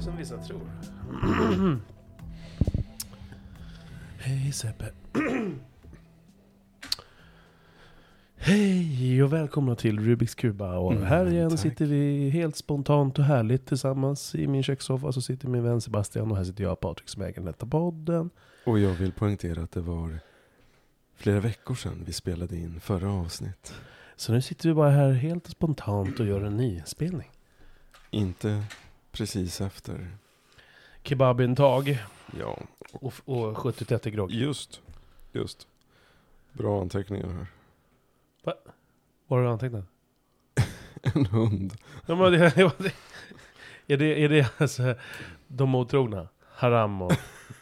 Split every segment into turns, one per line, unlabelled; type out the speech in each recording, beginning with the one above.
Är som vissa tror. Hej Sebbe. Hej och välkomna till Rubiks Kuba. Och
Mm,
här igen
tack.
sitter vi helt spontant och härligt tillsammans. I min kökssoffa så sitter min vän Sebastian och här sitter jag Patrik som äger detta podden.
Och jag vill poängtera att det var flera veckor sedan vi spelade in förra avsnitt.
Så nu sitter vi bara här helt spontant och gör en nyspelning.
Inte precis efter.
Kebabintag
Ja,
och, och 70-30 grogg.
just. Just. Bra anteckningar här.
Vad har du antecknat?
En hund.
Ja, men är, det, är det alltså de otrogna? Haram och...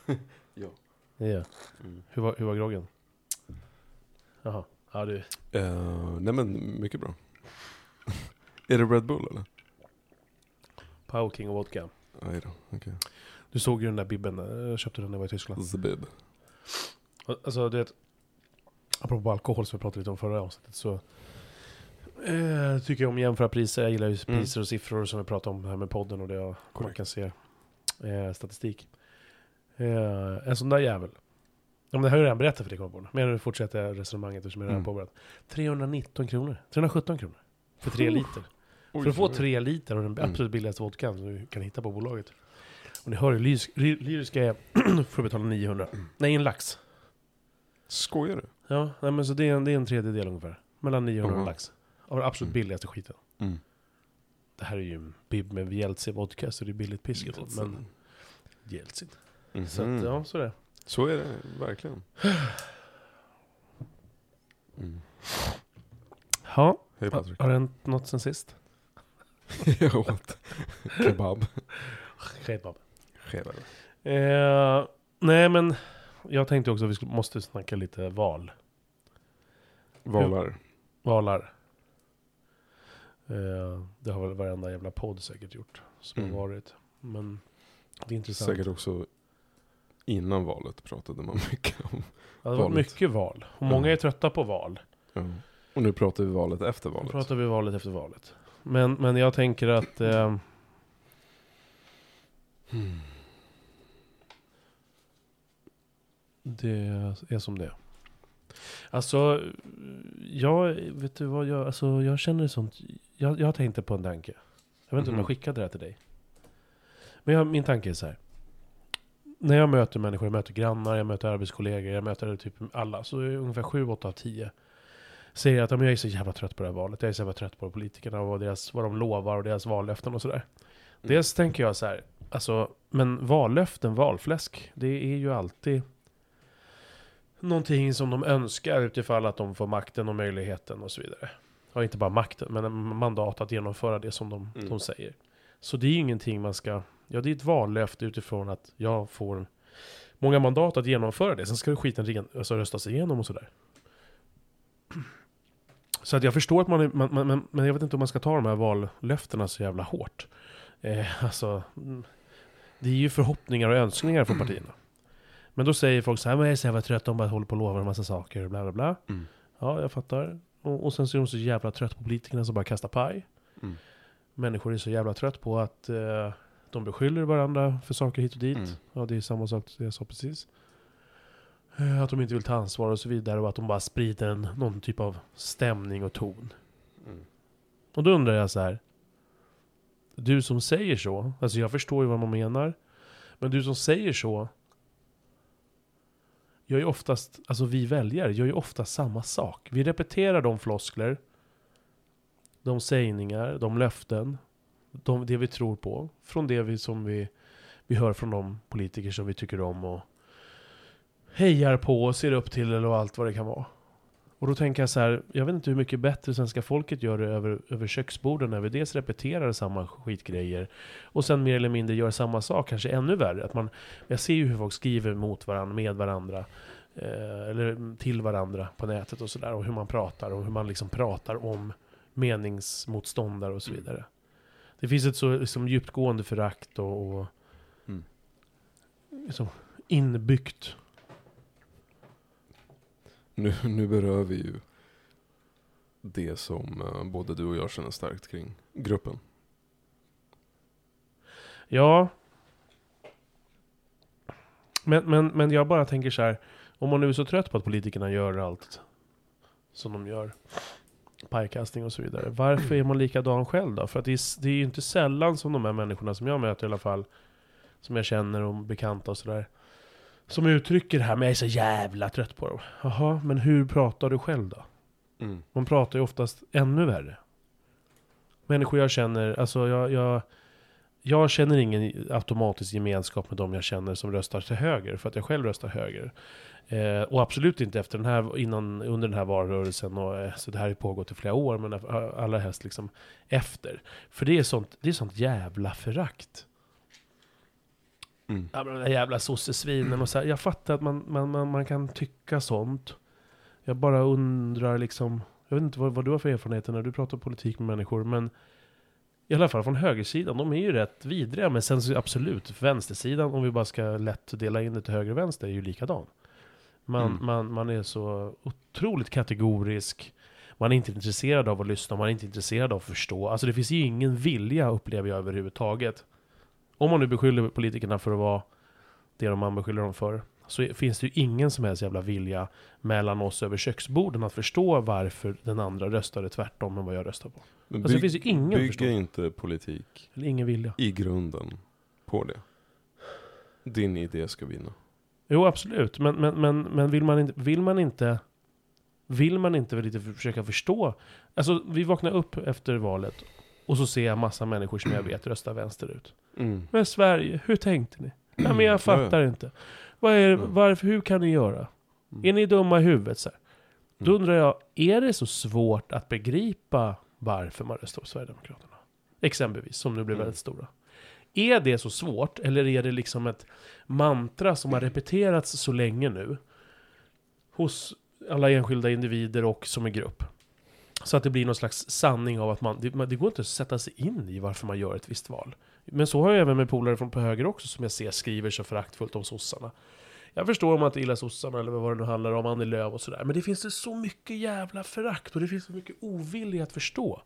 Ja.
ja. Hur, var, hur var groggen? Jaha. Ja, du.
Eh, nej men, mycket bra. Är det Red Bull eller?
Power King och vodka.
Då, okej.
Du såg ju den där bibben. Jag köpte den när jag var i Tyskland.
Zbib.
Alltså, du vet. Apropå alkohol som vi pratade lite om förra avsnittet så. Eh, tycker jag om att jämföra priser. Jag gillar ju
Mm.
priser och siffror som vi pratade om här med podden och det jag man kan se. Eh, statistik. Eh, en sån där jävel. Ja, men det har jag redan berättat för dig, på. Men nu fortsätter jag resonemanget eftersom jag redan
Mm.
påbörjat. 319 kronor. 317 kronor. För tre liter.
Oj,
För att få tre liter av den
Mm.
absolut billigaste vodkan som du kan hitta på bolaget. Och ni hör ju, lyrisk- ly- lyriska är för att betala 900.
Mm.
Nej, en lax.
Skojar du?
Ja, nej, men så det är, en, det är en tredjedel ungefär. Mellan 900 och
Jaha.
lax. Av den absolut
Mm.
billigaste skiten.
Mm.
Det här är ju en bib med Jeltsin vodka så det är billigt pisk.
Jeltsin.
Men Jeltsin.
Mhm.
Så att, ja, så är det.
Så är det verkligen. Mm.
Ja,
Hej
har det hänt något sen sist?
jag åt kebab.
Kebab.
Kebab.
Eh, nej, men jag tänkte också att vi skulle, måste snacka lite val.
Valar.
Valar. Eh, det har väl varenda jävla podd säkert gjort. Som
Mm.
har varit. Men det är intressant.
Säkert också innan valet pratade man mycket om.
Ja, det var
valet.
mycket val. Och många är trötta på val.
Ja. Och nu pratar vi valet efter
Nu
valet.
pratar vi valet efter valet. Men, men jag tänker att... Eh,
Mm.
Det är som det är. Alltså, jag, vet du vad jag, alltså jag känner sånt, jag, jag tänkte på en tanke. Jag vet inte om
Mhm.
jag skickade det här till dig. Men jag, min tanke är så här. När jag möter människor, jag möter grannar, jag möter arbetskollegor, jag möter typ alla. Så är ungefär 7-8 av 10 säger att "Ja, men jag är så jävla trött på det här valet. Jag är så jävla trött på politikerna och deras, vad de lovar och deras vallöften och sådär.
Mm.
Dels tänker jag så här, alltså, men vallöften, valfläsk, det är ju alltid någonting som de önskar utifall att de får makten och möjligheten och så vidare. Ja, inte bara makten, men en mandat att genomföra det som de,
Mm.
de säger. Så det är ju ingenting man ska, ja det är ett vallöfte utifrån att jag får många mandat att genomföra det. Sen ska skiten ren, alltså röstas igenom och sådär. Så att jag förstår att man, är, man, man men, jag vet inte om man ska ta de här vallöftena så jävla hårt. Eh, alltså, mm, det är ju förhoppningar och önskningar från partierna. Men då säger folk så här, men jag är så jävla trött, de bara håller på och lovar en massa saker, bla bla bla.
Mm.
Ja, jag fattar. Och, och sen så är de så jävla trött på politikerna som bara kastar paj.
Mm.
Människor är så jävla trött på att eh, de beskyller varandra för saker hit och dit.
Mm.
Ja, det är samma sak som jag sa precis. Eh, Att de inte vill ta ansvar och så vidare och att de bara sprider en, någon typ av stämning och ton.
Mm.
Och då undrar jag så här. Du som säger så, alltså jag förstår ju vad man menar. Men du som säger så. Gör ju oftast, alltså vi väljare gör ju ofta samma sak. Vi repeterar de floskler. De sägningar, de löften. De, det vi tror på. Från det vi som vi, vi hör från de politiker som vi tycker om och hejar på och ser upp till eller allt vad det kan vara. Och då tänker jag så här, jag vet inte hur mycket bättre svenska folket gör det över, över köksborden när vi dels repeterar samma skitgrejer och sen mer eller mindre gör samma sak, kanske ännu värre. Att man, jag ser ju hur folk skriver mot varandra, med varandra, eh, eller till varandra på nätet och sådär. Och hur man pratar och hur man liksom pratar om meningsmotståndare och så vidare. Det finns ett så liksom, djupgående förakt och, och
Mm.
liksom, inbyggt
nu, nu berör vi ju det som eh, både du och jag känner starkt kring gruppen.
Ja. Men, men, men jag bara tänker så här. Om man nu är så trött på att politikerna gör allt som de gör. Pajkastning och så vidare. Varför är man likadan själv då? För att det är, det är ju inte sällan som de här människorna som jag möter i alla fall. Som jag känner och bekanta och sådär. Som uttrycker det här, men jag är så jävla trött på dem. Jaha, men hur pratar du själv då?
Mm.
Man pratar ju oftast ännu värre. Människor jag känner, alltså jag, jag, jag känner ingen automatisk gemenskap med dem jag känner som röstar till höger, för att jag själv röstar höger. Eh, och absolut inte efter den här, innan, under den här valrörelsen, och, eh, så det här har pågått i flera år, men allra helst liksom efter. För det är sånt, det är sånt jävla förakt.
Mm.
Ja, men de där jävla sossesvinen och så här. Jag fattar att man, man, man, man kan tycka sånt. Jag bara undrar liksom, jag vet inte vad, vad du har för erfarenheter när du pratar politik med människor, men i alla fall från högersidan, de är ju rätt vidriga. Men sen så absolut, vänstersidan, om vi bara ska lätt dela in det till höger och vänster, är ju likadan. Man,
Mm.
man, man är så otroligt kategorisk. Man är inte intresserad av att lyssna, man är inte intresserad av att förstå. Alltså det finns ju ingen vilja, upplever jag överhuvudtaget. Om man nu beskyller politikerna för att vara det man beskyller dem för, så finns det ju ingen som helst jävla vilja mellan oss över köksborden att förstå varför den andra röstade tvärtom än vad jag röstar på.
Men
Alltså det finns ju ingen
bygger
förståelse.
inte politik
Eller ingen vilja.
i grunden på det? Din idé ska vinna.
Jo, absolut. Men, men, men, men vill, man inte, vill man inte... Vill man inte lite försöka förstå? Alltså, vi vaknar upp efter valet och så ser jag massa människor som jag vet röstar vänsterut.
Mm.
Men Sverige, hur tänkte ni? Ja, men jag
Ja,
fattar inte. Vad är, varför, hur kan ni göra?
Mm.
Är ni dumma i huvudet? Så här? Då
Mm.
undrar jag, är det så svårt att begripa varför man röstar på Sverigedemokraterna? Exempelvis, som nu blir
Mm.
väldigt stora. Är det så svårt, eller är det liksom ett mantra som har repeterats så länge nu? Hos alla enskilda individer och som en grupp. Så att det blir någon slags sanning av att man, det, det går inte att sätta sig in i varför man gör ett visst val. Men så har jag även med polare från på höger också som jag ser skriver så föraktfullt om sossarna. Jag förstår om man inte gillar sossarna eller vad det nu handlar om, Annie Lööf och sådär. Men det finns det så mycket jävla förakt och det finns så mycket ovilja att förstå.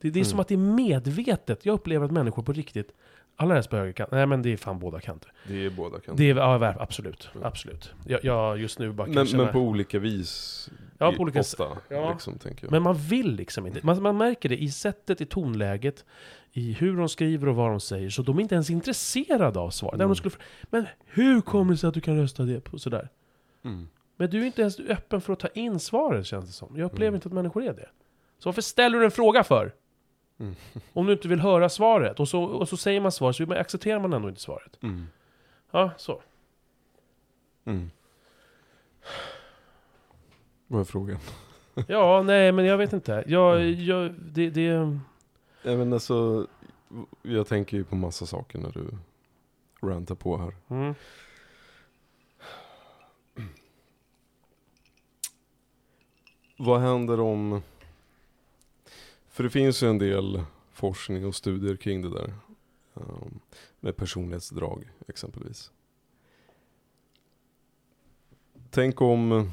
Det, det är som
Mm.
att det är medvetet. Jag upplever att människor på riktigt, allra helst på högerkanten, nej men det är fan båda kanter.
Det är båda kanter.
Det är, ja, absolut,
Mm.
absolut. Jag, jag just nu bara
Men, men på olika vis.
Ja, på olika s-
ofta,
ja.
liksom.
Men man vill liksom inte. Man, man märker det i sättet, i tonläget, i hur de skriver och vad de säger. Så de är inte ens intresserade av svaret.
Mm.
de skulle, fr- men hur kommer det sig att du kan rösta det på sådär?
Mm.
Men du är inte ens öppen för att ta in svaret känns det som. Jag upplever
Mm.
inte att människor är det. Så varför ställer du en fråga för?
Mm.
Om du inte vill höra svaret. Och så, och så säger man svar, så accepterar man ändå inte svaret.
Mm.
Ja, så.
Vad är frågan?
Ja, nej men jag vet inte. Jag, jag, det, det...
Jag, men alltså, jag tänker ju på massa saker när du rantar på här.
Mm.
Vad händer om... För det finns ju en del forskning och studier kring det där. Um, med personlighetsdrag exempelvis. Tänk om...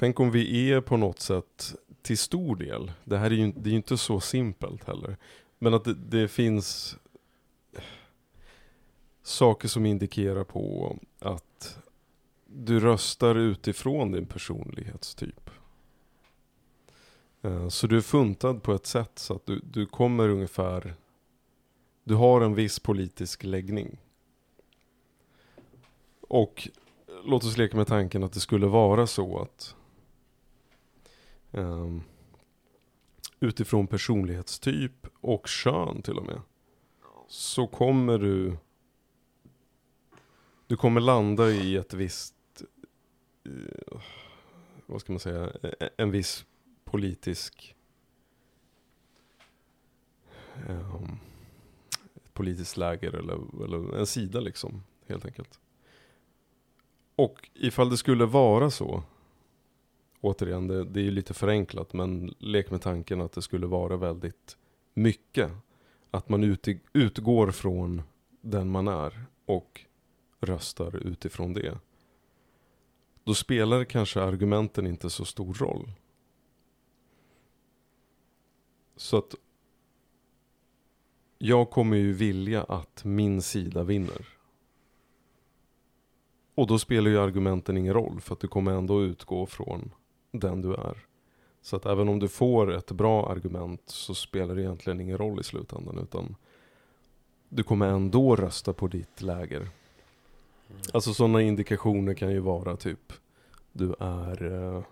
Tänk om vi är på något sätt till stor del, det här är ju, det är ju inte så simpelt heller. Men att det, det finns saker som indikerar på att du röstar utifrån din personlighetstyp. Eh, så du är funtad på ett sätt så att du, du kommer ungefär, du har en viss politisk läggning. Och låt oss leka med tanken att det skulle vara så att Um, utifrån personlighetstyp och kön till och med så kommer du du kommer landa i ett visst eh, vad ska man säga e-, en viss politisk um, politiskt läger eller, eller en sida liksom helt enkelt. Och ifall det skulle vara så återigen, det, det är ju lite förenklat men lek med tanken att det skulle vara väldigt mycket. Att man uti- utgår från den man är och röstar utifrån det. Då spelar kanske argumenten inte så stor roll. Så att jag kommer ju vilja att min sida vinner. Och då spelar ju argumenten ingen roll för att du kommer ändå utgå från den du är. Så att även om du får ett bra argument så spelar det egentligen ingen roll i slutändan utan du kommer ändå rösta på ditt läger. Alltså sådana indikationer kan ju vara typ du är eh,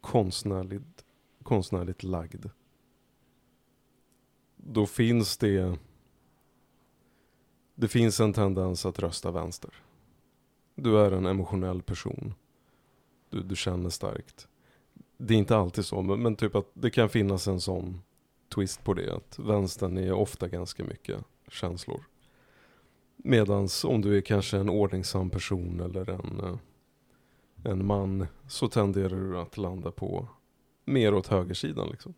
konstnärligt, konstnärligt lagd. Då finns det det finns en tendens att rösta vänster. Du är en emotionell person. Du, du känner starkt. Det är inte alltid så, men, men typ att det kan finnas en sån twist på det. Att vänstern är ofta ganska mycket känslor. Medans om du är kanske en ordningsam person eller en, eh, en man så tenderar du att landa på mer åt högersidan liksom.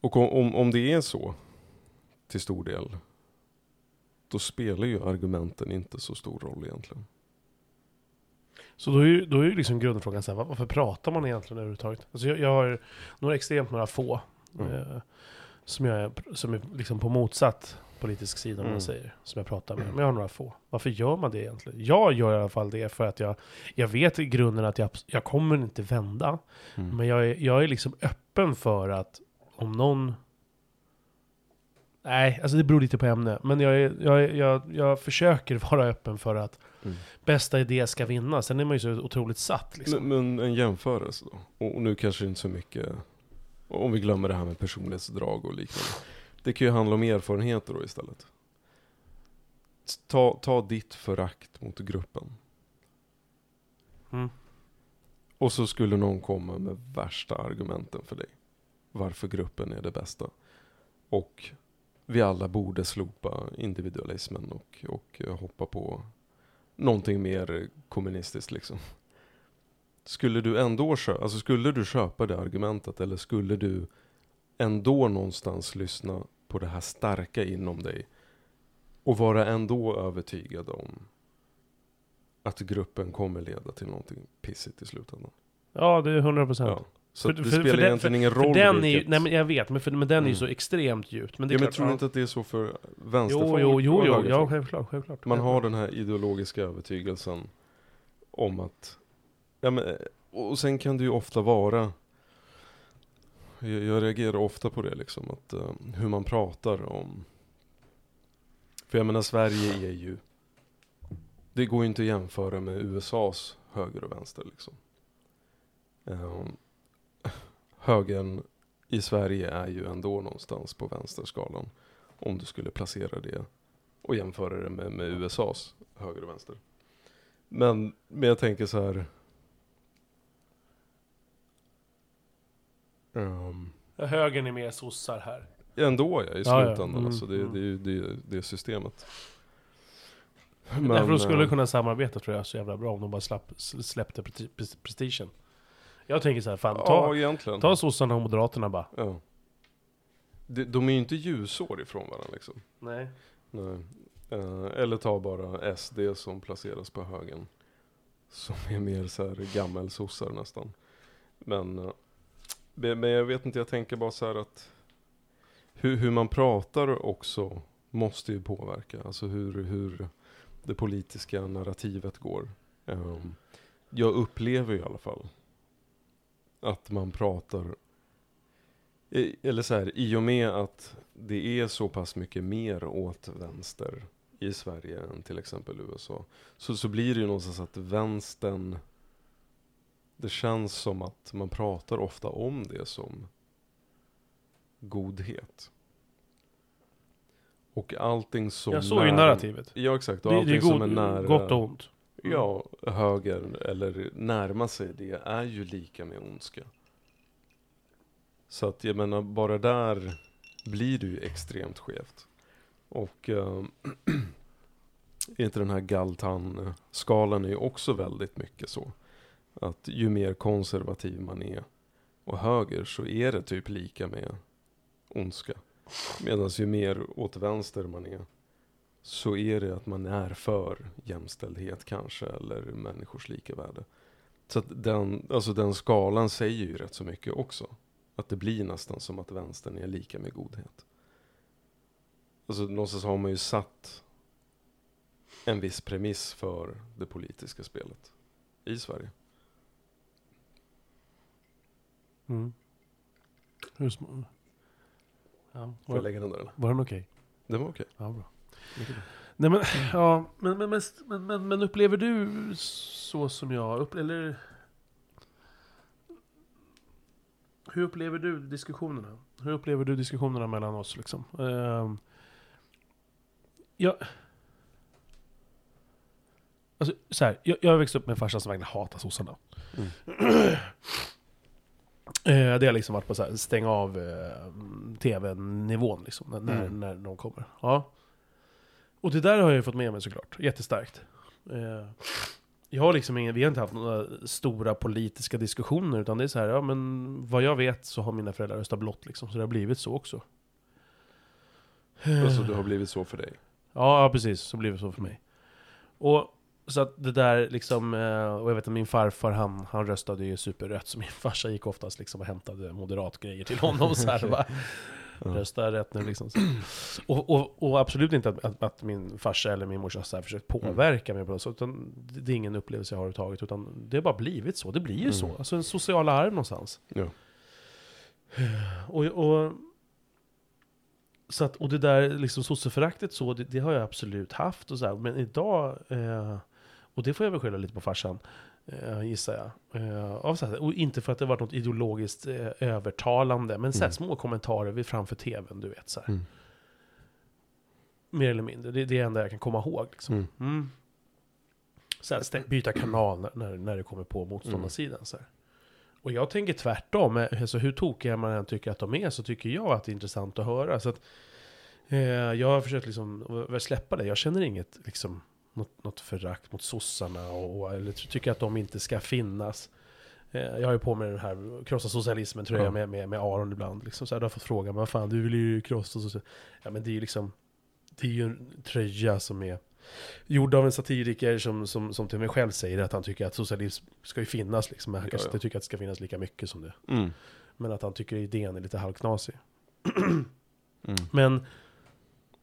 Och om, om, om det är så till stor del då spelar ju argumenten inte så stor roll egentligen.
Så då är ju, då är liksom grundfrågan så här, varför pratar man egentligen överhuvudtaget? Alltså jag, jag har några extremt några få
Mm.
eh, som, jag är, som är liksom på motsatt politisk sida om
Mm.
man säger, som jag pratar med. Men jag har några få. Varför gör man det egentligen? Jag gör i alla fall det för att jag, jag vet i grunden att jag, jag kommer inte vända.
Mm.
Men jag är, jag är liksom öppen för att om någon... Nej, alltså det beror lite på ämne. Men jag, är, jag, är, jag, jag försöker vara öppen för att
Mm.
bästa idé ska vinna. Sen är man ju så otroligt satt liksom.
Men, men en jämförelse då? Och nu kanske inte så mycket, om vi glömmer det här med personlighetsdrag och liknande. Det kan ju handla om erfarenheter då istället. Ta, ta ditt förakt mot gruppen.
Mm.
Och så skulle någon komma med värsta argumenten för dig. Varför gruppen är det bästa. Och vi alla borde slopa individualismen och, och hoppa på någonting mer kommunistiskt liksom. Skulle du ändå köpa, alltså skulle du köpa det argumentet eller skulle du ändå någonstans lyssna på det här starka inom dig och vara ändå övertygad om att gruppen kommer leda till någonting pissigt i slutändan.
Ja, det är 100 procent.
Ja. Så
För-
det
för-
spelar
för den-
egentligen ingen
För
roll
den är ju, nej men jag vet, men, för, men den är ju
Mm.
så extremt djupt. Men det
ja, men tror du inte att det är så för
Jo,
vänsterfolk
jo, jo, jo,
högerfolk?
ja självklart, självklart.
Man har den här ideologiska övertygelsen om att, ja men, och sen kan det ju ofta vara, jag, jag reagerar ofta på det liksom, att eh, hur man pratar om, för jag menar Sverige är ju, det går ju inte att jämföra med USAs höger och vänster liksom. Um, högern i Sverige är ju ändå någonstans på vänsterskalan, om du skulle placera det och jämföra det med, med USAs höger och vänster. Men, men jag tänker så här.
Ja, Högern är mer sossar här.
ändå ja, i
Ja, ja.
slutändan.
Mm,
alltså, det,
mm.
det är ju det, det systemet.
Men, Därför de skulle
eh,
kunna samarbeta tror jag så jävla bra om de bara slapp, släppte presti- pres- prestigen. Jag tänker så här, fan
Ja,
ta,
egentligen.
ta sossarna och moderaterna bara.
Ja. De, de är ju inte ljusår ifrån varandra liksom.
Nej.
Nej. Eh, eller ta bara SD som placeras på högen. Som är mer så här gammelsossar nästan. Men, eh, men jag vet inte, jag tänker bara så här att hur, hur man pratar också måste ju påverka. Alltså hur, hur det politiska narrativet går. Ehm, jag upplever i alla fall att man pratar eller så här, i och med att det är så pass mycket mer åt vänster i Sverige än till exempel USA. Så, så blir det ju någonstans att vänstern, det känns som att man pratar ofta om det som godhet. Och allting som
Jag såg ju narrativet.
Ja exakt, och
Det,
allting
det är
som
god,
är nära
gott och ont. Mm.
Ja, höger eller närma sig det är ju lika med ondska. Så att jag menar, bara där blir det ju extremt skevt. Och äh, inte den här Galtan-skalan är ju också väldigt mycket så. Att ju mer konservativ man är och höger så är det typ lika med ondska. Medan ju mer åt vänster man är så är det att man är för jämställdhet kanske, eller människors lika värde. Så att den, alltså den skalan säger ju rätt så mycket också. Att det blir nästan som att vänstern är lika med godhet. alltså någonstans har man ju satt en viss premiss för det politiska spelet i Sverige.
Mm. Hur sm- ja,
Får jag
var,
lägga den där eller?
var den okej?
Det var okej.
Ja, bra. Nej men, ja, men, men, men, men, men, upplever du så som jag upp, eller Hur upplever du diskussionerna? Hur upplever du diskussionerna mellan oss liksom? Ehm, jag, alltså, så här, jag, jag växt upp med en farsa som verkligen hatar sossarna.
Mm.
Eh, det har liksom varit på så här, stäng av eh, tv-nivån liksom, när, när,
Mm.
när de kommer. Ja. Och det där har jag ju fått med mig såklart, jättestarkt. Eh, jag har liksom ingen, vi har inte haft några stora politiska diskussioner, utan det är så här, ja men vad jag vet så har mina föräldrar röstat blått liksom, så det har blivit så också.
Alltså det har blivit så för dig.
Ja, precis. Så blev det så för mig. Och så att det där liksom, eh, och jag vet att min farfar han, han röstade ju superrött, så min farsa gick oftast liksom och hämtade moderatgrejer till honom så här, bara,
Ja.
Rösta rätt nu liksom. Och, och, och absolut inte att, att, att min farsa eller min morsa så här försökt påverka mig på något sätt, utan det det är ingen upplevelse jag har överhuvudtaget, utan det har bara blivit så. Det blir ju
Mm.
så. Alltså en social arv någonstans.
Ja.
Och, och, så att, och det där liksom sosseföraktet så, det, det har jag absolut haft och så här. Men idag, eh, och det får jag väl skylla lite på farsan, eh, gissar jag. Eh, av så här, och inte för att det varit något ideologiskt eh, övertalande, men så här,
Mm.
små kommentarer vid framför tvn, du vet. Så här.
Mm.
Mer eller mindre, det är det enda jag kan komma ihåg. Liksom.
Mm.
Mm. Så här, byta kanal när, när, när det kommer på motståndarsidan. Så här. Och jag tänker tvärtom. eh, Alltså, hur tokiga man än tycker att de är så tycker jag att det är intressant att höra. Så att, eh, jag har försökt liksom, släppa det. Jag känner inget liksom, något, något förakt mot sossarna. Och, eller tycker att de inte ska finnas. Eh, jag har ju på mig den här krossa socialismen tror
Ja.
jag med, med, med Aron ibland. Liksom, så här, du har fått frågan, vad fan du vill ju krossa socialismen. Ja men det är ju liksom, det är ju en tröja som är gjord av en satiriker som, som, som till mig själv säger att han tycker att socialism ska ju finnas liksom. Men han
Ja,
kanske
ja.
inte tycker att det ska finnas lika mycket som det.
Mm.
Men att han tycker idén är lite halvknasig.
Mm.
Men,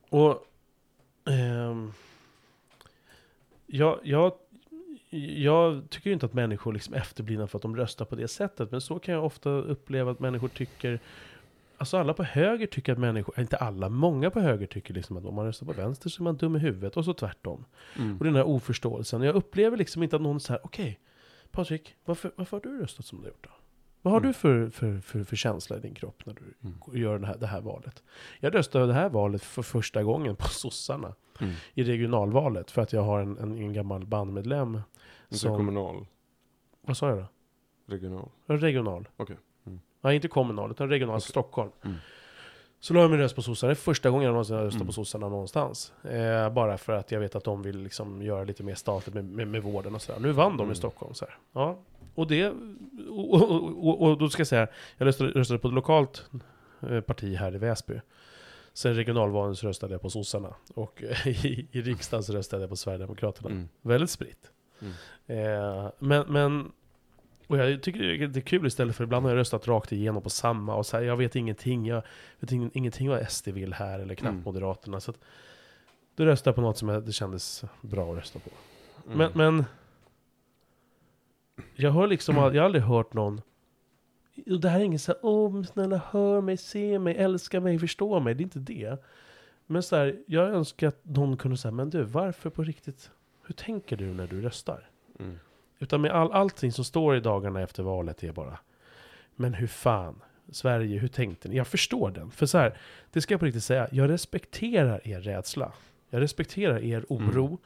och... ehm, jag, jag, jag tycker inte att människor liksom är efterblivna för att de röstar på det sättet. Men så kan jag ofta uppleva att människor tycker... Alltså alla på höger tycker att människor, inte alla, många på höger tycker liksom att om man röstar på vänster så är man dum i huvudet. Och så tvärtom.
Mm.
Och den här oförståelsen. Jag upplever liksom inte att någon säger okej, Patrik, varför, varför har du röstat som du har gjort då? Vad har
Mm.
du för, för, för, för känsla i din kropp när du
Mm.
gör det här, det här valet? Jag röstade det här valet för första gången på sossarna
Mm.
i regionalvalet. För att jag har en, en, en gammal bandmedlem
Inte
som...
kommunal,
Vad sa jag då?
regional.
Regional.
Okej. Mm.
Nej, inte kommunal, utan regional,
Okej.
Stockholm. Så la jag min röst på sossarna. Det är första gången jag någonsin har röstat
Mm.
på sossarna någonstans. Eh, bara för att jag vet att de vill liksom göra lite mer statligt med, med, med vården och sådär. Nu vann de
Mm.
i Stockholm. Så här. Ja. Och det... Och, och, och, och då ska jag säga, jag röstade, röstade på ett lokalt eh, parti här i Väsby. Sen regionalvalen så röstade jag på sossarna. Och eh, i, i riksdagen så röstade jag på Sverigedemokraterna.
Mm.
Väldigt spritt.
Mm.
Eh, men, men och jag tycker det är- kul istället för ibland har jag röstat rakt igenom på samma och så här, jag vet ingenting, jag vet ing, ingenting vad SD vill här eller knappt
Mm.
Moderaterna. Så att, då röstade jag på något som det kändes bra att rösta på.
Mm.
Men, men jag har liksom, jag har aldrig hört någon och det här är ingen så här, åh men snälla hör mig, se mig, älska mig, förstå mig. Det är inte det. Men så här, jag önskar att någon kunde säga, men du, varför på riktigt? Hur tänker du när du röstar?
Mm.
Utan med all, allting som står i dagarna efter valet är bara Men hur fan Sverige, hur tänkte ni? Jag förstår den. För så här, det ska jag på riktigt säga. Jag respekterar er rädsla. Jag respekterar er oro
Mm.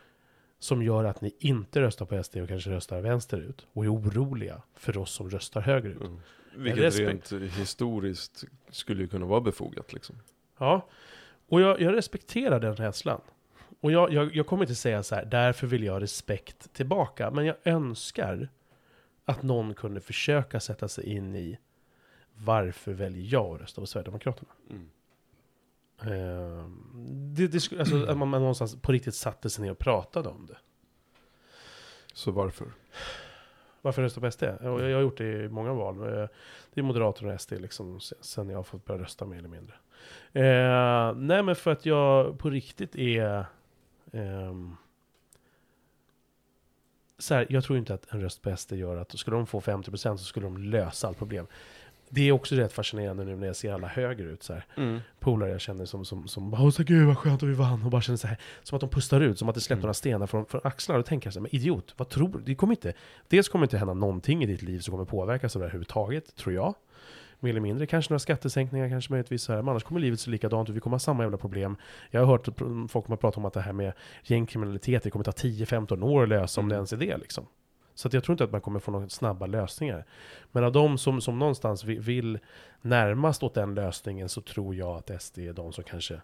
som gör att ni inte röstar på SD och kanske röstar vänsterut. Och är oroliga för oss som röstar högerut.
Mm. Vilket
respekt-
rent historiskt skulle ju kunna vara befogat liksom.
Ja, och jag, jag respekterar den rädslan. Och jag, jag, jag kommer inte säga så här, därför vill jag ha respekt tillbaka. Men jag önskar att någon kunde försöka sätta sig in i varför väljer jag att rösta på Sverigedemokraterna.
Mm.
Ehm, det, det, alltså, att man, man någonstans på riktigt satte sig ner och pratade om det.
Så varför?
Varför rösta på SD? Jag, jag har gjort det i många val. Eh, Det är Moderaterna och SD liksom, sen- jag har fått börja rösta mer eller mindre. Eh, nej men för att jag på riktigt är... ehm, så här, jag tror inte att en röst på SD gör att skulle de få 50% så skulle de lösa allt problem. Det är också rätt fascinerande nu när jag ser alla högerut så här.
Mm.
Polare jag känner som, som, som bara, åh så gud vad skönt att vi vann, och bara känner så här, som att de pustar ut, som att det släpper
Mm.
några stenar från, från axlarna, och tänker jag så här, men idiot, vad tror du? Det kommer inte, dels kommer inte hända någonting i ditt liv som kommer påverkas av det här överhuvudtaget, tror jag. Mer eller mindre, kanske några skattesänkningar, kanske möjligtvis så här, men annars kommer livet se likadant ut, vi kommer ha samma jävla problem. Jag har hört folk kommer prata om att det här med gängkriminalitet, det kommer ta 10-15 år att lösa, om
Mm.
det ens är det liksom. Så att jag tror inte att man kommer få några snabba lösningar. Men av de som, som någonstans vi- vill närmast åt den lösningen så tror jag att SD är de som kanske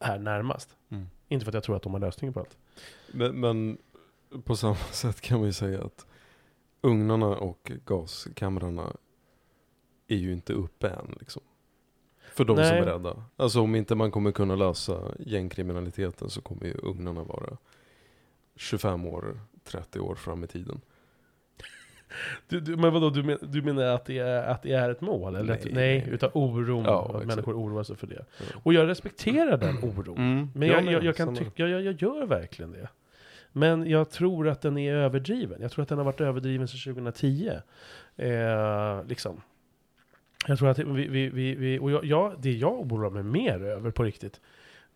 är närmast.
Mm.
Inte för att jag tror att de har lösningen på allt.
Men, men på samma sätt kan man ju säga att ugnarna och gaskamrarna är ju inte uppe än liksom. För de som
Nej.
är rädda. Alltså om inte man kommer kunna lösa gängkriminaliteten så kommer ju ugnarna vara 25 år, 30 år fram i tiden.
Du, du, men vadå, du, men, du menar att det, är, att det är ett mål? Eller att,
Nej.
nej, utan oron,
Ja,
att
exakt.
människor oroar sig för det.
Ja.
Och jag respekterar den oron.
Mm.
Men jag, jag, jag kan tycka, jag, jag gör verkligen det. Men jag tror att den är överdriven. Jag tror att den har varit överdriven sedan 2010. Eh, liksom. Jag tror att vi, vi, vi, vi och jag, jag, det jag oroar mig mer över på riktigt,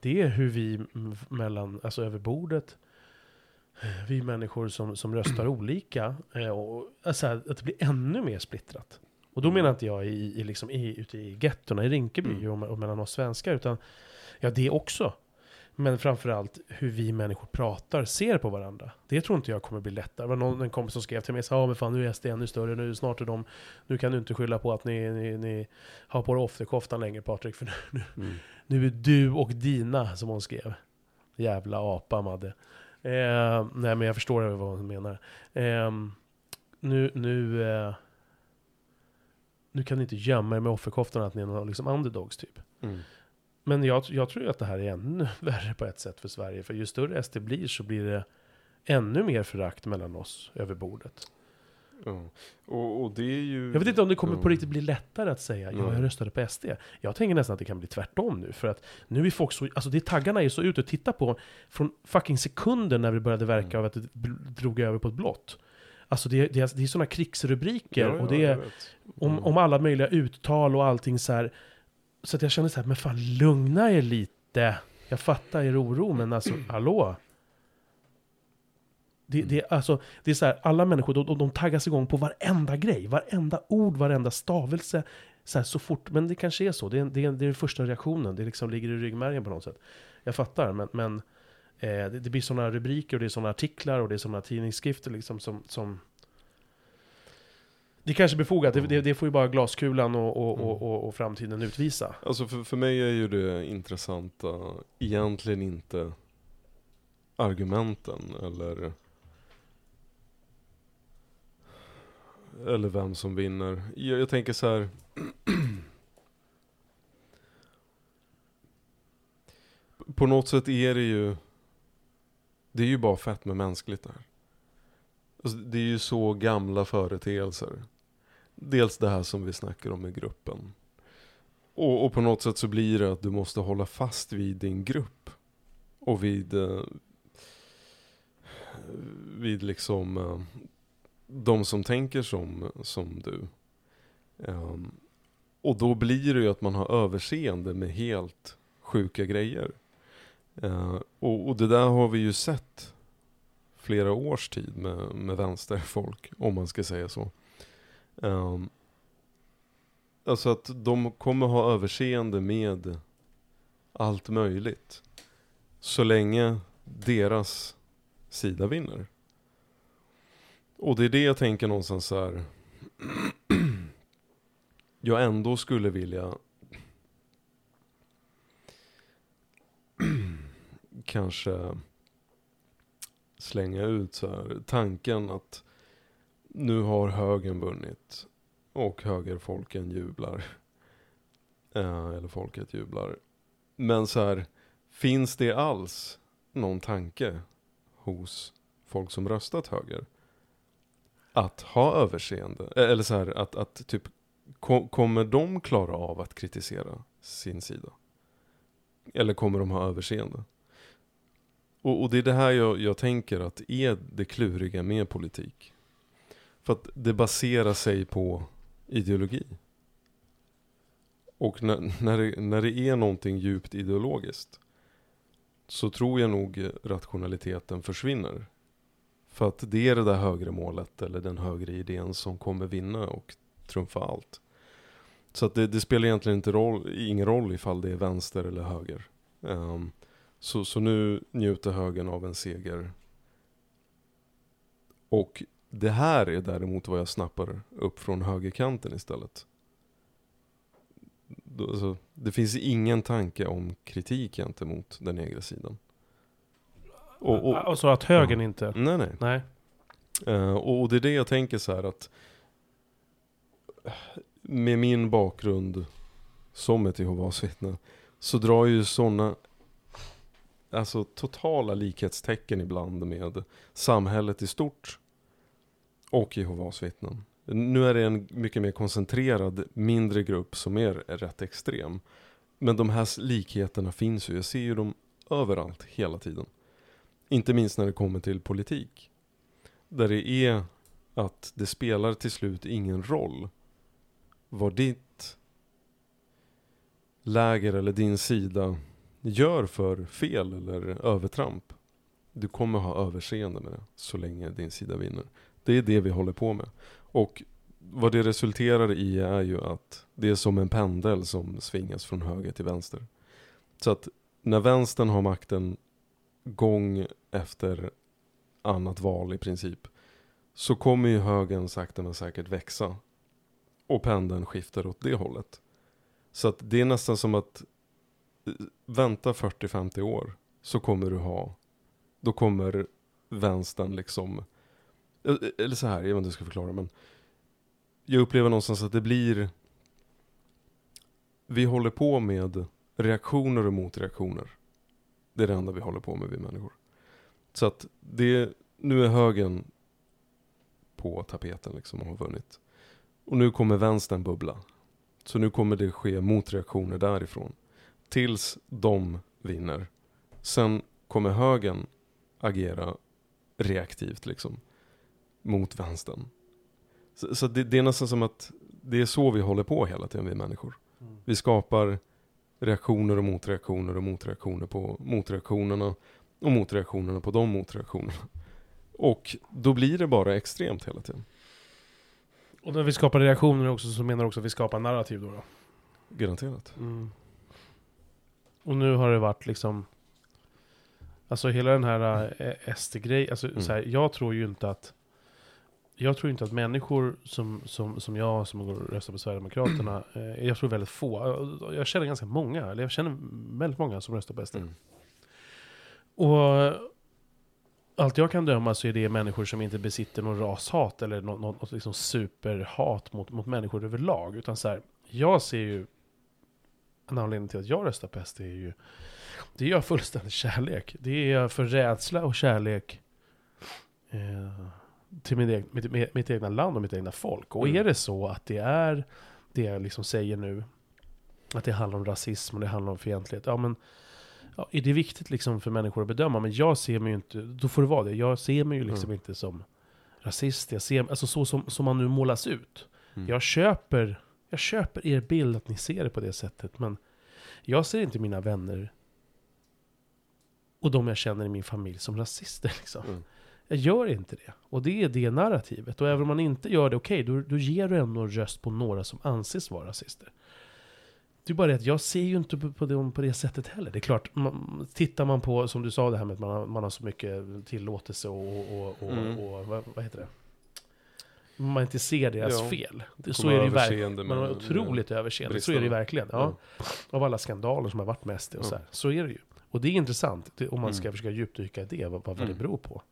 det är hur vi mellan, alltså över bordet, vi människor som, som röstar olika, eh, och, alltså, att det blir ännu mer splittrat. Och då
Mm.
menar inte jag i, i, liksom, i, ute i gettorna i Rinkeby
Mm.
och, och mellan oss svenskar, utan ja, det också. Men framförallt hur vi människor pratar, ser på varandra. Det tror inte jag kommer bli lättare. Det var någon, en kompis som skrev till mig, ja men fan nu är SD ännu större, nu snart är de, nu kan du inte skylla på att ni, ni, ni har på dig offerkoftan längre Patrik, för nu,
Mm.
nu är du och dina, som hon skrev. Jävla apa Madde. Eh, nej men jag förstår vad hon menar. Eh, nu, nu, eh, nu kan ni inte gömma er med offerkoftan att ni är några liksom underdogs typ.
Mm.
Men jag, jag tror att det här är ännu värre på ett sätt för Sverige. För ju större SD blir så blir det ännu mer förakt mellan oss över bordet.
Ja. Och, och det är ju...
Jag vet inte om det kommer på riktigt bli lättare att säga ja, jag röstade på SD. Jag tänker nästan att det kan bli tvärtom nu. För att nu är folk så, alltså det taggarna är så ute och titta på från fucking sekunden när vi började verka
Mm.
av att det drog över på ett blått. Alltså det, det, är- det är sådana krigsrubriker
Ja,
och
ja,
det
jag
är om,
Mm.
om alla möjliga uttal och allting så här. Så att jag kände så här, men fan lugna er lite. Jag fattar er oro, men alltså hallå. Det, det, är alltså, det är så här, alla människor, de, de, de taggas igång på varenda grej, varenda ord, varenda stavelse. Så, här, så fort, men det kanske är så, det är, det är, det är den första reaktionen, det liksom ligger i ryggmärgen på något sätt. Jag fattar, men, men eh, det, det blir sådana rubriker och det är sådana artiklar och det är sådana tidningsskrifter liksom som, som det kanske är befogat, det, det, det får ju bara glaskulan och, och, och, och, och framtiden utvisa.
Alltså för, för mig är ju det intressanta egentligen inte argumenten eller eller vem som vinner. Jag, jag tänker så här. På något sätt är det ju Det är ju bara fett med mänskligt där. Alltså, det är ju så gamla företeelser. Dels det här som vi snackar om i gruppen. Och, och på något sätt så blir det att du måste hålla fast vid din grupp. Och vid, eh, vid liksom eh, de som tänker som, som du. Ehm, och då blir det ju att man har överseende med helt sjuka grejer. Ehm, och, och det där har vi ju sett flera års tid med, med vänsterfolk, om man ska säga så. Um, alltså att de kommer ha överseende med allt möjligt. Så länge deras sida vinner. Och det är det jag tänker någonstans så här. jag ändå skulle vilja kanske slänga ut så här tanken att nu har högern vunnit och högerfolken jublar. Eh, eller folket jublar. Men så här, finns det alls någon tanke hos folk som röstat höger? Att ha överseende? Eh, eller så här, att, att typ, ko- kommer de klara av att kritisera sin sida? eller kommer de ha överseende? Och, och det är det här jag, jag tänker att är det kluriga med politik. För att det baserar sig på ideologi. Och när, när, det, när det är någonting djupt ideologiskt så tror jag nog rationaliteten försvinner. För att det är det där högre målet eller den högre idén som kommer vinna och trumfa allt. Så att det, det spelar egentligen inte roll, ingen roll ifall det är vänster eller höger. Um, så, så nu njuter högern av en seger. Och det här är däremot vad jag snappar upp från högerkanten istället. Alltså, det finns ingen tanke om kritik gentemot den egna sidan.
Och, och, alltså att högern ja. inte...
Nej, nej.
nej.
Uh, och det är det jag tänker så här att med min bakgrund som ett Jehovas vittne så drar ju sådana alltså totala likhetstecken ibland med samhället i stort och Jehovas vittnen. Nu är det en mycket mer koncentrerad, mindre grupp som är rätt extrem. Men de här likheterna finns ju, jag ser ju dem överallt, hela tiden. Inte minst när det kommer till politik. Där det är att det spelar till slut ingen roll vad ditt läger eller din sida gör för fel eller övertramp. Du kommer ha överseende med det så länge din sida vinner. Det är det vi håller på med. Och vad det resulterar i är ju att det är som en pendel som svingas från höger till vänster. Så att när vänstern har makten gång efter annat val i princip så kommer ju högern sakta men säkert växa och pendeln skiftar åt det hållet. Så att det är nästan som att eh, vänta 40-50 år så kommer du ha, då kommer vänstern liksom, eh, Eh, eh, eller så här, jag vet inte hur jag ska förklara men jag upplever någonstans att det blir, vi håller på med reaktioner och motreaktioner. Det är det enda vi håller på med vi människor. Så att det, nu är högen på tapeten liksom och har vunnit. Och nu kommer vänstern bubbla. Så nu kommer det ske motreaktioner därifrån. Tills de vinner. Sen kommer högern agera reaktivt liksom. Mot vänstern. Så, så det, det, är nästan som att det är så vi håller på hela tiden, vi människor. Mm. Vi skapar reaktioner och motreaktioner och motreaktioner på motreaktionerna. Och motreaktionerna på de motreaktionerna. Och då blir det bara extremt hela tiden.
Och när vi skapar reaktioner också så menar du också att vi skapar narrativ då? då?
Garanterat.
Mm. Och nu har det varit liksom... Alltså hela den här äh, SD-grejen, alltså mm. jag tror ju inte att... Jag tror inte att människor som, som, som jag, som går och röstar på Sverigedemokraterna, eh, jag tror väldigt få, jag känner ganska många, eller jag känner väldigt många som röstar på SD. Mm. Och allt jag kan döma så är det människor som inte besitter någon rashat eller något, något liksom superhat mot, mot människor överlag. Utan så här, jag ser ju en anledning till att jag röstar på SD är ju det är fullständig kärlek. Det är för rädsla och kärlek eh, till min egen, mitt, mitt, egna land och mitt egna folk. Och mm. är det så att det är det jag liksom säger nu, att det handlar om rasism och det handlar om fientlighet, ja men ja, är det viktigt liksom för människor att bedöma? Men jag ser mig ju inte, då får det vara det. Jag ser mig ju liksom mm. inte som rasist. Jag ser, alltså så som, som man nu målas ut. Mm. Jag, köper, jag köper er bild att ni ser det på det sättet. Men jag ser inte mina vänner och de jag känner i min familj som rasister. Liksom. Mm. Jag gör inte det. Och det är det narrativet. Och även om man inte gör det, okej, okay, då, då ger du ändå röst på några som anses vara rasister. Det är bara det att jag ser ju inte på det, på det sättet heller. Det är klart, man, tittar man på, som du sa det här med att man har, man har så mycket tillåtelse och, och, och, mm. och vad, vad, heter det? Man inte ser deras ja. fel. Det, så är det ju verkligen. Man har otroligt överseende. Så är det ju verkligen. Ja. Mm. Av alla skandaler som har varit med SD och så här. Så är det ju. Och det är intressant, det, om man ska mm. försöka djupdyka i det, vad, vad det mm. beror på.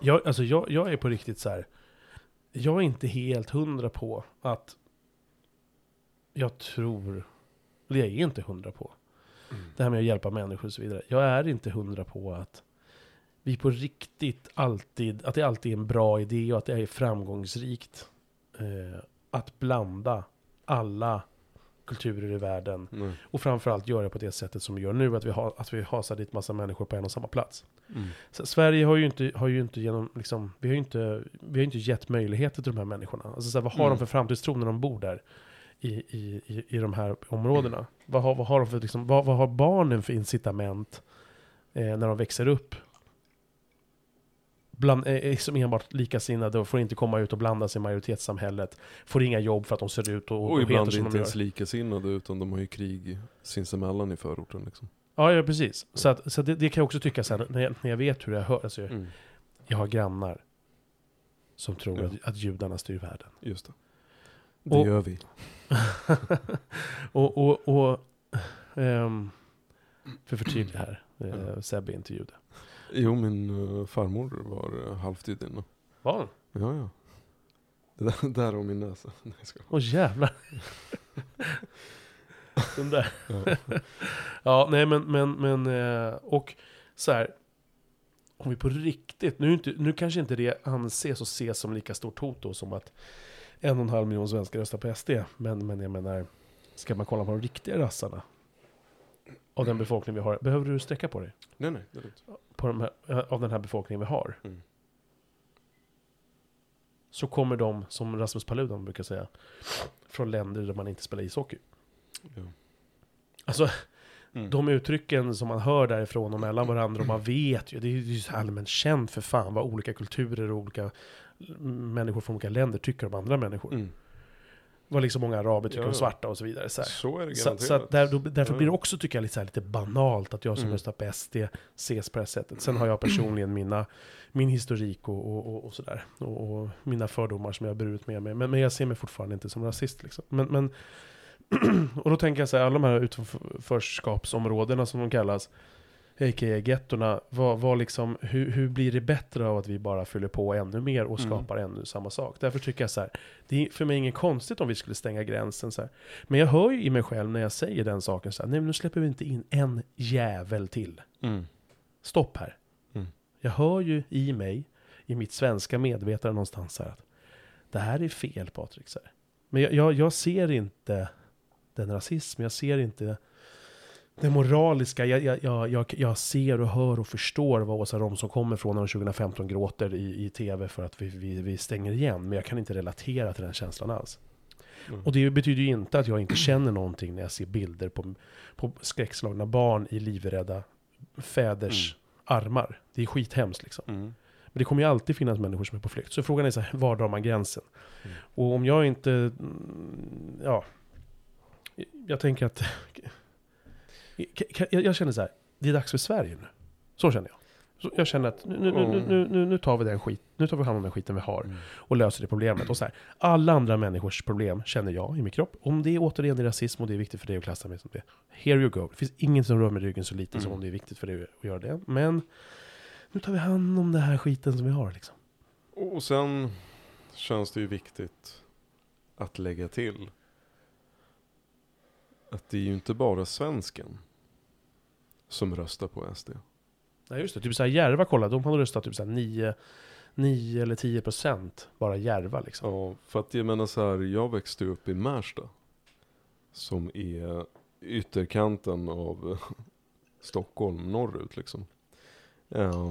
Jag, alltså jag, jag är på riktigt så här. Jag är inte helt hundra på att jag tror, eller jag är inte hundra på, mm. det här med att hjälpa människor och så vidare. Jag är inte hundra på att vi på riktigt alltid, att det alltid är en bra idé och att det är framgångsrikt. Eh, att blanda alla kulturer i världen.
Nej.
Och framförallt göra det på det sättet som vi gör nu, att vi, har, att vi hasar dit massa människor på en och samma plats.
Mm.
Så Sverige har ju inte, har ju inte genom, liksom, vi har ju inte, vi har inte gett möjligheter till de här människorna. Alltså så här, vad har
Mm.
de för framtidstro när de bor där? I, i, i, i de här områdena. Vad, har, vad, har de för, liksom, vad, vad har barnen för incitament eh, när de växer upp? Bland, eh, eh, som enbart likasinnade och får inte komma ut och blanda sig i majoritetssamhället. Får inga jobb för att de ser ut och, och,
Och ibland
heter som
inte
de gör.
ens likasinnade utan de har ju krig sinsemellan i förorten liksom.
Ja, ja precis. Så, att, så det, det kan jag också tycka här, när jag, när jag vet hur jag hör. Alltså,
Mm.
Jag har grannar som tror
Ja.
att, att judarna styr världen.
Just det. Det
Och-
gör vi.
och, och, och ehm, för förtydliga här, eh. Sebbe är inte jude.
Jo, min uh, farmor var uh, halvt judinna.
Var han?
Ja, ja. Det där, där om min näsa. Nej, jag skojar.
Åh jävlar. Den där.
Ja.
Nej men, men, men, eh, och så här. Om vi på riktigt, nu, inte, nu kanske inte det anses och ses som lika stort hot då som att en och en halv miljon svenskar röstar på SD. Men, men jag menar, ska man kolla på de riktiga rassarna av den befolkning vi har, behöver du sträcka på dig?
Nej, nej, det är lugnt.
På de här, av den här befolkningen vi har.
Mm.
Så kommer de, som Rasmus Paludan brukar säga, från länder där man inte spelar ishockey.
Ja.
Alltså,
Mm.
de uttrycken som man hör därifrån och mellan varandra och man vet ju, det är ju så allmänt känt för fan vad olika kulturer och olika människor från olika länder tycker om andra människor.
Mm.
Vad liksom många araber tycker
Ja,
om
ja.
svarta och så vidare. Så.
Så är det
så,
garanterat.
så att där, då, därför blir det också, tycker jag, lite, så här, lite banalt att jag som
Mm.
röstar på SD ses på det här sättet. Sen har jag personligen mina, min historik och, och, och, och sådär. Och, och mina fördomar som jag har burit med mig. Men, men jag ser mig fortfarande inte som rasist. Liksom. Men, men, och då tänker jag så här, alla de här utanförskapsområdena som de kallas, a.k.a. gettorna, vad, vad liksom, hur, hur blir det bättre av att vi bara fyller på ännu mer och
Mm.
skapar ännu samma sak? Därför tycker jag så här, det är för mig inget konstigt om vi skulle stänga gränsen så här. Men jag hör ju i mig själv när jag säger den saken så här, nej men nu släpper vi inte in en jävel till.
Mm.
Stopp här.
Mm.
Jag hör ju i mig, i mitt svenska medvetande någonstans här att det här är fel Patrik. Så här. Men jag, jag, jag ser inte den rasism, jag ser inte det moraliska. Jag, jag, jag, jag, ser och hör och förstår vad Åsa Romson kommer från när hon 2015 gråter i, i tv för att vi, vi, vi stänger igen. Men jag kan inte relatera till den känslan alls.
Mm.
Och det betyder ju inte att jag inte känner någonting när jag ser bilder på, på skräckslagna barn i livrädda fäders armar. Det är skithemskt liksom.
Mm.
Men det kommer ju alltid finnas människor som är på flykt. Så frågan är så här, var drar man gränsen?
Mm.
Och om jag inte, mm, ja, jag tänker att, jag, känner så här, det är dags för Sverige nu. Så känner jag. Så jag känner att nu, nu, nu, nu, nu, nu tar vi den skit, nu tar vi hand om den skiten vi har
Mm.
och löser det problemet. Och så här, alla andra människors problem känner jag i min kropp. Om det är återigen är rasism och det är viktigt för dig att klassa mig som det. Here you go. Det finns ingen som rör med ryggen så lite som
Mm.
om det är viktigt för dig att göra det. Men nu tar vi hand om den här skiten som vi har liksom.
Och sen känns det ju viktigt att lägga till att det är ju inte bara svensken som röstar på SD.
Nej just det, typ såhär Järva, kolla, de har röstat typ såhär 9, 9 eller 10 procent bara Järva liksom.
Ja, för att jag menar så här, jag växte upp i Märsta. Som är ytterkanten av Stockholm norrut liksom. Ehm,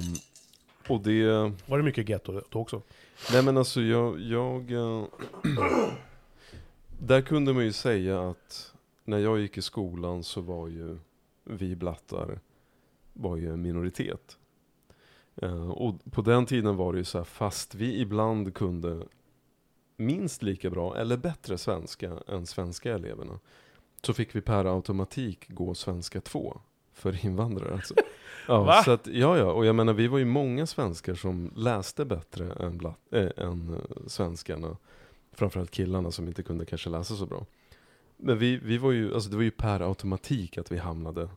och det,
Var det mycket getto då också?
nej men alltså jag, jag eh, Där kunde man ju säga att när jag gick i skolan så var ju vi blattar var ju en minoritet. Eh, och på den tiden var det ju så här, fast vi ibland kunde minst lika bra eller bättre svenska än svenska eleverna. Så fick vi per automatik gå svenska 2 för invandrare alltså. Ja, så att, ja, ja, och jag menar vi var ju många svenskar som läste bättre än, blatt, äh, än eh, svenskarna. Framförallt killarna som inte kunde kanske läsa så bra. Men vi, vi var ju, alltså det var ju per automatik att vi hamnade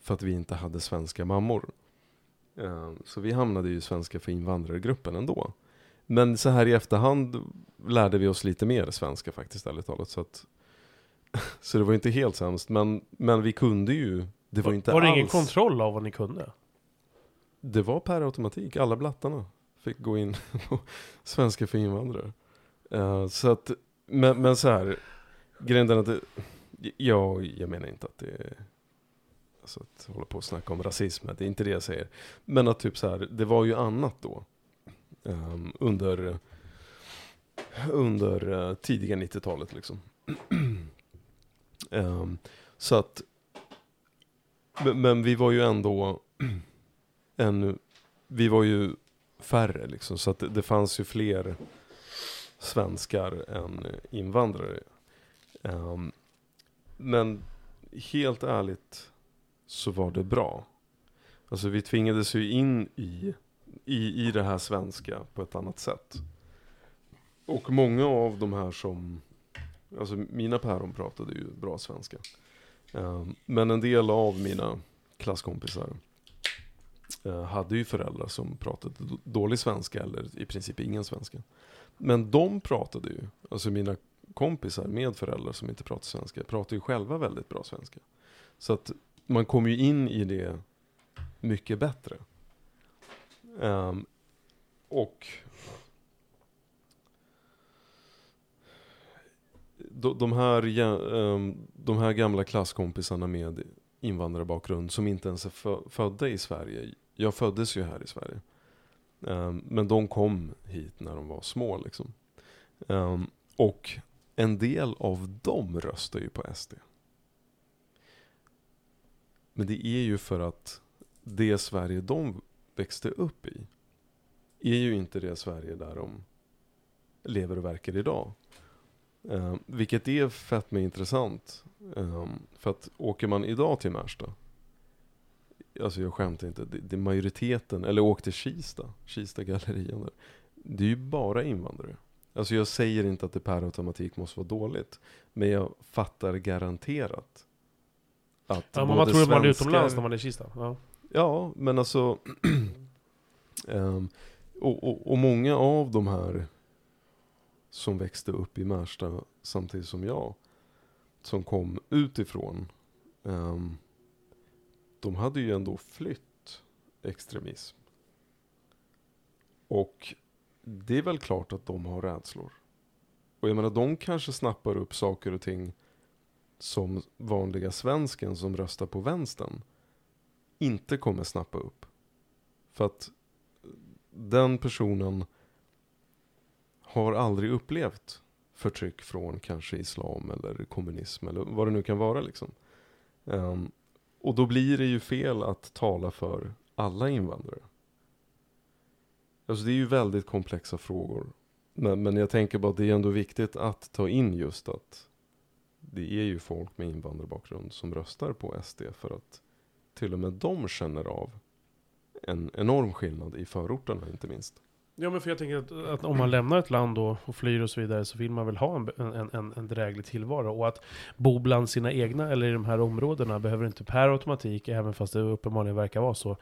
för att vi inte hade svenska mammor. Eh, Så vi hamnade ju i svenska för invandrargruppen ändå. Men så här i efterhand lärde vi oss lite mer svenska faktiskt, ärligt talat. Så, att, så det var inte helt sämst, men, men vi kunde ju. Det var, ju inte
var det
alls.
ingen kontroll av vad ni kunde?
Det var per automatik, alla blattarna fick gå in på svenska för invandrare. Eh, så att, men, men så här, grejen är att det, Ja, jag menar inte att det är... Alltså att hålla på och snacka om rasism, det är inte det jag säger. Men att typ så här, det var ju annat då. Um, under under uh, tidiga 90-talet liksom. um, så att, men, men, vi var ju ändå en, vi var ju färre liksom, så att det, det fanns ju fler svenskar än invandrare. Um, men helt ärligt så var det bra. Alltså vi tvingades ju in i, i, i det här svenska på ett annat sätt. Och många av de här som, alltså mina päron pratade ju bra svenska. Um, men en del av mina klasskompisar uh, hade ju föräldrar som pratade dålig svenska eller i princip ingen svenska. Men de pratade ju, alltså mina kompisar med föräldrar som inte pratar svenska, pratar ju själva väldigt bra svenska. Så att man kommer ju in i det mycket bättre. Um, och de här, ehm, de här gamla klasskompisarna med invandrarbakgrund som inte ens är födda i Sverige. Jag föddes ju här i Sverige. Ehm, men de kom hit när de var små liksom. Och en del av dem röstar ju på SD. Men det är ju för att det Sverige de växte upp i är ju inte det Sverige där de lever och verkar idag. Eh, vilket är fett med intressant. Eh, för att åker man idag till Märsta, alltså jag skämtar inte, det, det majoriteten, eller åk till Kista, Kista gallerian där. Det är ju bara invandrare. Alltså jag säger inte att det per automatik måste vara dåligt. Men jag fattar garanterat
att ja, man tror att man är utomlands när man är i Kista. Ja,
ja men alltså um, och, och, och många av de här som växte upp i Märsta samtidigt som jag. Som kom utifrån. Um, de hade ju ändå flytt extremism. Och det är väl klart att de har rädslor. Och jag menar, de kanske snappar upp saker och ting som vanliga svensken som röstar på vänstern inte kommer snappa upp. För att den personen har aldrig upplevt förtryck från kanske islam eller kommunism eller vad det nu kan vara liksom. Um, och då blir det ju fel att tala för alla invandrare. Alltså det är ju väldigt komplexa frågor. Men, men jag tänker bara att det är ändå viktigt att ta in just att det är ju folk med invandrarbakgrund som röstar på SD för att till och med de känner av en enorm skillnad i förorterna inte minst.
Ja men för jag tänker att, att, om man lämnar ett land då och flyr och så vidare så vill man väl ha en, en, en, en dräglig tillvaro. Och att bo bland sina egna eller i de här områdena behöver inte per automatik, även fast det uppenbarligen verkar vara så,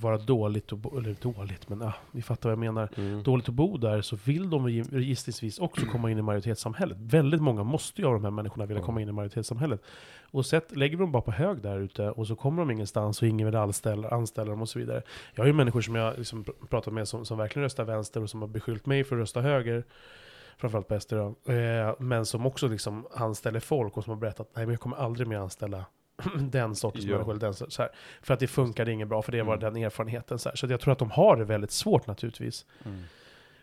vara dåligt, bo, eller dåligt, men ah, ni fattar vad jag menar. Mm. Dåligt att bo där, så vill de gissningsvis också komma in i majoritetssamhället. Väldigt många måste ju av de här människorna vilja komma in i majoritetssamhället. Och sett, lägger vi dem bara på hög där ute och så kommer de ingenstans och ingen vill anställa, anställa dem och så vidare. Jag har ju människor som jag liksom pratat med som, som verkligen röstar vänster och som har beskyllt mig för att rösta höger framförallt på SD då, eh, men som också liksom anställer folk och som har berättat nej men jag kommer aldrig mer anställa den sortens ja. människor. Den, så här, för att det funkade inget bra, för det var mm. den erfarenheten. Så, här. så jag tror att de har det väldigt svårt naturligtvis. Mm.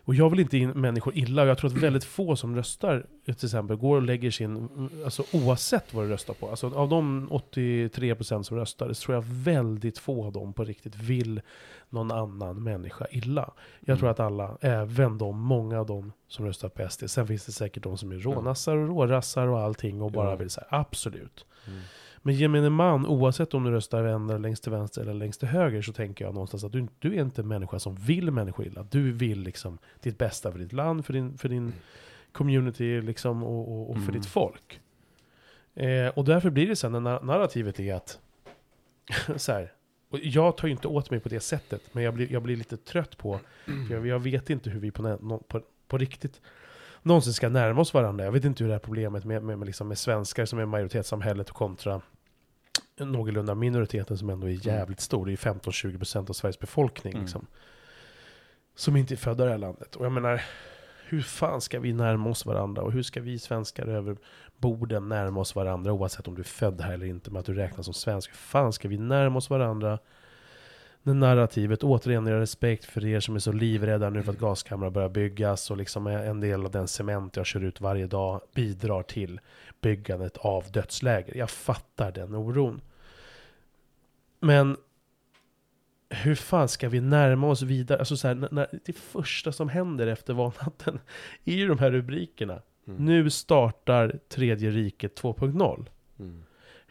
Och jag vill inte in människor illa, och jag tror att väldigt få som röstar, till exempel, går och lägger sin, alltså oavsett vad du röstar på, alltså av de 83% som röstar, så tror jag väldigt få av dem på riktigt vill någon annan människa illa. Jag mm. tror att alla, även de, många av dem som röstar på SD, sen finns det säkert de som är rånassar och rårassar och allting och bara ja. vill säga absolut. Mm. Men gemene man, oavsett om du röstar vänster, längst till vänster eller längst till höger, så tänker jag någonstans att du, du är inte en människa som vill människor illa. Du vill liksom ditt bästa för ditt land, för din, för din community liksom, och, och, och för mm. ditt folk. Eh, och därför blir det sen, när narrativet är att, så här, och jag tar ju inte åt mig på det sättet, men jag blir, jag blir lite trött på, för jag, jag vet inte hur vi på, på, på riktigt någonsin ska närma oss varandra. Jag vet inte hur det här problemet med, med, med, liksom med svenskar som är majoritetssamhället kontra någorlunda minoriteten som ändå är mm. jävligt stor. Det är 15-20% av Sveriges befolkning. Mm. Liksom, som inte är födda i det här landet. Och jag menar, hur fan ska vi närma oss varandra? Och hur ska vi svenskar över borden närma oss varandra? Oavsett om du är född här eller inte, men att du räknas som svensk. Hur fan ska vi närma oss varandra? Det narrativet, återigen, har respekt för er som är så livrädda nu för att gaskamrar börjar byggas och liksom är en del av den cement jag kör ut varje dag bidrar till byggandet av dödsläger. Jag fattar den oron. Men hur fan ska vi närma oss vidare? Alltså så här, när, när, det första som händer efter valnatten är ju de här rubrikerna.
Mm.
Nu startar tredje riket 2.0.
Mm.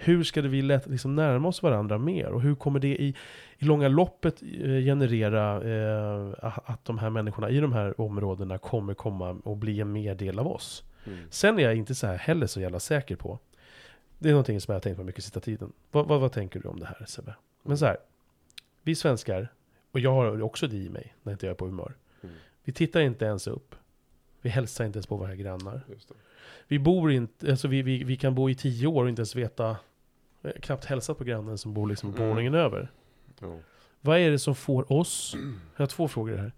Hur ska vi lätt liksom närma oss varandra mer? Och hur kommer det i, i långa loppet eh, generera eh, att de här människorna i de här områdena kommer komma och bli en mer del av oss?
Mm.
Sen är jag inte så här heller så jävla säker på. Det är någonting som jag har tänkt på mycket sista tiden. Vad, vad, vad tänker du om det här Sebbe? Men så här. Vi svenskar, och jag har också det i mig när inte jag är på humör.
Mm.
Vi tittar inte ens upp. Vi hälsar inte ens på våra grannar. Vi bor inte, alltså vi, vi, vi kan bo i tio år och inte ens veta, knappt hälsa på grannen som bor liksom på
Mm.
våningen över.
Ja.
Vad är det som får oss, jag har två frågor här.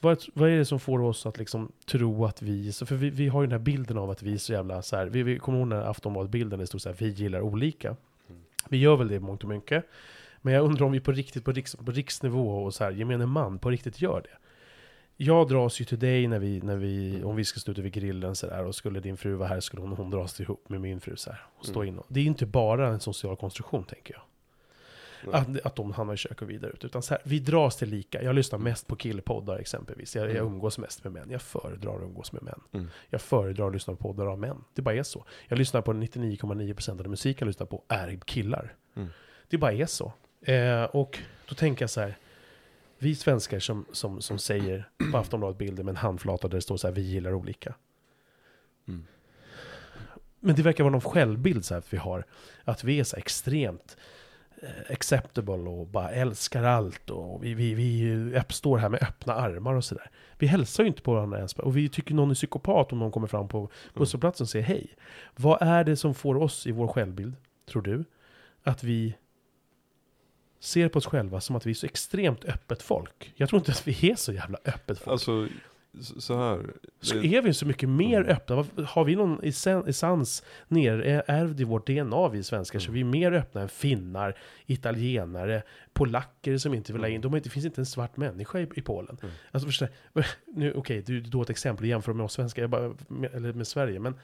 Vad, vad är det som får oss att liksom tro att vi, så för vi, vi har ju den här bilden av att vi är så jävla så här, vi, vi kommer ihåg den här Aftonbladet-bilden, det stod så här, vi gillar olika.
Mm.
Vi gör väl det i mångt och mycket. Men jag undrar om vi på riktigt, på, riks, på riksnivå och så här, gemene man på riktigt gör det. Jag dras ju till dig när vi, när vi om vi ska stå ute vid grillen så där, och skulle din fru vara här skulle hon, hon dras ihop med min fru så här, och stå
Mm.
in Det är inte bara en social konstruktion tänker jag. Att, att de hamnar i kök och vidare ut. Utan så här, vi dras till lika. Jag lyssnar mest på killpoddar exempelvis. Jag, jag
Mm.
umgås mest med män. Jag föredrar att umgås med män.
Mm.
Jag föredrar att lyssna på poddar av män. Det bara är så. Jag lyssnar på 99,9% av den musik jag lyssnar på är killar.
Mm.
Det bara är så. Eh, och då tänker jag så här. Vi svenskar som, som, som säger på Aftonbladet bilder med en handflata där det står så här, vi gillar olika.
Mm.
Men det verkar vara någon självbild så här att vi har. Att vi är så extremt eh, acceptable och bara älskar allt. Och vi, vi, vi står här med öppna armar och sådär. Vi hälsar ju inte på varandra ens. Och vi tycker någon är psykopat om någon kommer fram på busshållplatsen och säger hej. Vad är det som får oss i vår självbild, tror du, att vi ser på oss själva som att vi är så extremt öppet folk? Jag tror inte att vi är så jävla öppet folk.
Alltså, så här.
Så är vi så mycket mer
Mm.
öppna. Har vi någon essen- essens ner, är- ärvd i vårt DNA vi svenskar, så
Mm.
vi är mer öppna än finnar, italienare, polacker som inte vill ha in.
Mm.
De inte, det finns inte en svart människa i, i Polen.
Mm.
Alltså förstå, nu, okej, du du har ett exempel jämfört med oss svenskar, jag bara, med, eller med Sverige, men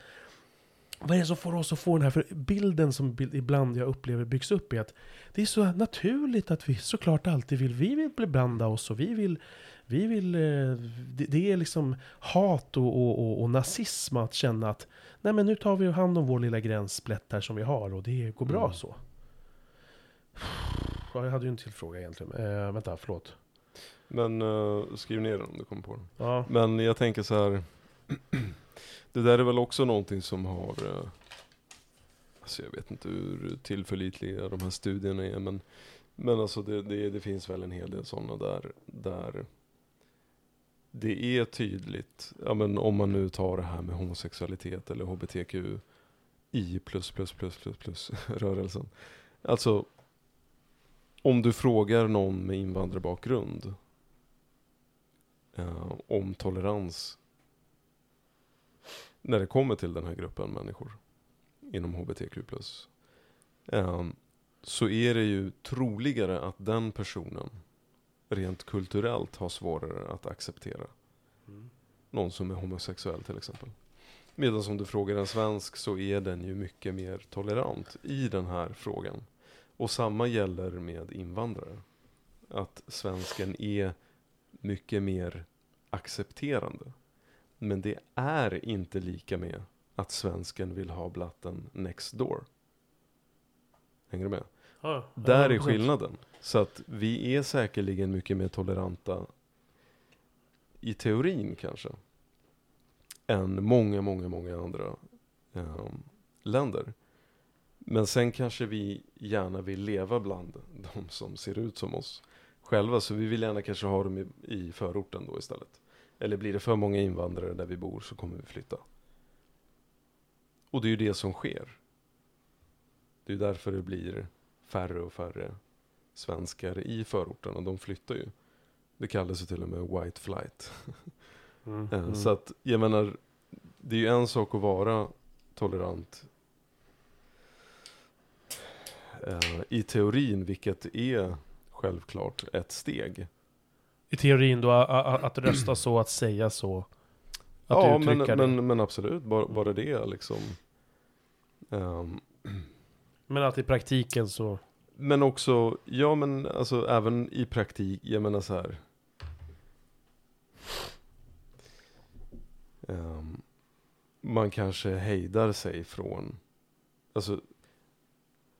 vad är det som får oss att få den här för bilden som bild, ibland jag upplever byggs upp är att det är så naturligt att vi såklart alltid vill, vi vill beblanda oss och vi vill, vi vill, eh, det, det är liksom hat och, och, och, och nazism att känna att nej men nu tar vi hand om vår lilla gränsplätt här som vi har och det går bra
Mm.
så. Ja, jag hade ju en till fråga egentligen. Eh, vänta, förlåt.
Men eh, skriv ner den om du kommer på den.
Ja,
Men jag tänker så här det där är väl också någonting som har... Eh, alltså jag vet inte hur tillförlitliga de här studierna är. Men, men alltså det, det, det finns väl en hel del sådana där, där det är tydligt. Ja men om man nu tar det här med homosexualitet eller hbtqi plus plus plus plus plus rörelsen. Alltså om du frågar någon med invandrarbakgrund eh, om tolerans när det kommer till den här gruppen människor inom hbtq+. Eh, så är det ju troligare att den personen rent kulturellt har svårare att acceptera
Mm.
någon som är homosexuell till exempel. Medan om du frågar en svensk så är den ju mycket mer tolerant i den här frågan. Och samma gäller med invandrare. Att svensken är mycket mer accepterande. Men det är inte lika med att svensken vill ha blatten next door. Hänger du med?
Ja,
Där är skillnaden. Så att vi är säkerligen mycket mer toleranta i teorin kanske. Än många, många, många andra ehm, länder. Men sen kanske vi gärna vill leva bland de som ser ut som oss själva. Så vi vill gärna kanske ha dem i, i förorten då istället. Eller blir det för många invandrare där vi bor så kommer vi flytta. Och det är ju det som sker. Det är därför det blir färre och färre svenskar i förorterna. De flyttar ju. Det kallas ju till och med white flight.
Mm.
Eh,
Mm.
Så att, jag menar, det är ju en sak att vara tolerant eh, i teorin, vilket är självklart ett steg.
I teorin då, att rösta så, att säga så. Att
ja, men,
det.
men, men absolut, bara, bara det liksom. Ehm,
Men att i praktiken så...
men också, ja men alltså även i praktik, jag menar så här. Ehm, man kanske hejdar sig från, alltså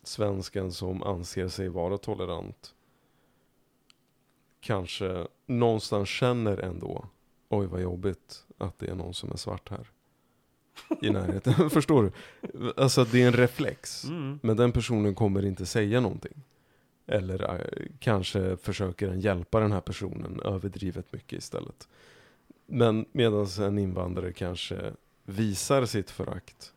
svensken som anser sig vara tolerant. Kanske någonstans känner ändå, oj vad jobbigt att det är någon som är svart här. I närheten, förstår du? Alltså det är en reflex.
Mm.
Men den personen kommer inte säga någonting. Eller eh, kanske försöker den hjälpa den här personen överdrivet mycket istället. Men medan en invandrare kanske visar sitt förakt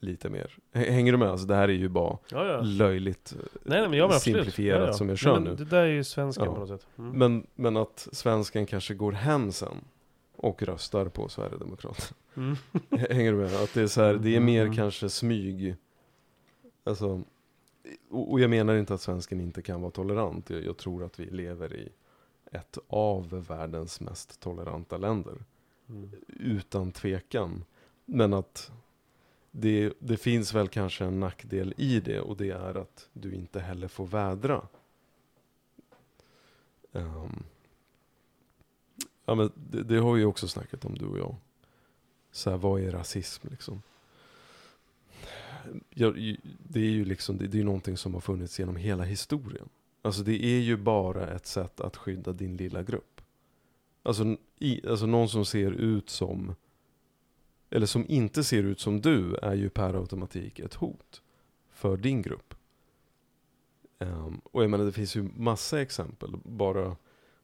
lite mer. Hänger du med? Alltså det här är ju bara
Ja, ja.
löjligt.
Nej, nej, men
simplifierat
ja,
som jag kör
men,
nu.
Det där är ju svenska
Ja.
på något sätt. Mm.
Men, men att svensken kanske går hem sen och röstar på Sverigedemokraterna.
Mm.
Hänger du med? Att det är så här, det är mer
Mm.
kanske smyg. Alltså, och, och jag menar inte att svensken inte kan vara tolerant. Jag, jag tror att vi lever i ett av världens mest toleranta länder.
Mm.
Utan tvekan. Men att det, det finns väl kanske en nackdel i det och det är att du inte heller får vädra. Um, ja men det, det har vi ju också snackat om du och jag. Så här, vad är rasism liksom? Ja, det är ju liksom, det, det är någonting som har funnits genom hela historien. Alltså det är ju bara ett sätt att skydda din lilla grupp. Alltså, i, alltså någon som ser ut som, eller som inte ser ut som du, är ju per automatik ett hot för din grupp. Um, och jag menar det finns ju massa exempel. Bara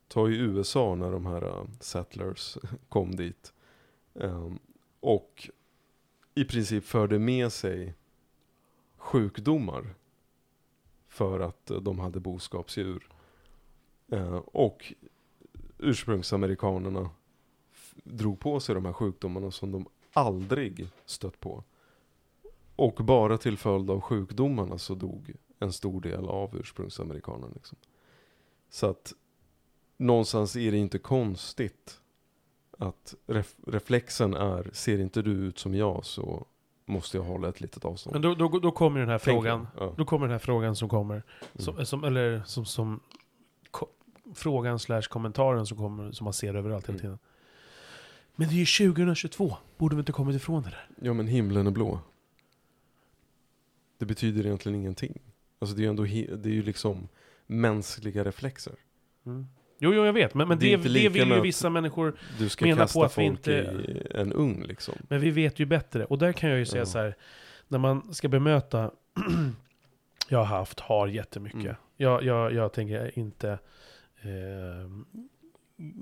ta i USA när de här uh, settlers kom dit. Um, och i princip förde med sig sjukdomar för att äh, de hade boskapsdjur. Eh, och ursprungsamerikanerna drog på sig de här sjukdomarna som de aldrig stött på. Och bara till följd av sjukdomarna så dog en stor del av ursprungsamerikanerna. Liksom. Så att någonstans är det inte konstigt att ref reflexen är, ser inte du ut som jag så måste jag hålla ett litet avstånd.
Men då, då, då kommer den här frågan.
Ja.
Då kommer den här frågan som kommer. Som,
Mm.
som, eller som, som ko, frågan slash kommentaren som kommer, som man ser överallt hela
Mm.
Men det är ju 2022. Borde vi inte kommit ifrån det där?
Ja men himlen är blå. Det betyder egentligen ingenting. Alltså det är ju ändå, det är ju liksom mänskliga reflexer.
Mm. Jo, jo, jag vet. Men, men
Det
det, det, vill ju vissa människor.
Du ska
Menar på
kasta
att vi inte-
i en ugn liksom.
Men vi vet ju bättre. Och där kan jag ju säga
Ja.
så här. När man ska bemöta. jag har haft, har jättemycket.
Mm.
Jag, jag, jag tänker inte eh,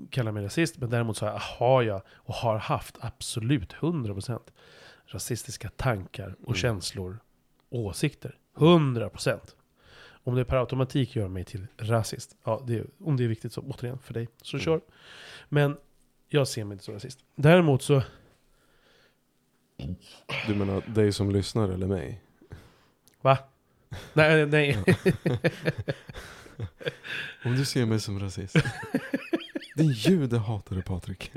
kalla mig rasist. Men däremot så har jag och har haft absolut 100% rasistiska tankar och
Mm.
känslor. Åsikter. 100%. Om det per automatik gör mig till rasist. Ja, det, om det är viktigt så återigen för dig. Så
Mm.
kör. Men jag ser mig inte som rasist. Däremot så
Du menar dig som lyssnar eller mig?
Va? Nej, nej.
Om du ser mig som rasist. Din judehatare Patrik.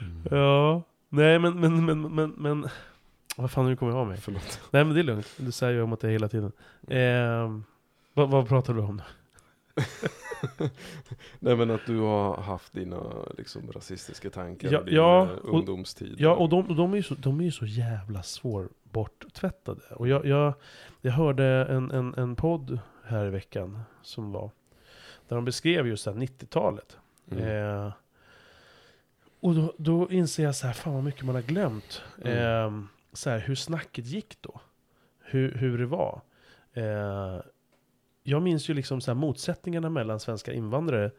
Mm.
ja. Nej, men, men, men, men, men. Vad fan, nu kommer jag av mig.
Förlåt.
Nej, men det är lugnt. Du säger ju om att det hela tiden. Ehm, vad, vad pratar du om nu?
Nej men att du har haft dina liksom, rasistiska tankar
Ja,
i din
ja,
eh,
och-
ungdomstid.
Ja, och de, de, är ju så, de är ju så jävla svårborttvättade. Och jag, jag, jag hörde en, en, en podd här i veckan som var. Där de beskrev just det här 90-talet.
Mm.
Eh, och då, då inser jag så här, fan vad mycket man har glömt.
Mm.
Eh, så här, hur snacket gick då. Hur, hur det var. Eh, jag minns ju liksom så här motsättningarna mellan svenska invandrare.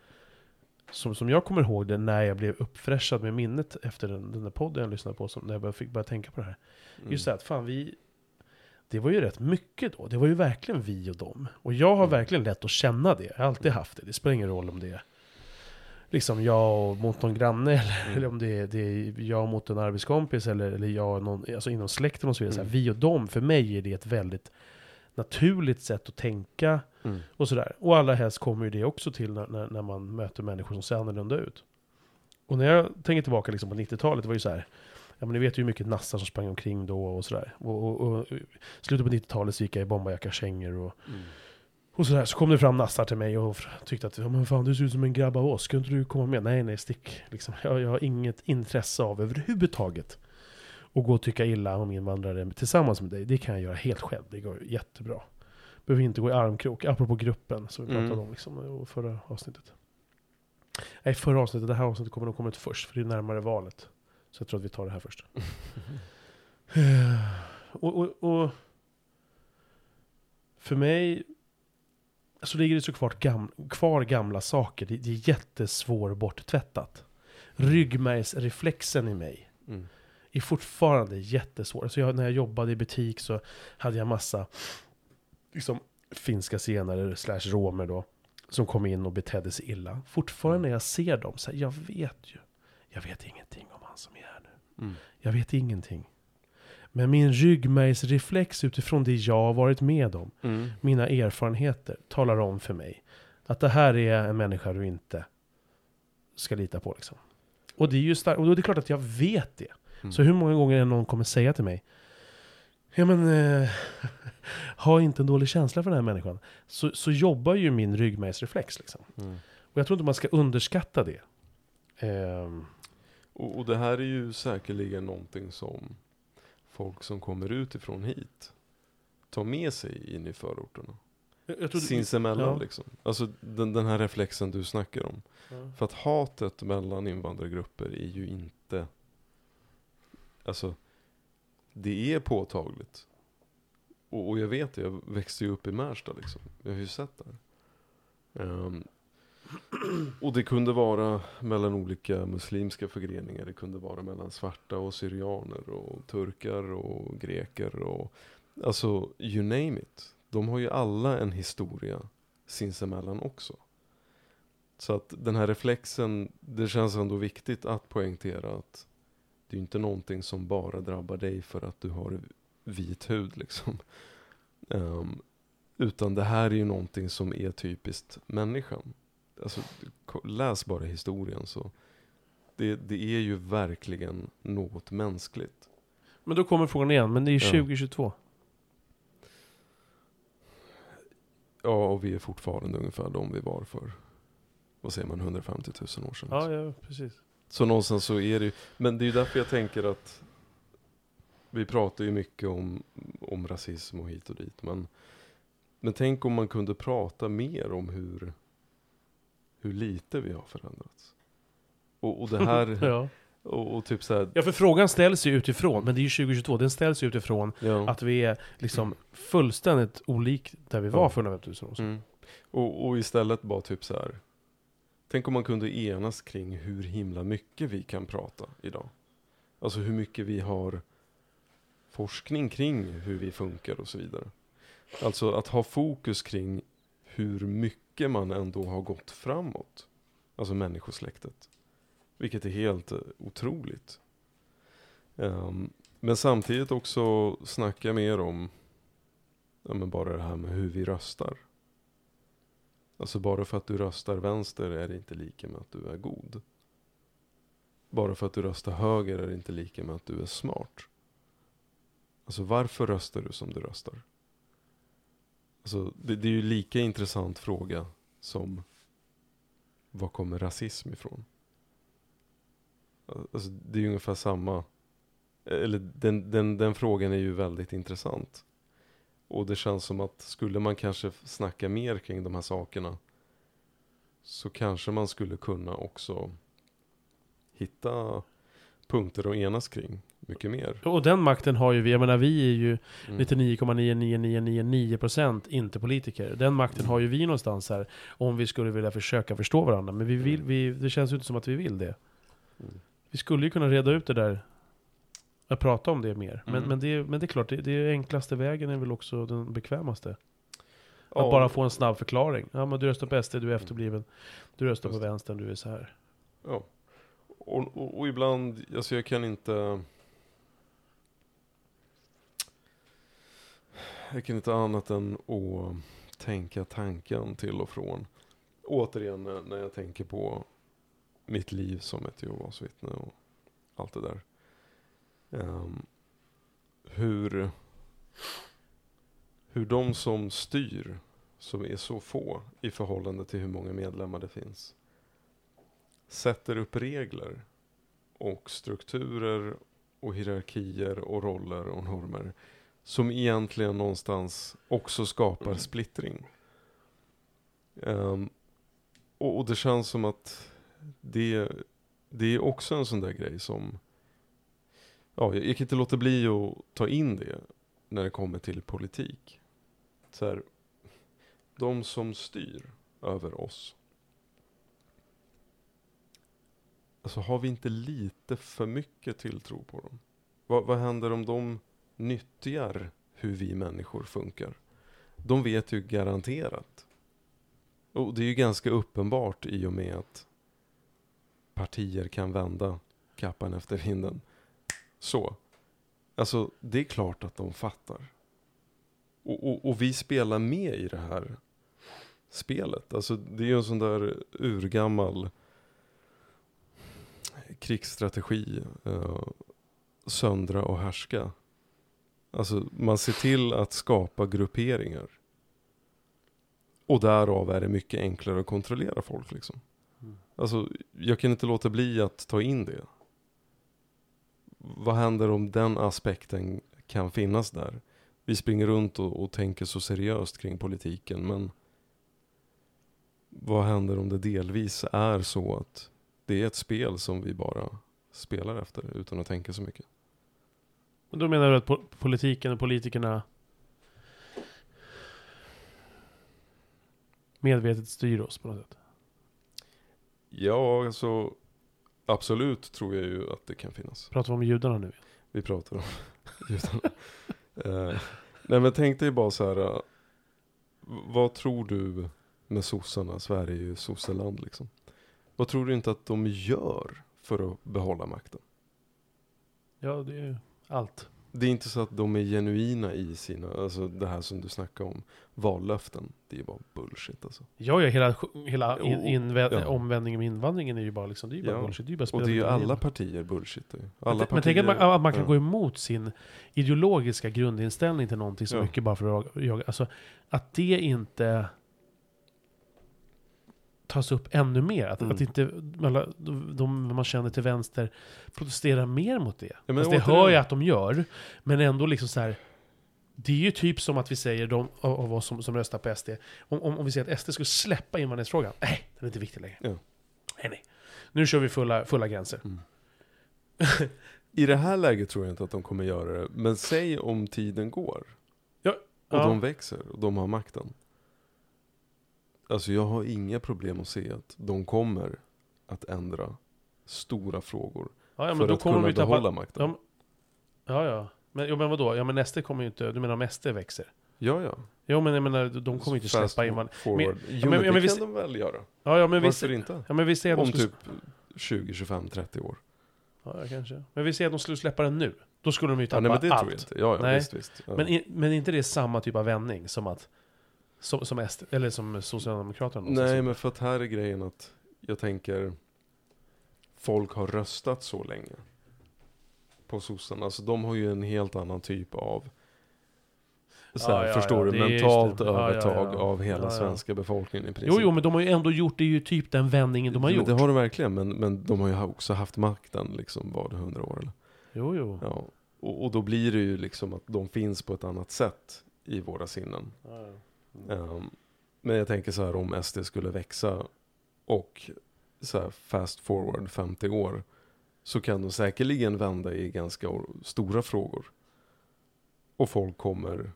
Som, som jag kommer ihåg det när jag blev uppfräschad med minnet efter den, den där podden jag lyssnade på. Som, när jag började, fick börja tänka på det här.
Mm.
Just det att fan vi... Det var ju rätt mycket då. Det var ju verkligen vi och dem. Och jag har
Mm.
verkligen lätt att känna det. Jag har alltid haft det. Det spelar ingen roll om det är liksom jag mot någon granne eller,
Mm.
eller om det är, det är jag mot en arbetskompis eller, eller jag och någon, alltså inom släkten och så vidare. Så här,
Mm.
vi och dem, för mig är det ett väldigt naturligt sätt att tänka
Mm.
och sådär. Och allra helst kommer ju det också till när, när, när man möter människor som ser annorlunda ut. Och när jag tänker tillbaka liksom på 90-talet, det var ju så här. Ja men ni vet ju hur mycket nassar som sprang omkring då och sådär. Och, och, och slutet på 90-talet så gick jag i bombarjacka, kängor och,
Mm.
och sådär. Så kom det fram nassar till mig och tyckte att ja, men fan du ser ut som en grabb av oss, ska inte du komma med? Nej nej stick. Liksom. Jag, jag har inget intresse av överhuvudtaget att gå och tycka illa om invandrare tillsammans med dig. Det kan jag göra helt själv, det går jättebra. Behöver inte gå i armkrok, apropå gruppen som vi pratade
Mm.
om liksom, förra avsnittet. Nej, förra avsnittet, det här avsnittet kommer nog komma ut först, för det är närmare valet. Så jag tror att vi tar det här först. och, och, och för mig så ligger det så kvar, gam, kvar gamla saker. Det, det är jättesvår borttvättat. Ryggmärgsreflexen i mig
Mm.
är fortfarande jättesvår. Så jag, när jag jobbade i butik så hade jag massa liksom, finska zigenare slash romer då. Som kom in och betedde sig illa. Fortfarande när jag ser dem, så här, jag vet ju. Jag vet ingenting om som är här nu.
Mm.
Jag vet ingenting. Men min ryggmärgsreflex utifrån det jag har varit med om,
Mm.
mina erfarenheter, talar om för mig att det här är en människa du inte ska lita på. Liksom. Och det är ju starkt, och då är det klart att jag vet det.
Mm.
Så hur många gånger är någon kommer säga till mig, ja men, eh, ha inte en dålig känsla för den här människan. Så, så jobbar ju min ryggmärgsreflex. Liksom.
Mm.
Och jag tror inte man ska underskatta det. Ehm,
Och, och det här är ju säkerligen någonting som folk som kommer utifrån hit tar med sig in i förorterna.
jag, jag tror
Sinsemellan
ja.
liksom. Alltså den, den här reflexen du snackar om.
Ja.
För att hatet mellan invandrargrupper är ju inte... Alltså, det är påtagligt. Och, och jag vet det, jag växte ju upp i Märsta liksom. Jag har ju sett det här. Och det kunde vara mellan olika muslimska förgreningar. Det kunde vara mellan svarta och syrianer och turkar och greker och... Alltså, you name it. De har ju alla en historia sinsemellan också. Så att den här reflexen, det känns ändå viktigt att poängtera att det är inte någonting som bara drabbar dig för att du har vit hud liksom. Um, utan det här är ju någonting som är typiskt människan. Alltså, läs bara historien så. Det, det är ju verkligen något mänskligt.
Men då kommer frågan igen, men det är ju
Ja.
2022.
Ja, och vi är fortfarande ungefär de vi var för, vad säger man, 150 000 år sedan.
Ja, ja, precis.
Så någonstans så är det ju, men det är ju därför jag tänker att vi pratar ju mycket om, om rasism och hit och dit, men, men tänk om man kunde prata mer om hur, hur lite vi har förändrats. Och, och det här,
Ja.
och, och typ så här,
ja, för frågan ställs ju utifrån, men det är ju 2022, den ställs ju utifrån
ja.
att vi är liksom fullständigt olikt där vi var
Ja.
för 150 000 år sedan.
Mm. Och, och istället bara typ så här. Tänk om man kunde enas kring hur himla mycket vi kan prata idag. Alltså hur mycket vi har forskning kring hur vi funkar och så vidare. Alltså att ha fokus kring hur mycket man ändå har gått framåt. Alltså människosläktet. Vilket är helt eh, otroligt. Um, men samtidigt också snacka mer om ja, men bara det här med hur vi röstar. Alltså bara för att du röstar vänster är det inte lika med att du är god. Bara för att du röstar höger är det inte lika med att du är smart. Alltså varför röstar du som du röstar? Alltså det, det är ju lika intressant fråga som var kommer rasism ifrån? Alltså det är ju ungefär samma, eller den, den, den frågan är ju väldigt intressant. Och det känns som att skulle man kanske snacka mer kring de här sakerna så kanske man skulle kunna också hitta punkter att enas kring mycket mer.
Och den makten har ju vi, jag menar vi är ju
Mm.
99,9999% inte politiker. Den makten har ju vi någonstans här, om vi skulle vilja försöka förstå varandra. Men vi vill,
Mm.
vi, det känns ju inte som att vi vill det.
Mm.
Vi skulle ju kunna reda ut det där, att prata om det mer. Men,
Mm.
men, det, men det är klart, det, det är enklaste vägen är väl också den bekvämaste.
Ja,
Att bara få en snabb förklaring. Ja men du röstar på SD, du är efterbliven. Du röstar på
Just
vänstern, du är så här.
Ja. Och, och, och ibland, alltså jag kan inte... Jag kan inte annat än att tänka tanken till och från. Återigen när, jag tänker på mitt liv som ett Jehovas vittne och allt det där. Um, hur, hur de som styr, som är så få i förhållande till hur många medlemmar det finns, sätter upp regler och strukturer och hierarkier och roller och normer som egentligen någonstans också skapar splittring. Ehm, och, och det känns som att det, det är också en sån där grej som ja, jag, jag kan inte låta bli att ta in det när det kommer till politik. Så här, de som styr över oss. Alltså har vi inte lite för mycket tilltro på dem? Vad, vad händer om de nyttjar hur vi människor funkar? De vet ju garanterat. Och det är ju ganska uppenbart i och med att partier kan vända kappan efter vinden. Så. Alltså, det är klart att de fattar. Och, och, och, vi spelar med i det här spelet. Alltså, det är ju en sån där urgammal krigsstrategi. Uh, söndra och härska. Alltså, man ser till att skapa grupperingar. Och därav är det mycket enklare att kontrollera folk liksom. Mm. Alltså, jag kan inte låta bli att ta in det vad händer om den aspekten kan finnas där? Vi springer runt och, och tänker så seriöst kring politiken, men vad händer om det delvis är så att det är ett spel som vi bara spelar efter utan att tänka så mycket?
då menar du att politiken och politikerna medvetet styr oss på något sätt?
Ja, alltså Absolut tror jag ju att det kan finnas.
Pratar vi om judarna nu?
Vi pratar om judarna. uh, nej men tänk dig bara så här. Uh, vad tror du med sossarna? Sverige är ju sosseland liksom. Vad tror du inte att de gör för att behålla makten?
Ja, det är ju allt.
Det är inte så att de är genuina i sina, alltså det här som du snackar om, vallöften. Det är bara bullshit alltså.
Ja, ja hela, hela in, invänd, ja. omvändningen med invandringen är ju bara liksom, det är ju bara ja. bullshit. Det är bara
och det är ju alla partier bullshit. Alla
men,
partier,
men tänk att man, att man kan ja. gå emot sin ideologiska grundinställning till någonting så mycket bara för att jaga. Alltså, att det inte tas upp ännu mer. Att, mm. att inte de, de man känner till vänster protesterar mer mot det. Ja, Fast det hör jag att de gör. Men ändå liksom så här, Det är ju typ som att vi säger, de av oss som, som röstar på SD, om, om, om vi säger att SD skulle släppa invandringsfrågan. Nej, den är inte viktig längre. Ja. Nej, nej. Nu kör vi fulla, fulla gränser. Mm.
I det här läget tror jag inte att de kommer göra det. Men säg om tiden går.
Ja.
Och ja. de växer och de har makten. Alltså jag har inga problem att se att de kommer att ändra stora frågor.
Ja, ja,
för
då
att kunna
vi
behålla
tappa...
makten.
Ja, ja. Men, jo, men vadå? Ja men SD kommer ju inte... Du menar om SD växer?
Ja, ja.
Jo men jag menar, de kommer ju inte släppa in...
Men, jo, men, ja, men, det kan de väl göra?
Ja, ja, men
Varför
vi,
inte?
Ja, men vi ser
om
skulle...
typ 20, 25, 30 år.
Ja, kanske. Men vi ser att de skulle släppa den nu. Då skulle de ju tappa ja,
nej, men det
allt.
Tror jag inte. Ja, ja,
nej.
Visst, visst. Ja.
Men, i, men inte det samma typ av vändning som att som, som, SD, eller som Socialdemokraterna?
Nej, men för att här är grejen att jag tänker folk har röstat så länge på sossarna. Alltså de har ju en helt annan typ av så här, ja, ja, förstår ja, du, mentalt övertag av hela svenska befolkningen i princip.
Jo, jo, men de har ju ändå gjort det ju typ den vändningen de har gjort.
Det har de verkligen, men, men de har ju också haft makten liksom, var det hundra år eller?
Jo, jo.
Ja, och, och, då blir det ju liksom att de finns på ett annat sätt i våra sinnen. Um, men jag tänker så här om SD skulle växa och så här fast forward 50 år så kan de säkerligen vända i ganska stora frågor. Och folk kommer...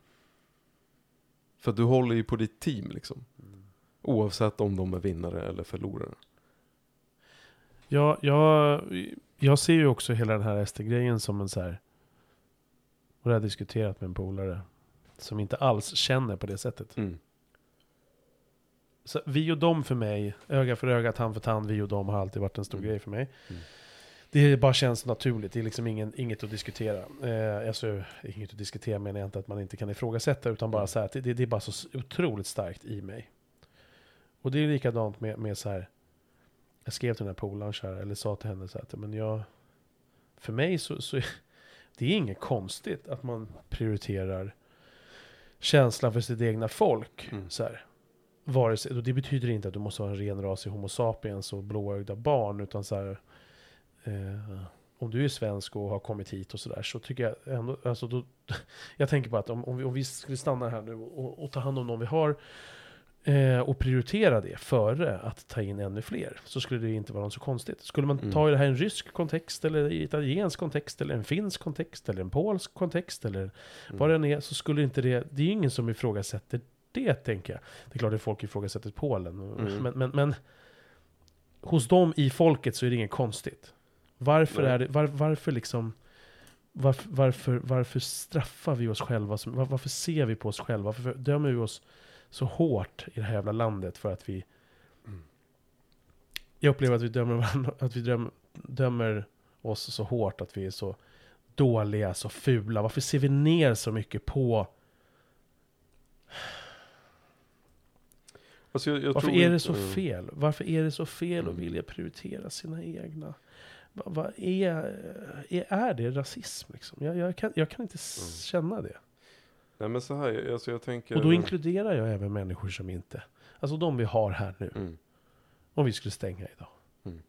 För du håller ju på ditt team liksom. Mm. Oavsett om de är vinnare eller förlorare.
Ja, jag, jag ser ju också hela den här SD-grejen som en så här... Och det har jag diskuterat med en polare. Som inte alls känner på det sättet. Mm. så vi och dem för mig, öga för öga, tand för tand, vi och dem har alltid varit en stor
Mm.
grej för mig.
Mm.
Det bara känns naturligt, det är liksom ingen, inget att diskutera. Eh, alltså, inget att diskutera menar jag inte att man inte kan ifrågasätta, utan bara
Mm.
så här, det, det är bara så otroligt starkt i mig. Och det är likadant med, med så här, jag skrev till den här polaren så här, eller sa till henne så här, men jag, för mig så, så det är inget konstigt att man prioriterar känslan för sitt egna folk.
Mm.
Så här. Vare sig, och det betyder inte att du måste ha en ren ras i Homo sapiens och blåögda barn, utan så här, eh, om du är svensk och har kommit hit och sådär, så tycker jag ändå, alltså då, jag tänker på att om, om, vi, om vi skulle stanna här nu och, och ta hand om någon vi har, eh, och prioritera det före att ta in ännu fler, så skulle det inte vara något så konstigt. Skulle man
Mm.
ta det här i en rysk kontext, eller i italiensk kontext, eller en finsk kontext, eller en polsk kontext, eller
Mm.
vad det än är, så skulle inte det, det är ju ingen som ifrågasätter det, tänker jag. Det är klart att folk ifrågasätter Polen,
Mm.
men, men, men hos dem i folket så är det inget konstigt. Varför
Nej.
är det, var, varför liksom, varför, varför, varför straffar vi oss själva? Som, var, varför ser vi på oss själva? Varför dömer vi oss så hårt i det här jävla landet för att vi
Mm.
Jag upplever att vi dömer varandra, att vi dömer, dömer oss så hårt att vi är så dåliga, så fula. Varför ser vi ner så mycket på
Alltså jag, jag
Varför är det
inte-
så fel? Varför är det så fel att
Mm.
vilja prioritera sina egna? Vad vad är, är, är det rasism liksom? Jag, jag, kan, jag kan inte
Mm.
känna det.
Nej men så här, alltså jag tänker...
Och då inkluderar jag även människor som inte, alltså de vi har här nu.
Mm.
Om vi skulle stänga idag.
Mm.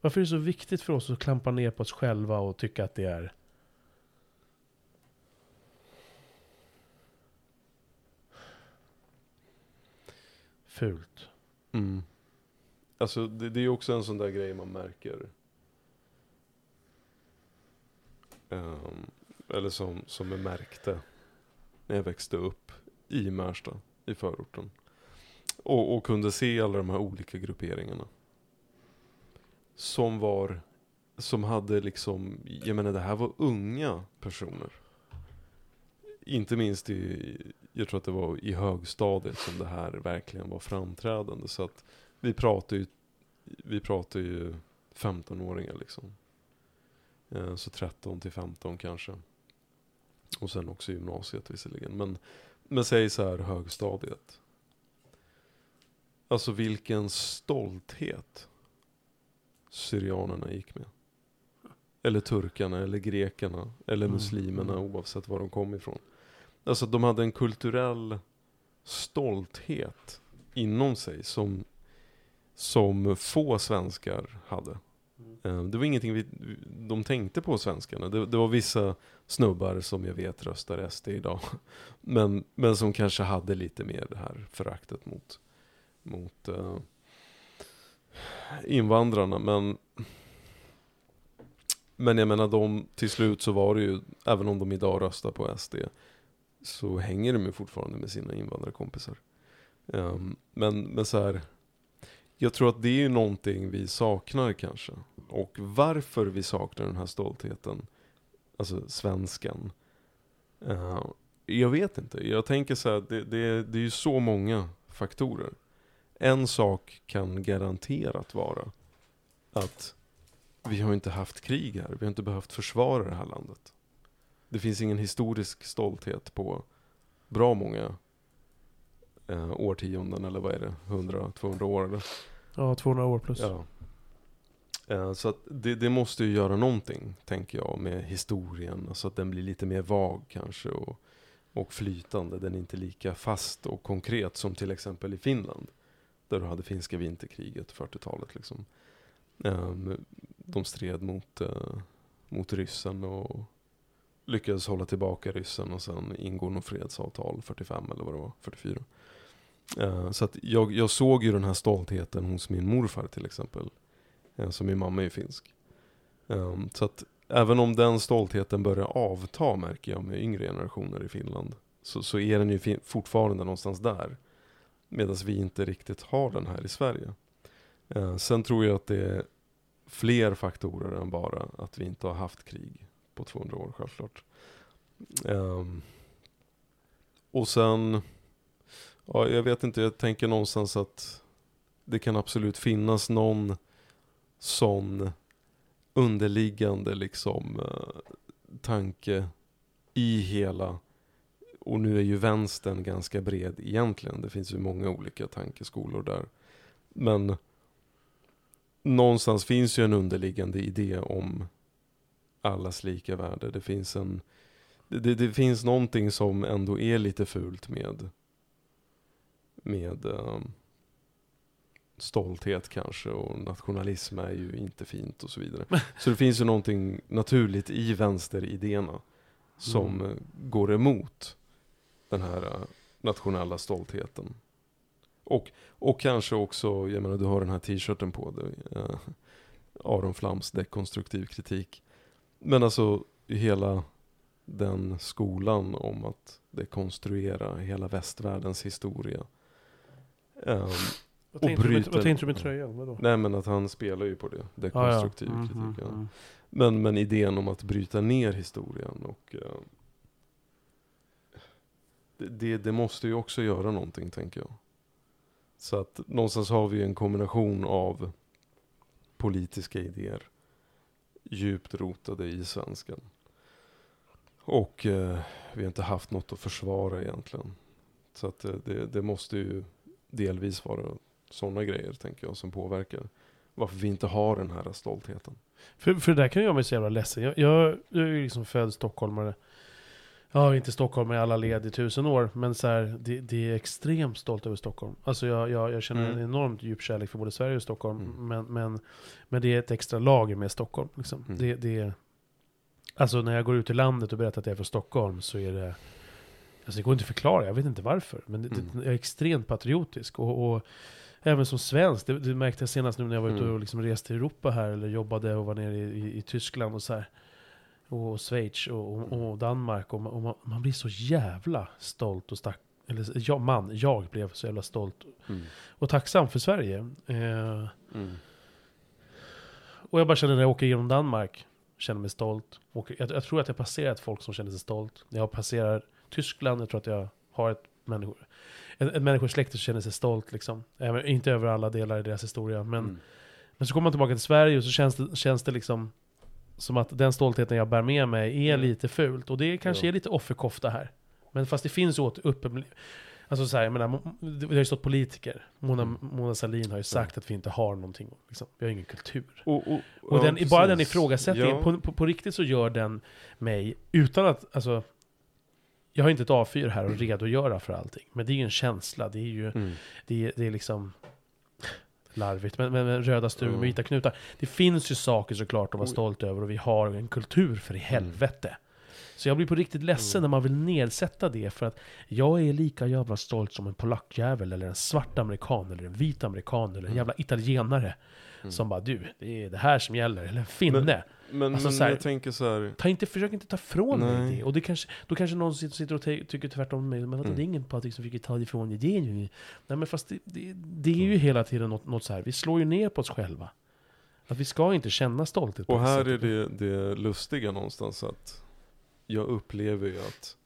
Varför är det så viktigt för oss att klampa ner på oss själva och tycka att det är fult?
Mm. Alltså det, det är ju också en sån där grej man märker. Ehm, Typ, eller som, som jag märkte när jag växte upp i Märsta, i förorten. Och, och kunde se alla de här olika grupperingarna. Som var, som hade liksom, jag menar det här var unga personer. Inte minst i, jag tror att det var i högstadiet som det här verkligen var framträdande. Så att vi pratar ju, vi pratar ju 15-åringar liksom. Eh, så 13 till 15 kanske. Och sen också gymnasiet visserligen. Men, men säg så här högstadiet. Alltså vilken stolthet syrianerna gick med. Eller turkarna, eller grekerna, eller
Mm,
muslimerna
mm.
oavsett var de kom ifrån. Alltså de hade en kulturell stolthet inom sig som, som få svenskar hade. Eh, det var ingenting vi, de tänkte på svenskarna. Det, det var vissa snubbar som jag vet röstar SD idag. Men, men som kanske hade lite mer det här föraktet mot, mot uh, invandrarna. Men, men jag menar, de, till slut så var det ju, även om de idag röstar på SD, så hänger de ju fortfarande med sina invandrarkompisar. Um, men, men så här, jag tror att det är någonting vi saknar kanske. Och varför vi saknar den här stoltheten, alltså svensken. Uh, jag vet inte. Jag tänker så här, det, det, det är ju så många faktorer. En sak kan garanterat vara att vi har inte haft krig här. Vi har inte behövt försvara det här landet. Det finns ingen historisk stolthet på bra många eh, årtionden, eller vad är det? 100-200 år eller?
Ja, 200 år plus.
Ja. Eh, Så att det, det måste ju göra någonting, tänker jag, med historien. Så att den blir lite mer vag kanske och, och flytande. Den är inte lika fast och konkret som till exempel i Finland. Där du hade finska vinterkriget, 40-talet liksom. Ehm, De stred mot, eh, mot ryssen och lyckades hålla tillbaka ryssen och sen ingå något fredsavtal 45 eller vad det var, 44. Eh, så att jag, jag såg ju den här stoltheten hos min morfar till exempel. Eh, så min mamma är ju finsk. Ehm, så att även om den stoltheten börjar avta märker jag med yngre generationer i Finland. Så, så är den ju fortfarande någonstans där. Medan vi inte riktigt har den här i Sverige. Ehm, sen tror jag att det är fler faktorer än bara att vi inte har haft krig på 200 år självklart. Ehm, och sen, Ja, jag vet inte, jag tänker någonstans att det kan absolut finnas någon sån underliggande liksom eh, tanke i hela, och nu är ju vänstern ganska bred egentligen, det finns ju många olika tankeskolor där. Men någonstans finns ju en underliggande idé om allas lika värde. Det finns en, det, det finns någonting som ändå är lite fult med, med um, stolthet kanske och nationalism är ju inte fint och så vidare. Så det finns ju någonting naturligt i vänsteridéerna som
Mm.
eh, går emot den här eh, nationella stoltheten. Och, och kanske också, jag menar du har den här t-shirten på dig, eh, Aron Flams dekonstruktiv kritik. Men alltså hela den skolan om att dekonstruera hela västvärldens historia. Ehm,
Vad tänkte, med,
bryter-
vad tänkte du med tröjan? Vadå?
nej men att han spelar ju på det,
Ah, ja.
dekonstruktiv
Mm,
kritik.
mm,
Ja.
mm.
Men, men idén om att bryta ner historien och det, det, det måste ju också göra någonting tänker jag. Så att någonstans har vi en kombination av politiska idéer djupt rotade i svenskan. Och eh, vi har inte haft något att försvara egentligen. Så att eh, det, det måste ju delvis vara sådana grejer tänker jag som påverkar varför vi inte har den här stoltheten.
För, för det där kan jag bli så jävla ledsen. Jag, jag, jag är ju liksom född stockholmare. Har inte Stockholm i alla led i tusen år, men så här, det, det är extremt stolt över Stockholm. Alltså jag, jag, jag känner
Mm.
en enormt djup kärlek för både Sverige och Stockholm.
Mm.
Men, men, men det är ett extra lager med Stockholm. Liksom.
Mm.
Det, det, alltså när jag går ut i landet och berättar att jag är från Stockholm så är det... Alltså det går inte att förklara, jag vet inte varför. Men det,
Mm.
det, jag är extremt patriotisk. Och, och även som svensk, det, det märkte jag senast nu när jag var ute
Mm.
och liksom reste i Europa här, eller jobbade och var nere i, i, i Tyskland och så här. Och Schweiz och, och, och Danmark. Och, man, man, blir så jävla stolt och stack, eller jag, man, jag blev så jävla stolt och tacksam för Sverige. Eh,
Mm.
och jag bara känner när jag åker genom Danmark, känner mig stolt. Och jag, jag tror att jag passerat folk som känner sig stolt. Jag passerar Tyskland, jag tror att jag har ett människor, ett, ett människosläkte som känner sig stolt. Liksom. Även, inte över alla delar i deras historia. Men,
Mm.
men så kommer man tillbaka till Sverige och så känns det, känns det liksom som att den stoltheten jag bär med mig är
Mm.
lite fult. Och det kanske
Ja.
är lite offerkofta här. Men fast det finns åt uppen... Alltså så här, jag menar, det har ju stått politiker. Mona,
Mm.
Mona Sahlin har ju sagt att vi inte har någonting. Liksom. Vi har ingen kultur.
Och, och,
Och
ja,
den, bara den ifrågasättningen,
Ja.
på, på, på riktigt så gör den mig, utan att, alltså, jag har inte ett A4 här och redogöra för allting. Men det är ju en känsla, det är ju,
Mm.
det är, det är liksom larvigt, men, men, men röda stugor med
Mm.
vita knutar. Det finns ju saker såklart att vara stolt över och vi har en kultur för i helvete. Så jag blir på riktigt ledsen
Mm.
när man vill nedsätta det för att jag är lika jävla stolt som en polackjävel eller en svart amerikan eller en vit amerikan eller en
Mm.
jävla italienare.
Mm.
Som bara du, det är det här som gäller. Eller en finne.
Men,
Alltså,
men
här-
jag tänker så här.
Ta inte, försök inte ta ifrån mig
Nej.
det. Och det kanske, då kanske någon sitter och ty- tycker tvärtom om mig. Men vadå,
Mm.
det är ingen Patrik som fick ta ifrån dig det. är ju- Nej men fast det, det, det är ju
Mm.
hela tiden något, något så här. Vi slår ju ner på oss själva. Att vi ska inte känna stolthet
Och här är det, det lustiga någonstans att jag upplever ju att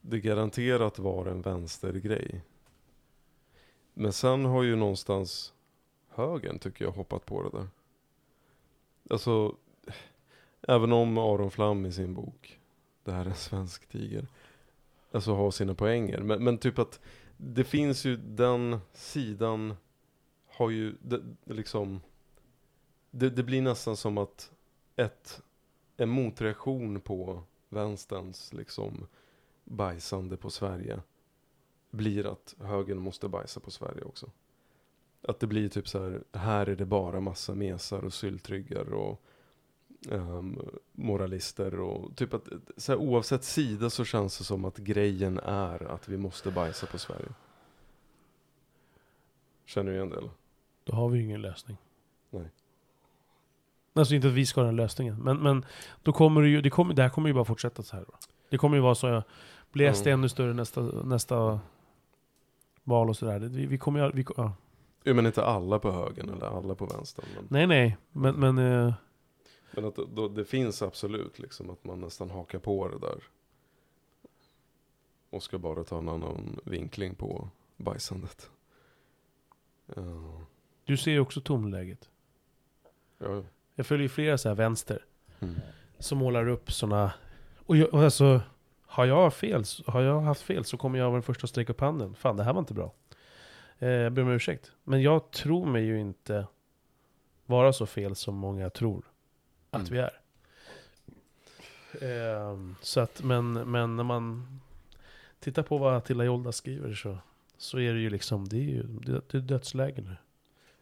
det garanterat var en vänstergrej. Men sen har ju någonstans högen tycker jag hoppat på det där. Alltså, även om Aron Flam i sin bok, det här är en svensk tiger, alltså har sina poänger. Men, men typ att det finns ju den sidan har ju det liksom det, det blir nästan som att ett, en motreaktion på vänsterns liksom bajsande på Sverige blir att högern måste bajsa på Sverige också. Att det blir typ så här, här är det bara massa mesar och syltryggar och ehm, moralister och typ att så här, oavsett sida så känns det som att grejen är att vi måste bajsa på Sverige. Känner du igen det eller?
Då har vi ju ingen lösning.
Nej.
Alltså inte att vi ska ha den lösningen. Men, men då kommer det ju, det, kommer, det här kommer ju bara fortsätta så här. Det kommer ju vara så, blir SD
Ja.
ännu större nästa, nästa val och sådär. Vi, vi kommer ju, vi, ja.
Ja, men inte alla på högern eller alla på vänstern. Men,
Nej nej, men, men eh,
men att då, det finns absolut liksom att man nästan hakar på det där. och ska bara ta en annan vinkling på bajsandet. Ja,
Du ser ju också tonläget.
ja.
Jag följer ju flera så här vänster.
Mm.
Som målar upp sådana... Och, jag, och alltså, har jag, fel, har jag haft fel så kommer jag vara den första att sträcka upp handen. Fan, det här var inte bra. Eh, jag ber om ursäkt. Men jag tror mig ju inte vara så fel som många tror att
Mm.
vi är. Eh, så att, men, men när man tittar på vad Attila Jolda skriver så, så är det ju liksom, det är ju det, är dödsläge nu.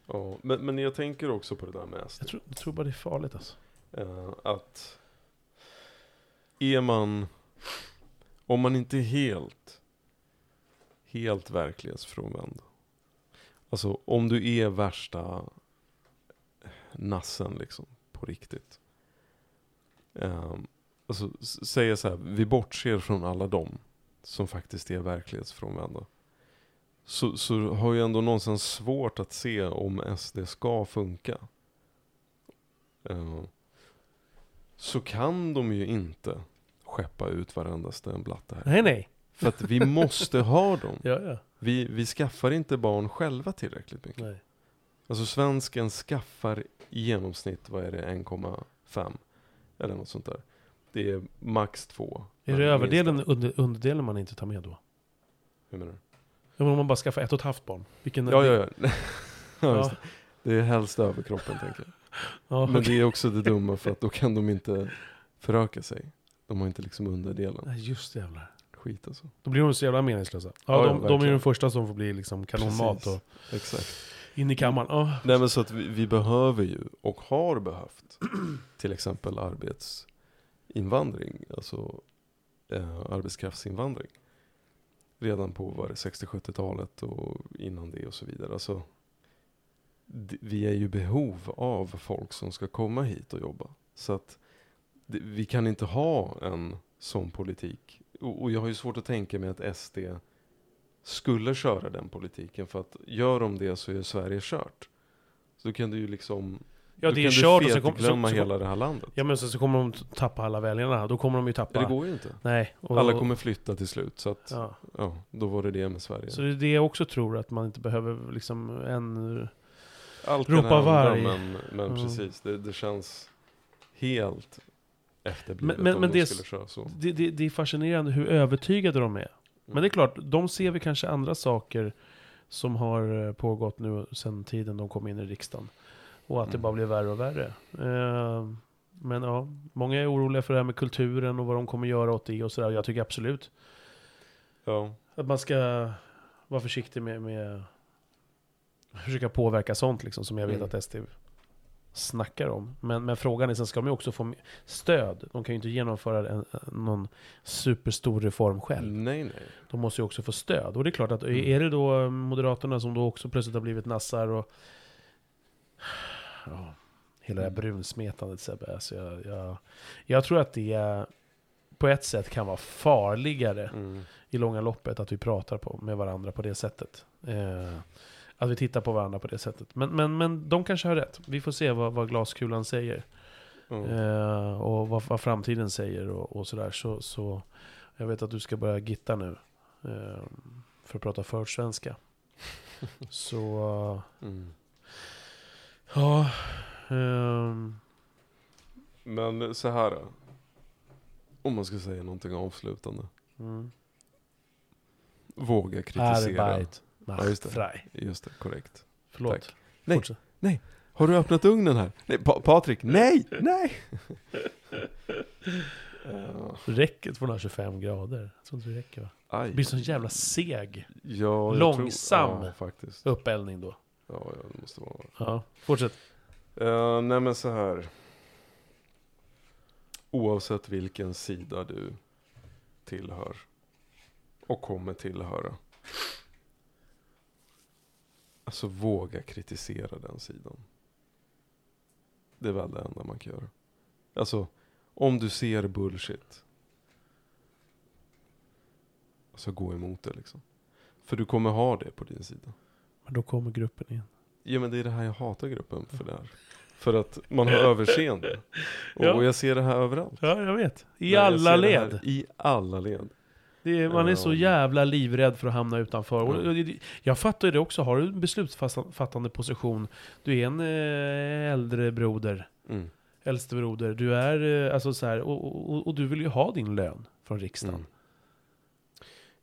Ja, men, men jag tänker också på det där med SD.
Jag tror, jag tror bara det är farligt alltså.
Eh, att är man, om man inte är helt, helt verklighetsfrånvänd. Alltså om du är värsta nassen liksom, på riktigt. Eh, alltså säga så här, vi bortser från alla dem som faktiskt är verklighetsfrånvända. Så, så har jag ändå någonstans svårt att se om SD ska funka. Eh, så kan de ju inte skeppa ut varendaste en blatte här.
Nej, nej.
För att vi måste ha dem.
Ja, ja.
Vi, vi skaffar inte barn själva tillräckligt mycket.
Nej.
Alltså svensken skaffar i genomsnitt, vad är det, 1,5? Eller något sånt där. Det är max två.
Är det överdelen, under, underdelen man inte tar med då?
Hur menar du?
Ja, men om man bara skaffar ett och ett halvt barn. Vilken
Ja, ja, ja. ja det. är helst överkroppen tänker jag.
Ja,
Men
okej.
det är också det dumma för att då kan de inte föröka sig. De har inte liksom underdelen.
Nej, just det jävlar.
Skit alltså.
Då blir de så jävla meningslösa. Ja,
Ja, ja,
de, de är ju de första som får bli liksom kanonmat och
Exakt.
in i kammaren. Ja.
Nej men så att vi, vi behöver ju, och har behövt, till exempel arbetsinvandring, alltså eh, arbetskraftsinvandring. Redan på var det 60-70-talet och innan det och så vidare. Alltså, vi är ju behov av folk som ska komma hit och jobba. Så att vi kan inte ha en sån politik. Och, jag har ju svårt att tänka mig att SD skulle köra den politiken. För att gör de det så är Sverige kört. Så då kan du ju liksom
Ja, det är kört och
du
så, kom, så,
glömma
så,
hela det här landet.
Ja men så, så kommer de tappa alla väljarna. Då kommer de ju tappa.
Ja, det går ju inte.
Nej. Och,
Alla kommer flytta till slut. Så att,
Ja.
ja, då var det det med Sverige.
Så det är det jag också tror, att man inte behöver liksom en...
Allt
ropa varg.
men, men
Mm.
precis. Det, det känns helt efterblivet
Men- men-
om
men
de
det
skulle köra så.
Det, det, det är fascinerande hur övertygade de är. Men det är
Mm.
klart, de ser vi kanske andra saker som har eh, pågått nu sedan tiden de kom in i riksdagen. Och att det
Mm.
bara blir värre och värre. Eh, Men ja, många är oroliga för det här med kulturen och vad de kommer göra åt det och sådär. Jag tycker absolut
Ja.
att man ska vara försiktig med, med försöka påverka sånt liksom som jag vet
Mm.
att SD snackar om. Men, men frågan är, sen ska de ju också få stöd. De kan ju inte genomföra en, någon superstor reform själv.
Nej, nej.
De måste ju också få stöd. Och det är klart att
Mm.
är det då Moderaterna som då också plötsligt har blivit nassar och... Ja, hela det här
Mm.
brunsmetandet Sebbe. Alltså jag, jag, jag tror att det på ett sätt kan vara farligare
Mm.
i långa loppet att vi pratar på, med varandra på det sättet. Eh, att vi tittar på varandra på det sättet. Men, men, men de kanske har rätt. Vi får se vad, vad glaskulan säger.
Ja.
Eh, och vad, vad framtiden säger och, och sådär. Så, så jag vet att du ska börja gitta nu. Eh, för att prata försvenska. så
Mm.
ja. ehm,
Men så här. Om man ska säga någonting avslutande.
mm.
Våga kritisera.
Arbeit macht
Ja, just det.
frei.
Just det, korrekt.
Förlåt.
Tack. Nej.
Fortsätt.
Har du öppnat ugnen här? Nej, pa Patrik, nej, nej! Ja,
Räcker 225 grader? Jag tror inte det räcker va?
aj.
Det blir sån jävla seg
Ja,
långsam.
Tror, ja, faktiskt.
uppeldning då.
Ja, ja, det måste vara.
Ja, fortsätt.
Uh, nej men så här. Oavsett vilken sida du tillhör och kommer tillhöra. Alltså våga kritisera den sidan. Det är väl det enda man kan göra. Alltså, om du ser bullshit. Alltså gå emot det liksom. För du kommer ha det på din sida.
Men då kommer gruppen igen.
Ja men det är det här jag hatar gruppen för det här. För att man har överseende. Och,
Ja.
jag ser det här överallt.
Ja, jag vet. I
Nej,
alla led.
I alla led.
Är, man är så
Ja.
jävla livrädd för att hamna utanför. Och jag fattar ju det också. Har du en beslutsfattande position, du är en eh, äldre broder,
Mm.
äldste broder, du är eh, alltså så här, och, och, och du vill ju ha din lön från riksdagen.
Mm.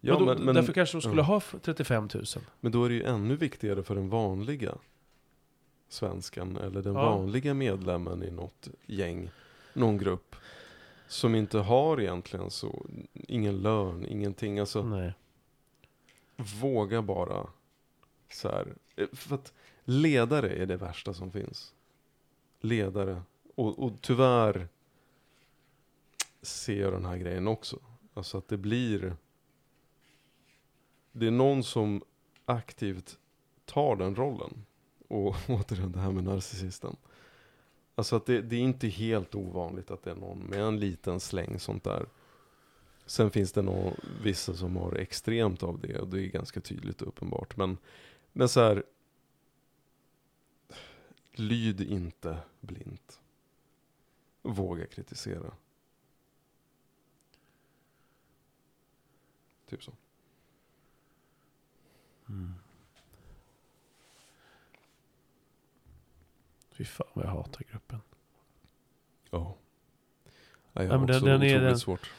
Ja, då,
men, men,
därför kanske de skulle
ja.
ha f- 35 000.
men då är det ju ännu viktigare för den vanliga svenskan eller den
Ja.
vanliga medlemmen i något gäng, någon grupp som inte har egentligen så, ingen lön, ingenting. Alltså
Nej.
våga bara så här. eh, För att ledare är det värsta som finns. Ledare. Och, och tyvärr ser jag den här grejen också. Alltså att det blir... Det är någon som aktivt tar den rollen. Och återigen det här med narcissisten. Alltså att det, det är inte helt ovanligt att det är någon med en liten släng sånt där. Sen finns det nog vissa som har extremt av det och det är ganska tydligt och uppenbart. Men, men så här. Lyd inte blint. Våga kritisera. Typ så.
Mm. Fy fan vad jag hatar gruppen.
Ja. Ja, jag
Ja,
har också
den är
otroligt
den-
svårt.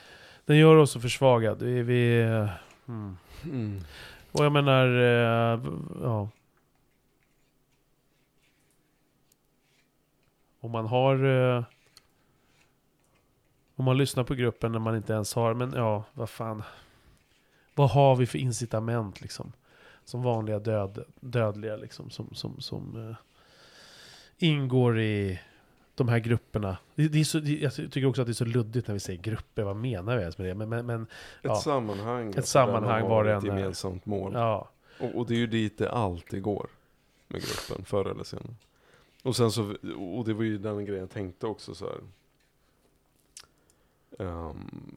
Den gör oss så försvagad. Vi, vi, mm.
Mm.
Och jag menar, eh, ja. Om man har... eh, Om man lyssnar på gruppen när man inte ens har, men ja, vad fan. Vad har vi för incitament liksom? Som vanliga död, dödliga liksom, som, som, som eh, ingår i de här grupperna. Det, det är så, det, jag tycker också att det är så luddigt när vi säger grupper, vad menar vi ens med det? Men, men, men
Ett
Ja.
sammanhang.
Ett sammanhang var det
ett
än är.
gemensamt mål.
ja.
Och, och det är ju dit det alltid går med gruppen, förr eller senare. Och sen så, och det var ju den grejen jag tänkte också så här. Ehm,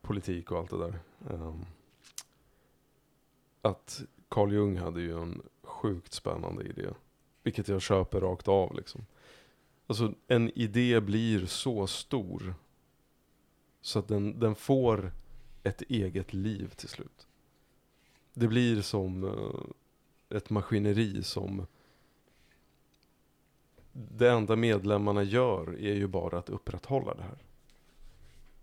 politik och allt det där. Ehm, att Carl Jung hade ju en sjukt spännande idé. Vilket jag köper rakt av liksom. Alltså en idé blir så stor. Så att den, den får ett eget liv till slut. Det blir som uh, ett maskineri som det enda medlemmarna gör är ju bara att upprätthålla det här.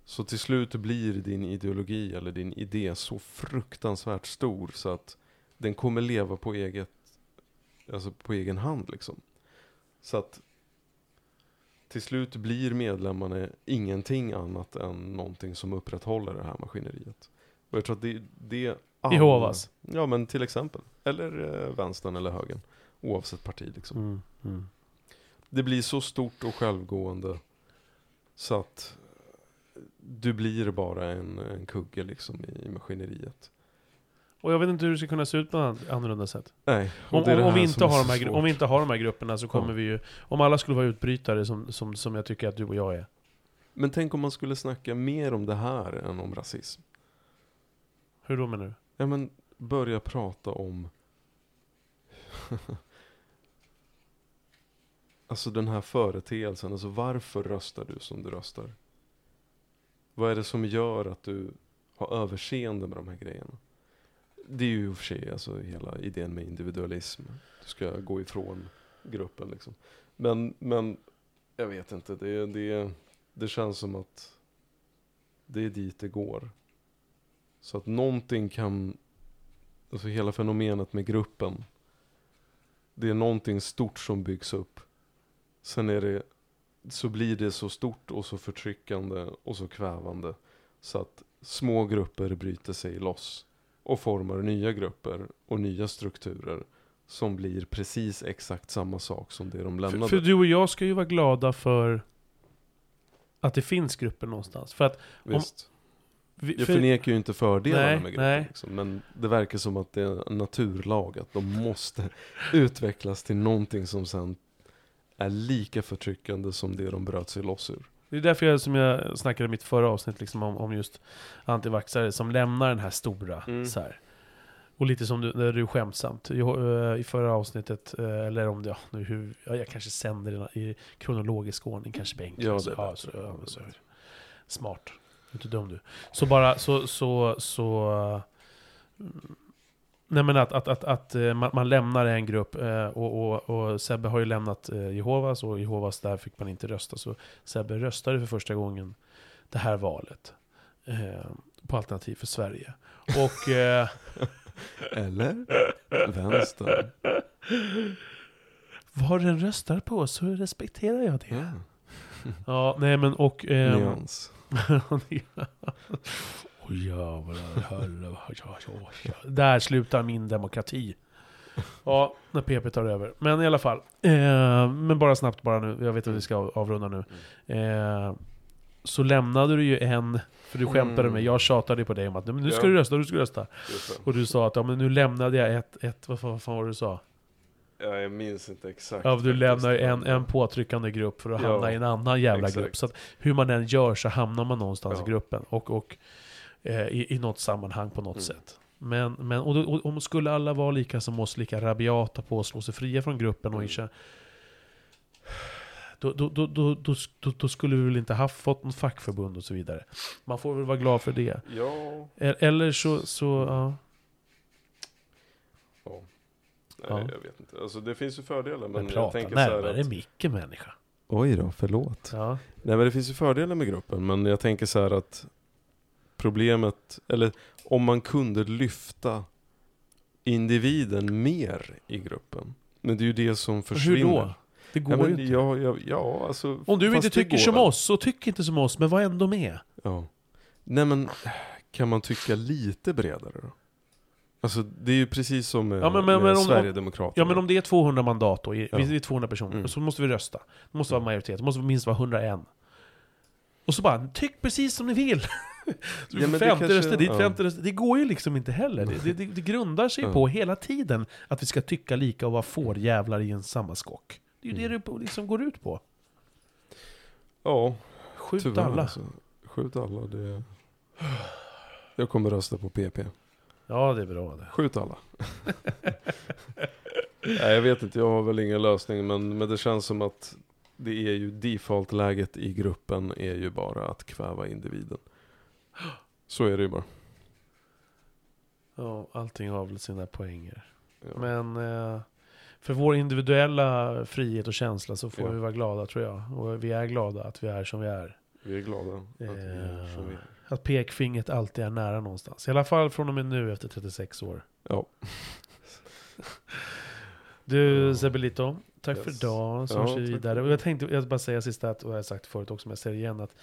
Så till slut blir din ideologi eller din idé så fruktansvärt stor så att den kommer leva på eget, alltså på egen hand liksom. Så att till slut blir medlemmarna ingenting annat än någonting som upprätthåller det här maskineriet. Och jag tror att det, det alla-
Jehovas.
Ja men till exempel. Eller eh, vänstern eller högern. Oavsett parti liksom.
Mm, mm.
Det blir så stort och självgående. Så att du blir bara en, en kugge liksom i maskineriet.
Och jag vet inte hur det ska kunna se ut på ett annorlunda sätt.
Nej,
Om, vi inte har de här, om vi inte har de här grupperna så kommer
Ja.
vi ju... Om alla skulle vara utbrytare som, som, som jag tycker att du och jag är.
Men tänk om man skulle snacka mer om det här än om rasism.
Hur då menar du?
Ja men börja prata om Alltså den här företeelsen, alltså varför röstar du som du röstar? Vad är det som gör att du har överseende med de här grejerna? Det är ju i och för sig alltså hela idén med individualism. Du ska gå ifrån gruppen liksom. Men, men jag vet inte, det, det, det känns som att det är dit det går. Så att någonting kan, alltså hela fenomenet med gruppen, det är någonting stort som byggs upp. Sen är det, så blir det så stort och så förtryckande och så kvävande. Så att små grupper bryter sig loss och formar nya grupper och nya strukturer som blir precis exakt samma sak som det de lämnade.
För, för du och jag ska ju vara glada för att det finns grupper någonstans. För att...
Visst.
Vi,
Jag
för,
förnekar ju inte fördelarna
Nej,
med gruppen. Liksom, men det verkar som att det är en naturlag att de måste utvecklas till någonting som sen är lika förtryckande som det de bröt sig loss ur.
Det är därför jag, som jag snackade i mitt förra avsnitt liksom om, om just antivaxxare som lämnar den här stora.
Mm.
Så här. Och lite som du, när du skämtsamt eh, i förra avsnittet, eh, eller om det, ja, nu hur, ja, jag kanske sänder det i kronologisk ordning, kanske bänken.
Ja, det
så, ja, så, ja, så, Smart. Inte dum du. Så bara, så, så, så... eh, Nej men att, att, att, att eh, man, man lämnar en grupp eh, och, och, och Sebbe har ju lämnat eh, Jehovas och Jehovas där fick man inte rösta. Så Sebbe röstade för första gången det här valet. Eh, på Alternativ för Sverige. Och... Eh,
Eller? Vänster.
vad den röstar på så respekterar jag det.
Ja.
Ja, nej men och... ehm,
Nyans.
Åh jävlar, herre, ja, ja, ja. Där slutar min demokrati. Ja, när PP tar över. Men i alla fall. Eh, men bara snabbt bara nu, jag vet att vi ska av- avrunda nu. Eh, så lämnade du ju en, för du skämtade med mig, jag tjatade på dig om att "Nej, men nu ska du rösta, du ska rösta. Och du sa att ja, men nu lämnade jag ett, ett vad vad fan var det du sa?
Ja, jag minns inte exakt.
Ja, du lämnar ju en, en påtryckande grupp för att
Ja,
hamna i en annan jävla
exakt.
grupp. Så att hur man än gör så hamnar man någonstans
Ja.
i gruppen. Och, och eh, i, i något sammanhang på något
Mm.
sätt. Men, men och, då, och om skulle alla vara lika som oss, lika rabiata på att slå sig fria från gruppen och
Mm.
inte... Då, då, då, då, då, då, skulle vi väl inte haft fått något fackförbund och så vidare. Man får väl vara glad för det.
Ja.
Eller så, så ja.
ja. Nej,
Ja.
jag vet inte. Alltså det finns ju fördelar, men,
Men
jag
prata
tänker så här
närmare
att...
micken människa.
Oj då, förlåt.
Ja.
Nej men det finns ju fördelar med gruppen, men jag tänker så här att problemet, eller om man kunde lyfta individen mer i gruppen. Men det är ju det som försvinner.
Hur då? Det går
Ja,
ju inte.
ja, ja, ja, alltså,
Om du inte tycker som
väl.
oss, så tyck inte som oss, men var ändå med.
Ja. Nej men, kan man tycka lite bredare då? Alltså det är ju precis som med,
Ja, men- men-
med
men om-
Sverigedemokraterna.
Ja men om det är 200 mandat då, i-
Ja.
vi är 200 personer,
Mm.
så måste vi rösta. Det måste vara majoritet, det måste minst vara 101. Och så bara, tyck precis som ni vill! Så
Ja, men det
50
kanske-
röster dit,
ja.
50 röster. Det går ju liksom inte heller. Det, det, det, det grundar sig
Ja.
på hela tiden att vi ska tycka lika och vara fårjävlar i en samma skock. Det är ju det
Mm.
det på- liksom går ut på.
Ja,
Skjut
tyvärr
alla.
alltså. Skjut alla, det... Jag kommer rösta på PP.
Ja, det är bra det.
Skjut alla. Nej, jag vet inte, jag har väl ingen lösning, men, men det känns som att det är ju default-läget i gruppen är ju bara att kväva individen. Så är det ju bara.
Ja, allting har väl sina poänger.
Ja.
Men eh, för vår individuella frihet och känsla så får
Ja.
vi vara glada tror jag. Och vi är glada att vi är som vi är.
Vi är glada att vi är som vi är.
Att pekfingret alltid är nära någonstans. I alla fall från och med nu efter 36 år.
Ja.
Du. Sebelito, tack
Yes.
för idag. Så
Ja,
vi
tack
vidare. Och jag tänkte, jag bara säga sista, att, och jag har sagt förut också, men jag säger igen, att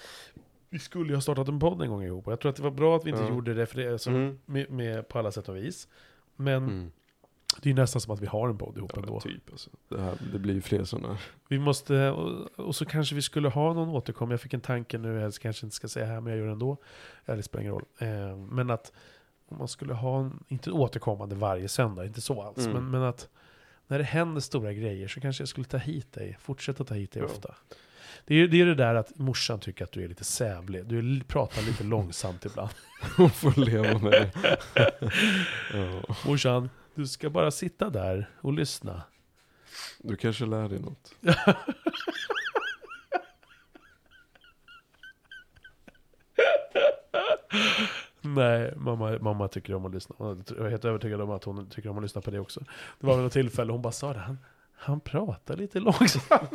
vi skulle ju ha startat en podd en gång ihop. Och jag tror att det var bra att vi inte
Ja.
gjorde det, för det är så,
Mm.
med, med, på alla sätt och vis. Men
Mm.
det är ju nästan som att vi har en podd ihop
Ja,
ändå.
typ alltså. det, här, det blir ju fler sådana.
Vi måste, och, och så kanske vi skulle ha någon återkom. Jag fick en tanke nu, jag kanske inte ska säga här, men jag gör det ändå. Eller det spelar ingen roll. Eh, men att om man skulle ha, en, inte återkommande varje söndag, inte så alls,
Mm.
men, men att när det händer stora grejer så kanske jag skulle ta hit dig, fortsätta ta hit dig
Ja.
ofta. Det är det, är det där att morsan tycker att du är lite sävlig. Du pratar lite långsamt ibland.
Hon får leva med det. ja.
Morsan, du ska bara sitta där och lyssna.
Du kanske lär dig något.
Nej, mamma, mamma tycker om att lyssna. Jag är helt övertygad om att hon tycker om att lyssna på det också. Det var vid något tillfälle hon bara sa det, han, han pratar lite långsamt.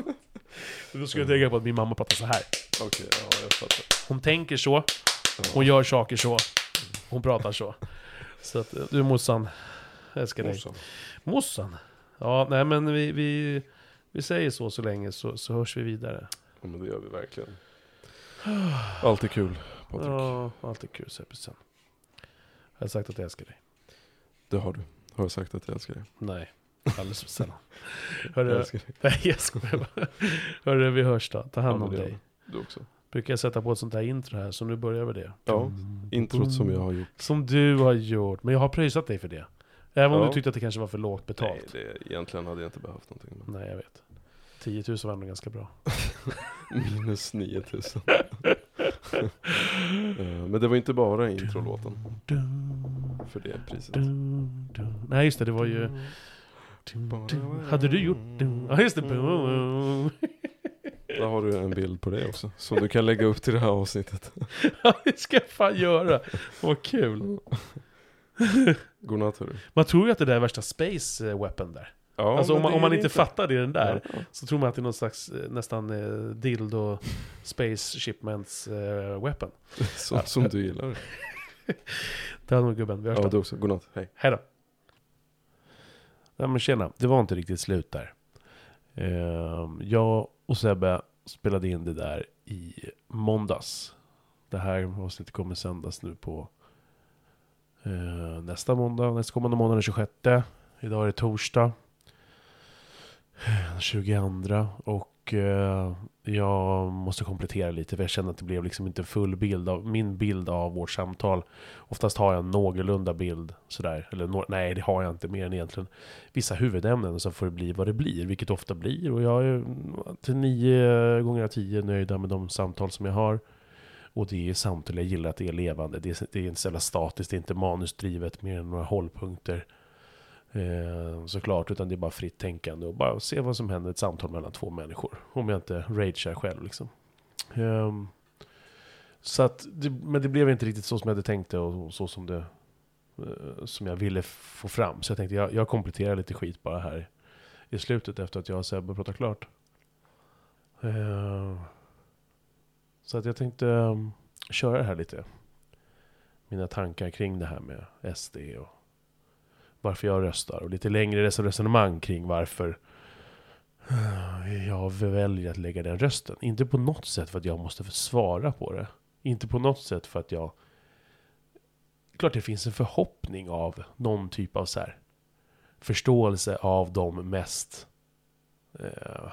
Då skulle jag tänka på att min mamma pratar så här.
Okej, ja jag fattar.
Hon tänker så, hon gör saker så, hon pratar så. Så att, du morsan, jag älskar dig.
Morsan.
Morsan. Ja, nej men vi, vi, vi säger så så länge så, så hörs vi vidare.
Ja men det gör vi verkligen. Alltid kul Patrik.
Ja, alltid kul Seppisen. Jag har sagt att jag älskar dig.
Det har du. Har jag sagt att jag älskar dig?
Nej, alldeles för sällan.
Jag
Hörru,
älskar dig.
nej jag skojar bara. Hörru, vi hörs då. Ta hand om dig.
Du också.
Brukar jag sätta på ett sånt där intro här, så nu börjar vi det.
Ja, Introt som jag har gjort.
Som du har gjort, men jag har pröjsat dig för det. Även om
Ja.
du tyckte att det kanske var för lågt betalt.
Nej, det, egentligen hade jag inte behövt någonting. Men
Nej, jag vet. 10 000 var ändå ganska bra.
minus 9000. Eh, men det var inte bara introlåten för det priset.
Nej, just det, det var ju... Hade du gjort... Ja, just det. Boom.
Där har du en bild på det också. Som du kan lägga upp till det här avsnittet.
Ja, det ska jag fan göra. Vad kul.
Godnatt hörru.
Man tror ju att det där är värsta space eh, weapon där.
Ja,
alltså om man, om man inte fattar det i den där.
Ja.
Så tror man att det är någon slags eh, nästan eh, dildo space shipments eh, weapon.
Så, som du gillar.
Det hade nog gubben. Vi hörs
Ja, du också. Godnatt. Hej.
Hej då. Ja men tjena, det var inte riktigt slut där. Ehm, jag och Sebbe spelade in det där i måndags. Det här avsnittet kommer sändas nu på eh, nästa måndag, nästkommande måndag den 26. Idag är det torsdag. 22. Och eh, jag måste komplettera lite för jag känner att det blev liksom inte full bild av min bild av vårt samtal. Oftast har jag en någorlunda bild sådär. Eller no nej, det har jag inte mer än egentligen vissa huvudämnen. Så får det bli vad det blir, vilket ofta blir. Och jag är till nio gånger av tio nöjda med de samtal som jag har. Och det är samtal jag gillar att det är levande. Det är, det är inte så jävla statiskt, det är inte manusdrivet mer än några hållpunkter. Eh, såklart, utan det är bara fritt tänkande och bara se vad som händer i ett samtal mellan två människor. Om jag inte ragear själv liksom. Eh, så att, det, men det blev inte riktigt så som jag hade tänkt det och, och så som det eh, som jag ville få fram. Så jag tänkte jag, jag kompletterar lite skit bara här i slutet efter att jag och Sebbe pratat klart. Ehm, så att jag tänkte um, köra det här lite. Mina tankar kring det här med SD och varför jag röstar. Och lite längre resonemang kring varför jag väljer att lägga den rösten. Inte på något sätt för att jag måste svara på det. Inte på något sätt för att jag... Klart det finns en förhoppning av någon typ av så här förståelse av de mest eh,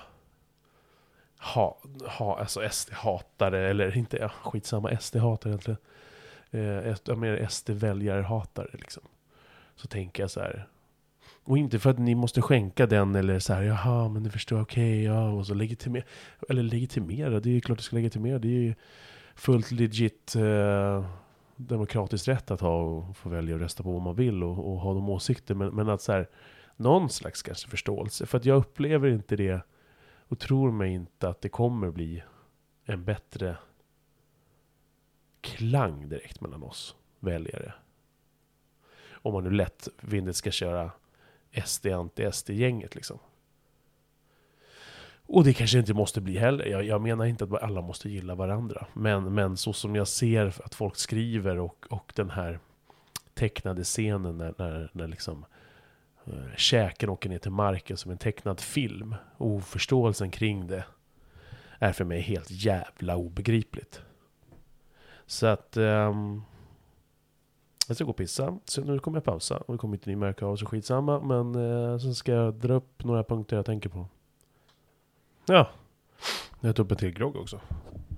ha, ha, alltså SD-hatare, eller inte, ja, skitsamma, SD-hatare egentligen. Eh, jag menar SD-väljare-hatare liksom. Så tänker jag så här. Och inte för att ni måste skänka den eller så här, jaha, men ni förstår, okej, ja, och så legitimera. Eller legitimera, det är ju klart du ska legitimera. Det är ju fullt legit eh, demokratiskt rätt att ha och få välja att rösta på vad man vill och, och ha de åsikter. Men, men att så här, någon slags kanske förståelse. För att jag upplever inte det och tror mig inte att det kommer bli en bättre klang direkt mellan oss väljare. Om man nu lättvindigt ska köra SD anti-SD-gänget liksom. Och det kanske inte måste bli heller. Jag, jag menar inte att alla måste gilla varandra. Men, men så som jag ser att folk skriver och, och den här tecknade scenen när, när, när liksom eh, käken åker ner till marken som en tecknad film. Och oförståelsen kring det är för mig helt jävla obegripligt. Så att... ehm, jag ska gå och pissa, så nu kommer jag pausa. Och det kommer inte ni märka av, så skitsamma. Men eh, sen ska jag dra upp några punkter jag tänker på. Ja, jag har tagit upp en till grogg också.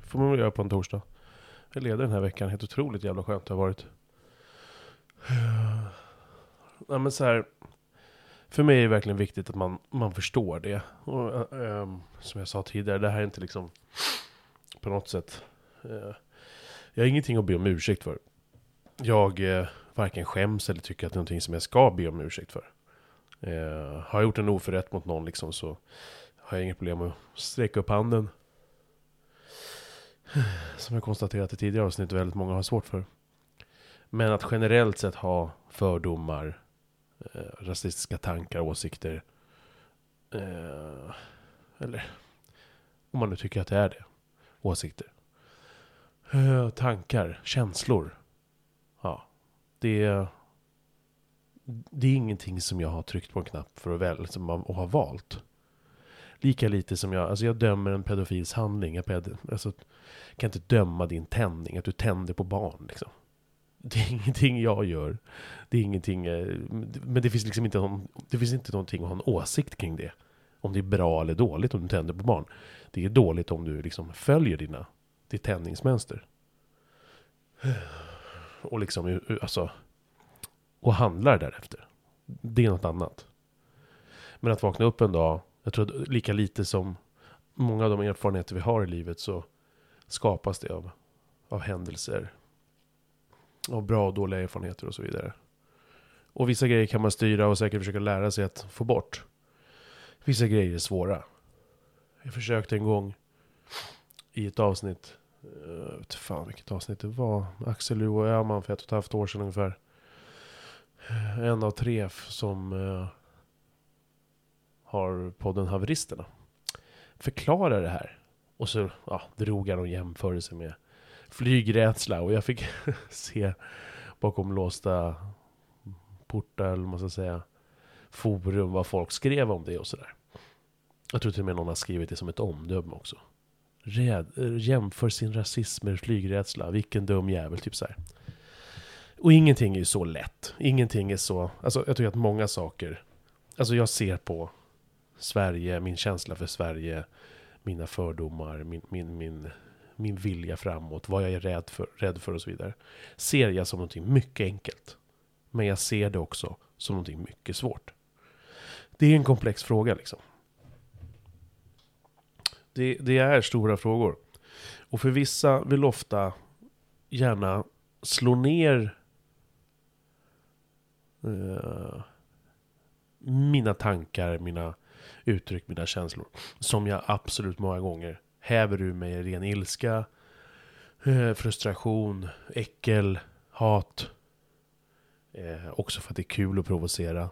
får man väl göra på en torsdag. Jag leder den här veckan, helt otroligt jävla skönt det har varit. Ja, men så här, för mig är det verkligen viktigt att man, man förstår det. Och, ähm, som jag sa tidigare, det här är inte liksom på något sätt... Äh, jag har ingenting att be om ursäkt för. Jag eh, varken skäms eller tycker att det är någonting som jag ska be om ursäkt för. Eh, har jag gjort en oförrätt mot någon liksom så har jag inget problem med att sträcka upp handen. Som jag konstaterat i tidigare avsnitt väldigt många har svårt för. Men att generellt sett ha fördomar, eh, rasistiska tankar, åsikter. Eh, eller om man nu tycker att det är det. Åsikter. Eh, tankar, känslor. Det är, det är ingenting som jag har tryckt på en knapp för att välja, som man, och har valt. Lika lite som jag, alltså jag dömer en pedofils handling. Jag ped, alltså, kan inte döma din tändning, att du tänder på barn liksom. Det är ingenting jag gör. Det är ingenting, eh, men det finns liksom inte någon, det finns inte någonting att ha en åsikt kring det. Om det är bra eller dåligt om du tänder på barn. Det är dåligt om du liksom följer dina, ditt tändningsmönster. Och liksom, alltså, och handlar därefter. Det är något annat. Men att vakna upp en dag, jag tror att lika lite som många av de erfarenheter vi har i livet så skapas det av, av händelser. Av bra och dåliga erfarenheter och så vidare. Och vissa grejer kan man styra och säkert försöka lära sig att få bort. Vissa grejer är svåra. Jag försökte en gång i ett avsnitt. Jag vet fan vilket avsnitt det var. Axel U. och Öhman för ett och ett halvt år sedan ungefär. Eh, en av tre som eh, har podden Haveristerna. Förklarar det här. Och så ja, drog han en jämförelse med flygrädsla. Och jag fick se bakom låsta portar, eller vad man ska säga, forum, vad folk skrev om det och sådär. Jag tror till och med någon har skrivit det som ett omdöme också. Räd, jämför sin rasism med flygrädsla, vilken dum jävel, typ så här. Och ingenting är ju så lätt. Ingenting är så, alltså jag tycker att många saker, alltså jag ser på Sverige, min känsla för Sverige, mina fördomar, min, min, min, min vilja framåt, vad jag är rädd för, rädd för och så vidare. Ser jag som någonting mycket enkelt. Men jag ser det också som någonting mycket svårt. Det är en komplex fråga liksom. Det, det är stora frågor. Och för vissa vill ofta gärna slå ner eh, mina tankar, mina uttryck, mina känslor. Som jag absolut många gånger häver ur mig i ren ilska, eh, frustration, äckel, hat. Eh, också för att det är kul att provocera.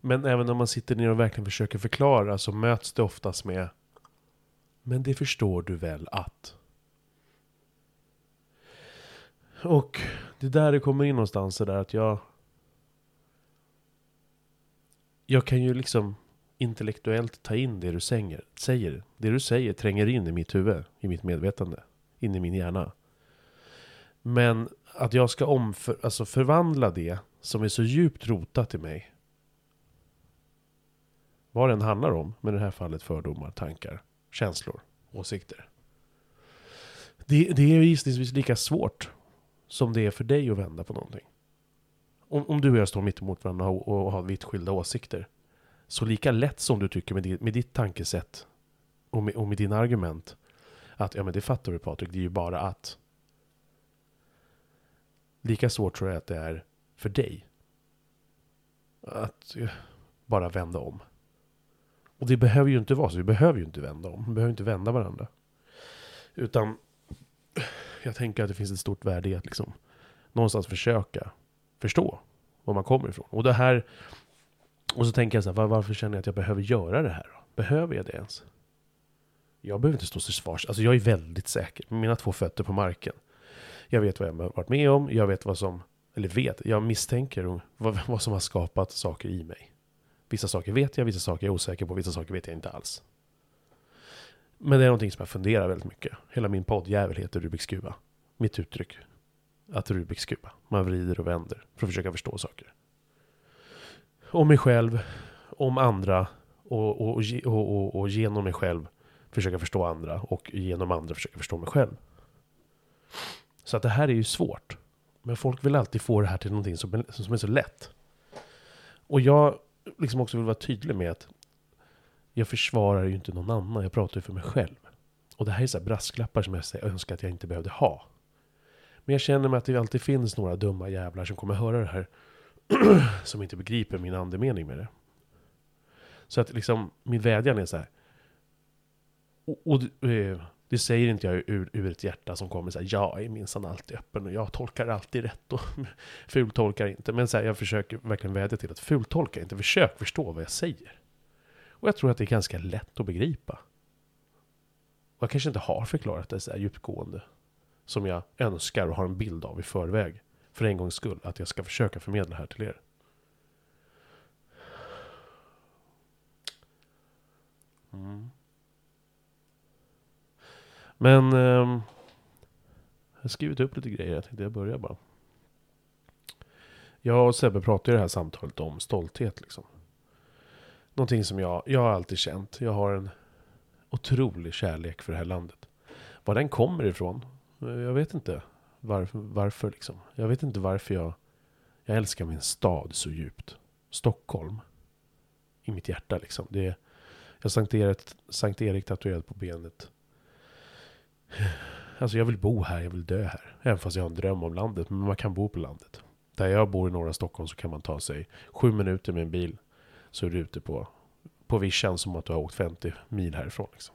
Men även om man sitter ner och verkligen försöker förklara så möts det oftast med Men det förstår du väl att? Och det är där det kommer in någonstans det där att jag Jag kan ju liksom intellektuellt ta in det du säger, säger. Det du säger tränger in i mitt huvud, i mitt medvetande, in i min hjärna. Men att jag ska omför, alltså förvandla det som är så djupt rotat i mig. Vad den handlar om, men i det här fallet fördomar, tankar, känslor, åsikter. Det, det är gissningsvis lika svårt som det är för dig att vända på någonting. Om, om du och jag står mitt emot varandra och, och har vitt skilda åsikter. Så lika lätt som du tycker med, ditt- med ditt tankesätt och med, och med dina argument. Att ja men det fattar du Patrik, det är ju bara att. Lika svårt tror jag att det är för dig. Att eh, bara vända om. Och det behöver ju inte vara så, vi behöver ju inte vända om. Vi behöver inte vända varandra. Utan jag tänker att det finns ett stort värde i att liksom någonstans försöka förstå var man kommer ifrån. Och det här och så tänker jag så här, var, varför känner jag att jag behöver göra det här då? Behöver jag det ens? Jag behöver inte stå till svars. Alltså jag är väldigt säker med mina två fötter på marken. Jag vet vad jag har varit med om, jag vet vad som, eller vet, jag misstänker vad, vad som har skapat saker i mig. Vissa saker vet jag, vissa saker är jag osäker på, vissa saker vet jag inte alls. Men det är någonting som jag funderar väldigt mycket. Hela min poddjävel heter Rubiks kuba. Mitt uttryck. Att Rubiks kuba. Man vrider och vänder för att försöka förstå saker. Om mig själv, om andra och, och, och, och, och, genom mig själv försöka förstå andra och genom andra försöka förstå mig själv. Så att det här är ju svårt. Men folk vill alltid få det här till någonting som, som är så lätt. Och jag liksom också vill vara tydlig med att jag försvarar ju inte någon annan, jag pratar ju för mig själv. Och det här är så här brasklappar som jag önskar att jag inte behövde ha. Men jag känner mig att det alltid finns några dumma jävlar som kommer höra det här. som inte begriper min andemening med det. Så att liksom, min vädjan är så här. Och, och eh, det säger inte jag ur, ur ett hjärta som kommer säga jag är minsann alltid öppen och jag tolkar alltid rätt och fultolkar inte. Men så här, jag försöker verkligen vädja till att fultolka inte, försök förstå vad jag säger. Och jag tror att det är ganska lätt att begripa. Och jag kanske inte har förklarat det så här djupgående som jag önskar och har en bild av i förväg. För en gångs skull, att jag ska försöka förmedla här till er. Mm. Men ehm, jag har skrivit upp lite grejer, jag tänkte jag börjar bara. Jag och Sebbe pratade i det här samtalet om stolthet liksom. Någonting som jag, jag har alltid känt. Jag har en otrolig kärlek för det här landet. Var den kommer ifrån? Jag vet inte varför, varför liksom. Jag vet inte varför jag, jag älskar min stad så djupt. Stockholm. I mitt hjärta liksom. Det, jag har Sankt Erik, Sankt Erik tatuerat på benet. Alltså jag vill bo här, jag vill dö här. Även fast jag har en dröm om landet. Men man kan bo på landet. Där jag bor i norra Stockholm så kan man ta sig sju minuter med en bil. Så är du ute på, på vischan som att du har åkt 50 mil härifrån. Liksom.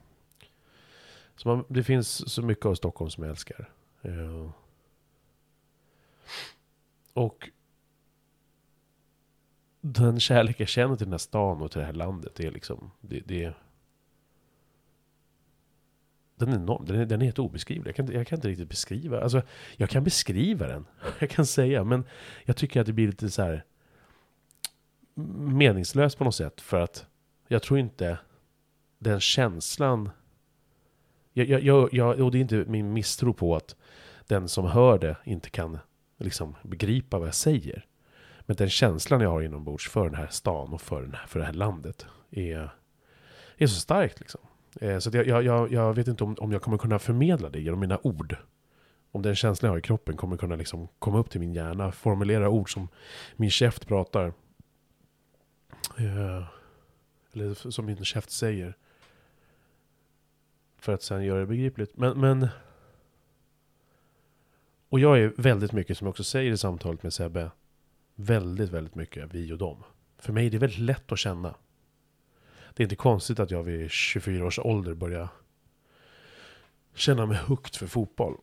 Så man, det finns så mycket av Stockholm som jag älskar. Ja. och den kärlek jag känner till den här stan och till det här landet, det är liksom, det, det den är enorm, den är, den är helt obeskrivlig. Jag kan, jag kan inte riktigt beskriva, alltså jag kan beskriva den, jag kan säga, men jag tycker att det blir lite så här meningslöst på något sätt, för att jag tror inte den känslan jag, jag, jag, jag, och det är inte min misstro på att den som hör det inte kan liksom begripa vad jag säger. Men den känslan jag har inombords för den här stan och för, den här, för det här landet är, är så starkt. Liksom. Eh, så jag, jag, jag vet inte om, om jag kommer kunna förmedla det genom mina ord. Om den känslan jag har i kroppen kommer kunna liksom komma upp till min hjärna, formulera ord som min käft pratar. Eh, eller som min käft säger. För att sen göra det begripligt. Men, men... Och jag är väldigt mycket, som jag också säger i samtalet med Sebbe, väldigt, väldigt mycket vi och dem. För mig är det väldigt lätt att känna. Det är inte konstigt att jag vid 24 års ålder började... känna mig högt för fotboll.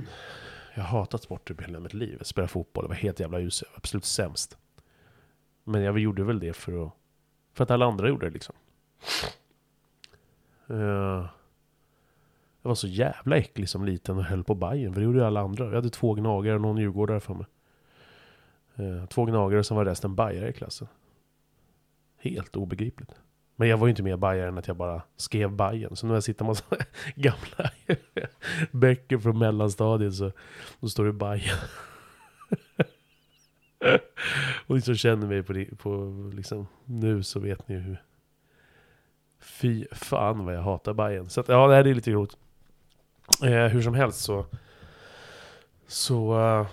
jag har hatat sport i hela mitt liv. Jag spelade fotboll, det var helt jävla usel, absolut sämst. Men jag gjorde väl det för att, för att alla andra gjorde det liksom. Uh, jag var så jävla äcklig som liten och höll på Bajen för det gjorde ju alla andra. Jag hade två gnagare och någon djurgårdare för mig. Uh, två gnagare som var resten bajare i klassen. Helt obegripligt. Men jag var ju inte mer bajare än att jag bara skrev Bajen. Så nu när jag sitter med massa gamla böcker från mellanstadiet så då står det Bajen. och ni som känner mig på, på liksom, nu så vet ni hur... Fy fan vad jag hatar Bajen. Så att, ja, det här är lite grovt. Eh, hur som helst så... Så... Uh,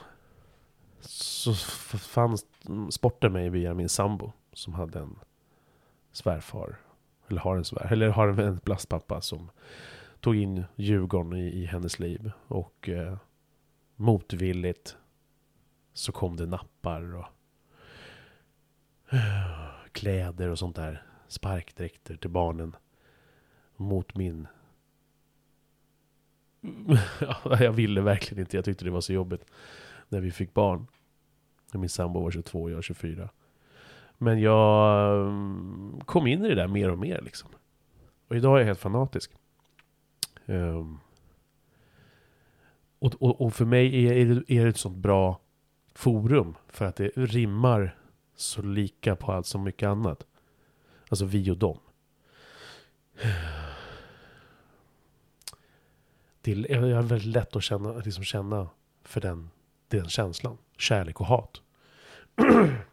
så fanns sporten mig via min sambo. Som hade en svärfar. Eller har en svär, eller har en plastpappa som tog in Djurgården i, i hennes liv. Och eh, motvilligt så kom det nappar och eh, kläder och sånt där. Sparkdräkter till barnen. Mot min... jag ville verkligen inte. Jag tyckte det var så jobbigt. När vi fick barn. Min sambo var 22 och jag 24. Men jag mm, kom in i det där mer och mer liksom. Och idag är jag helt fanatisk. Um, och, och, och, för mig är, är, det, är det ett sånt bra forum. För att det rimmar så lika på allt som mycket annat. Alltså vi och dem. Det är väldigt lätt att känna, liksom känna för den, den känslan. Kärlek och hat.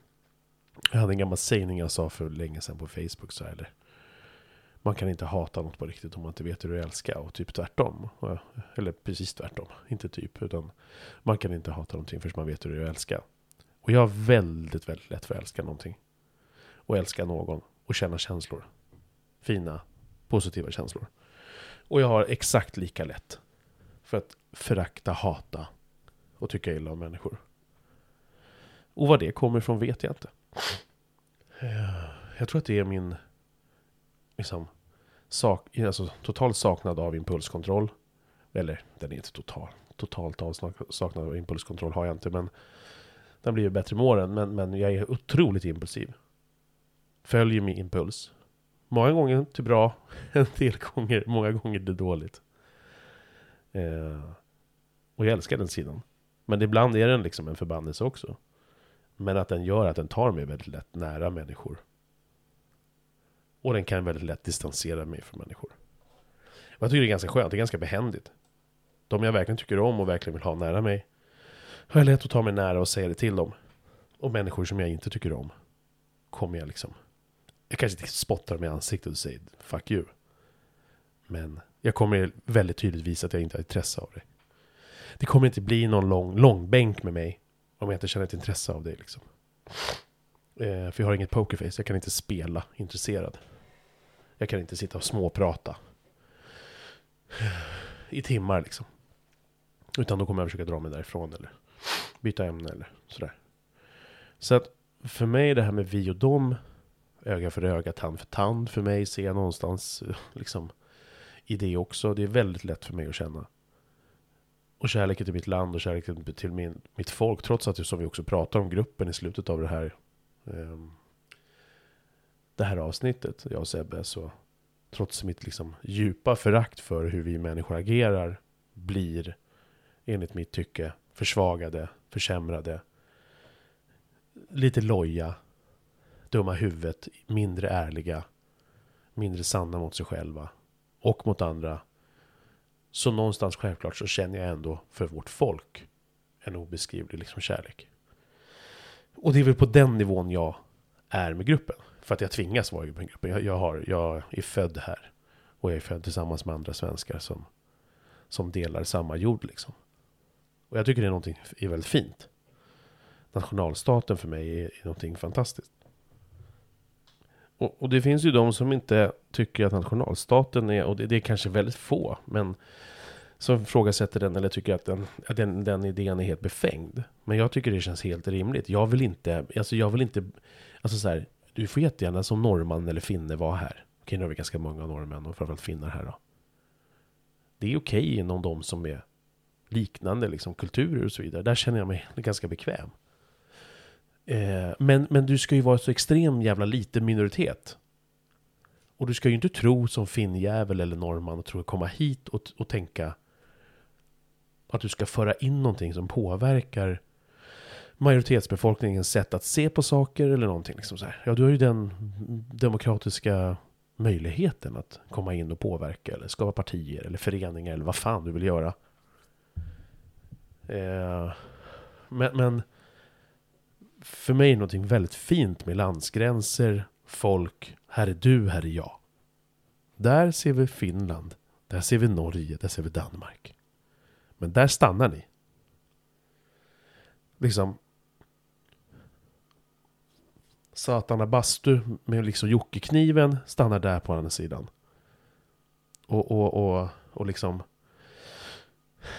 Jag hade en gammal sägning jag sa för länge sedan på Facebook. Så här, eller, man kan inte hata något på riktigt om man inte vet hur du älskar. Och typ tvärtom. Eller precis tvärtom. Inte typ. Utan man kan inte hata någonting förrän man vet hur du älskar. Och jag har väldigt, väldigt lätt för att älska någonting. Och älska någon. Och känna känslor. Fina, positiva känslor. Och jag har exakt lika lätt för att förakta, hata och tycka illa om människor. Och var det kommer ifrån vet jag inte. Eh, jag tror att det är min liksom, sak, alltså, total saknad av impulskontroll. Eller den är inte total. Totalt avsaknad av impulskontroll har jag inte. Men den blir ju bättre med åren. Men, men jag är otroligt impulsiv. Följer min impuls. Många gånger till bra. En del gånger, många gånger till dåligt. Eh, och jag älskar den sidan. Men ibland är den liksom en förbannelse också. Men att den gör att den tar mig väldigt lätt nära människor. Och den kan väldigt lätt distansera mig från människor. Och jag tycker det är ganska skönt, det är ganska behändigt. De jag verkligen tycker om och verkligen vill ha nära mig. Har jag lätt att ta mig nära och säga det till dem. Och människor som jag inte tycker om. Kommer jag liksom. Jag kanske inte spottar dem i ansiktet och säger fuck you. Men jag kommer väldigt tydligt visa att jag inte har intresse av det. Det kommer inte bli någon lång, lång bänk med mig om jag inte känner ett intresse av dig liksom. Eh, för jag har inget pokerface, jag kan inte spela intresserad. Jag kan inte sitta och småprata. I timmar liksom. Utan då kommer jag försöka dra mig därifrån eller byta ämne eller sådär. Så att för mig det här med vi och dom öga för öga, tand för tand för mig, ser jag någonstans eh, liksom i det också. Det är väldigt lätt för mig att känna. Och kärleken till mitt land och kärleken till min, mitt folk, trots att det som vi också pratar om gruppen i slutet av det här um, det här avsnittet, jag och Sebbe, så trots mitt liksom djupa förakt för hur vi människor agerar, blir enligt mitt tycke försvagade, försämrade, lite loja, dumma huvudet, mindre ärliga, mindre sanna mot sig själva och mot andra. Så någonstans självklart så känner jag ändå för vårt folk en obeskrivlig liksom kärlek. Och det är väl på den nivån jag är med gruppen. För att jag tvingas vara med gruppen. Jag, jag, har, jag är född här. Och jag är född tillsammans med andra svenskar som, som delar samma jord liksom. Och jag tycker det är någonting är väldigt fint. Nationalstaten för mig är, är någonting fantastiskt. Och, och, det finns ju de som inte tycker att nationalstaten är, och det, det är kanske väldigt få, men som ifrågasätter den eller tycker att, den, att den, den idén är helt befängd. Men jag tycker det känns helt rimligt. Jag vill inte, alltså jag vill inte, alltså så här, du får jättegärna som norrman eller finne vara här. Okej, nu har vi ganska många norrmän och framförallt finnar här då. Det är okej inom de som är liknande liksom, kulturer och så vidare. Där känner jag mig ganska bekväm. Eh, men, men du ska ju vara så extrem jävla liten minoritet. Och du ska ju inte tro som finnjävel eller norrman och tro att komma hit och, och tänka att du ska föra in någonting som påverkar majoritetsbefolkningens sätt att se på saker eller någonting. Liksom så här. Ja, du har ju den demokratiska möjligheten att komma in och påverka eller skapa partier eller föreningar eller vad fan du vill göra. Eh, men, men för mig är det någonting väldigt fint med landsgränser, folk, här är du, här är jag. Där ser vi Finland, där ser vi Norge, där ser vi Danmark. Men där stannar ni. Liksom, Satana bastu med liksom Jocke-kniven stannar där på andra sidan. Och, och, och, och liksom